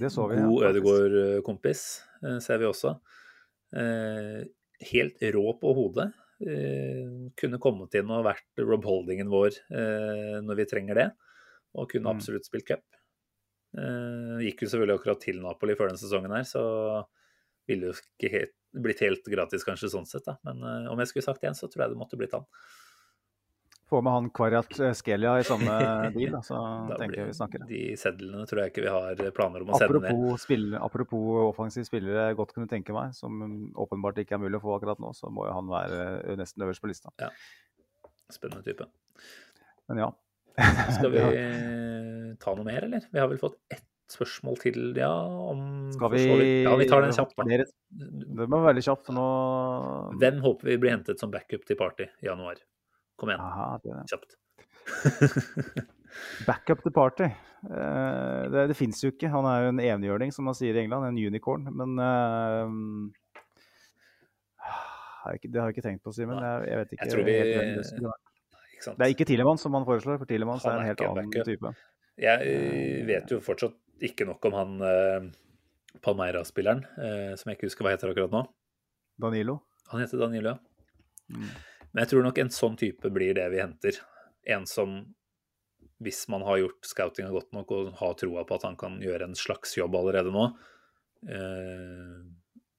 Det så vi. God ja, Ødegaard-kompis uh, ser vi også. Helt rå på hodet. Kunne kommet inn og vært Rob Holdingen vår når vi trenger det. Og kunne Mm. absolutt spilt cup. Gikk jo selvfølgelig akkurat til Napoli før den sesongen her, så ville jo ikke helt, blitt helt gratis kanskje sånn sett, da. Men uh, om jeg skulle sagt én, så tror jeg det måtte blitt han. Få med han Kvarat Skelia i samme deal, da, så Da tenker jeg vi snakker. De sedlene tror jeg ikke vi har planer om å sende ned. Apropos, spill, apropos offensiv spillere jeg godt kunne tenke meg, som åpenbart ikke er mulig å få akkurat nå, så må jo han være nesten øverst på lista. Spennende type. Men ja. Skal vi ta noe mer, eller? Vi har vel fått ett spørsmål til, ja, om Skal vi Ja, vi tar den kjapt, da. Det være veldig kjapt, for nå Hvem håper vi blir hentet som backup til Party i januar? Kom igjen, Aha, det, kjapt. Backup til party. Eh, det det fins jo ikke. Han er jo en enhjørning, som man sier i England. En unicorn. Men ikke, Det har jeg ikke tenkt på, Simen. Jeg, jeg vet ikke. Jeg tror vi- helt det er ikke Tilemann som han foreslår, for Tilemann er en helt annen backup. type. Jeg eh, vet jo fortsatt ikke nok om han eh, Palmeira-spilleren, eh, som jeg ikke husker hva heter akkurat nå. Danilo. Han heter Danilo, ja. Mm. Men jeg tror nok en sånn type blir det vi henter. En som, hvis man har gjort scoutinga godt nok og har troa på at han kan gjøre en slags jobb allerede nå, eh,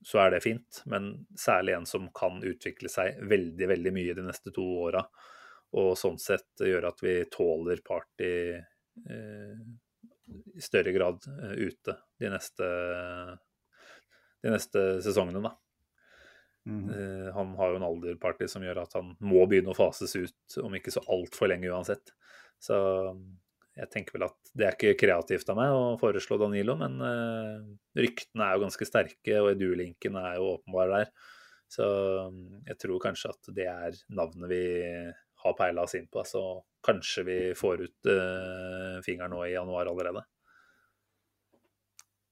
så er det fint. Men særlig en som kan utvikle seg veldig, veldig mye de neste to åra. Og sånn sett gjøre at vi tåler party eh, i større grad eh, ute de neste, de neste sesongene, da. Mm Eh, Han har jo en alderparty som gjør at han må begynne å fases ut, om ikke så altfor lenge uansett. Så jeg tenker vel at det er ikke kreativt av meg å foreslå Danilo, men uh, ryktene er jo ganske sterke, og Edu-linken er jo åpenbar der. Så jeg tror kanskje at det er navnet vi har peila oss inn på. Så kanskje vi får ut uh, fingeren nå i januar allerede.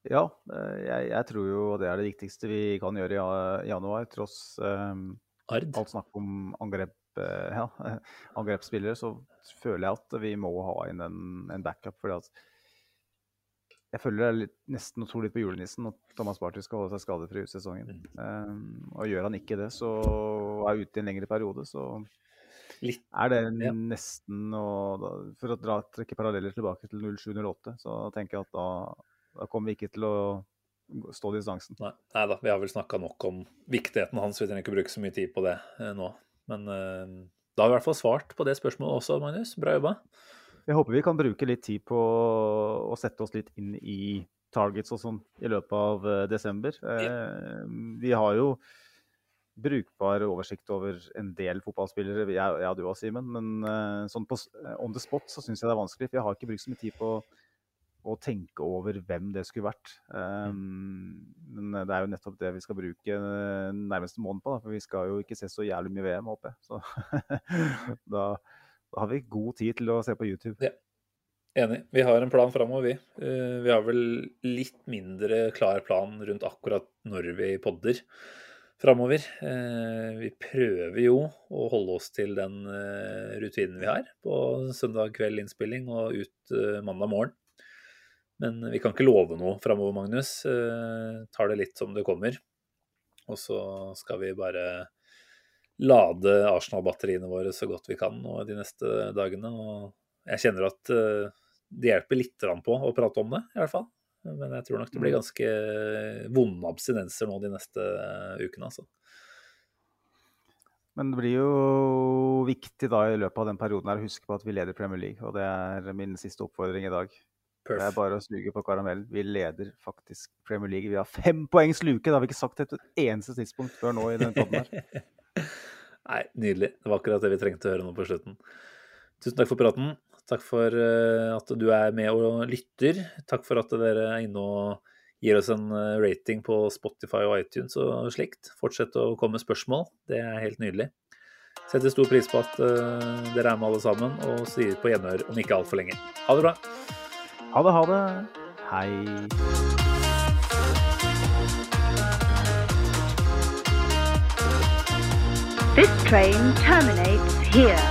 Ja, jeg, jeg, tror jo det er det viktigste vi kan gjøre i januar, tross um, alt snakk om angrep Eh, ja, angrepsspillere, så føler jeg at vi må ha inn en, en backup. fordi at jeg føler det er litt, nesten å tro litt på julenissen at Thomas Party skal holde seg skadefri ut sesongen. Um, og gjør han ikke det, så er ute i en lengre periode, så litt, er det ja. nesten å For å dra, trekke paralleller tilbake til 07-08, så tenker jeg at da, da kommer vi ikke til å stå distansen. Nei, nei da, vi har vel snakka nok om viktigheten hans, vi trenger ikke bruke så mye tid på det eh, nå. Men eh, da har vi i hvert fall svart på det spørsmålet også, Magnus. Bra jobba. Jeg håper vi kan bruke litt tid på å sette oss litt inn i targets og sånn i løpet av desember. desember. Uh, vi har jo brukbar oversikt over en del fotballspillere, jeg, jeg og du òg, Simen. Men sånn på on the spot så syns jeg det er vanskelig. For jeg har ikke brukt så mye tid på å tenke over hvem det skulle vært. Um, men det er jo nettopp det vi skal bruke nærmeste måned på. Da, for vi skal jo ikke se så jævlig mye VM, håper jeg. Så da, da, har vi god tid til å se på YouTube. Ja. Enig. Vi har en plan framover, vi. Uh, vi har vel litt mindre klar plan rundt akkurat når vi podder framover. Uh, vi prøver jo å holde oss til den uh, rutinen vi har på søndag kveld innspilling og ut mandag morgen. Men vi kan ikke love noe framover, Magnus. Eh, tar det litt som det kommer. Og så skal vi bare lade Arsenal-batteriene våre så godt vi kan nå de neste dagene. Og jeg kjenner at eh, det hjelper litt på å prate om det, i hvert fall. Men jeg tror nok det blir ganske vonde abstinenser nå de neste ukene, altså. Men det blir jo viktig da i løpet av den perioden her å huske på at vi leder Premier League. Og det er min siste oppfordring i dag. Perf. Det er bare å snuge på karamellen. Vi leder faktisk Premier League. Vi har fem poengs luke. Det har vi ikke sagt et eneste tidspunkt før nå i den podden her. Nei, nydelig. Det var akkurat det vi trengte å høre nå på slutten. Tusen takk for praten. Takk for eh, at du er med og lytter. Takk for at dere er inne og gir oss en eh, rating på Spotify og iTunes og slikt. Fortsett å komme med spørsmål. Det er helt nydelig. Setter stor pris på at eh, dere er med alle sammen, og sier på gjenhør om ikke altfor lenge. Ha det bra. Ha det, ha det. Hei. This train terminates here.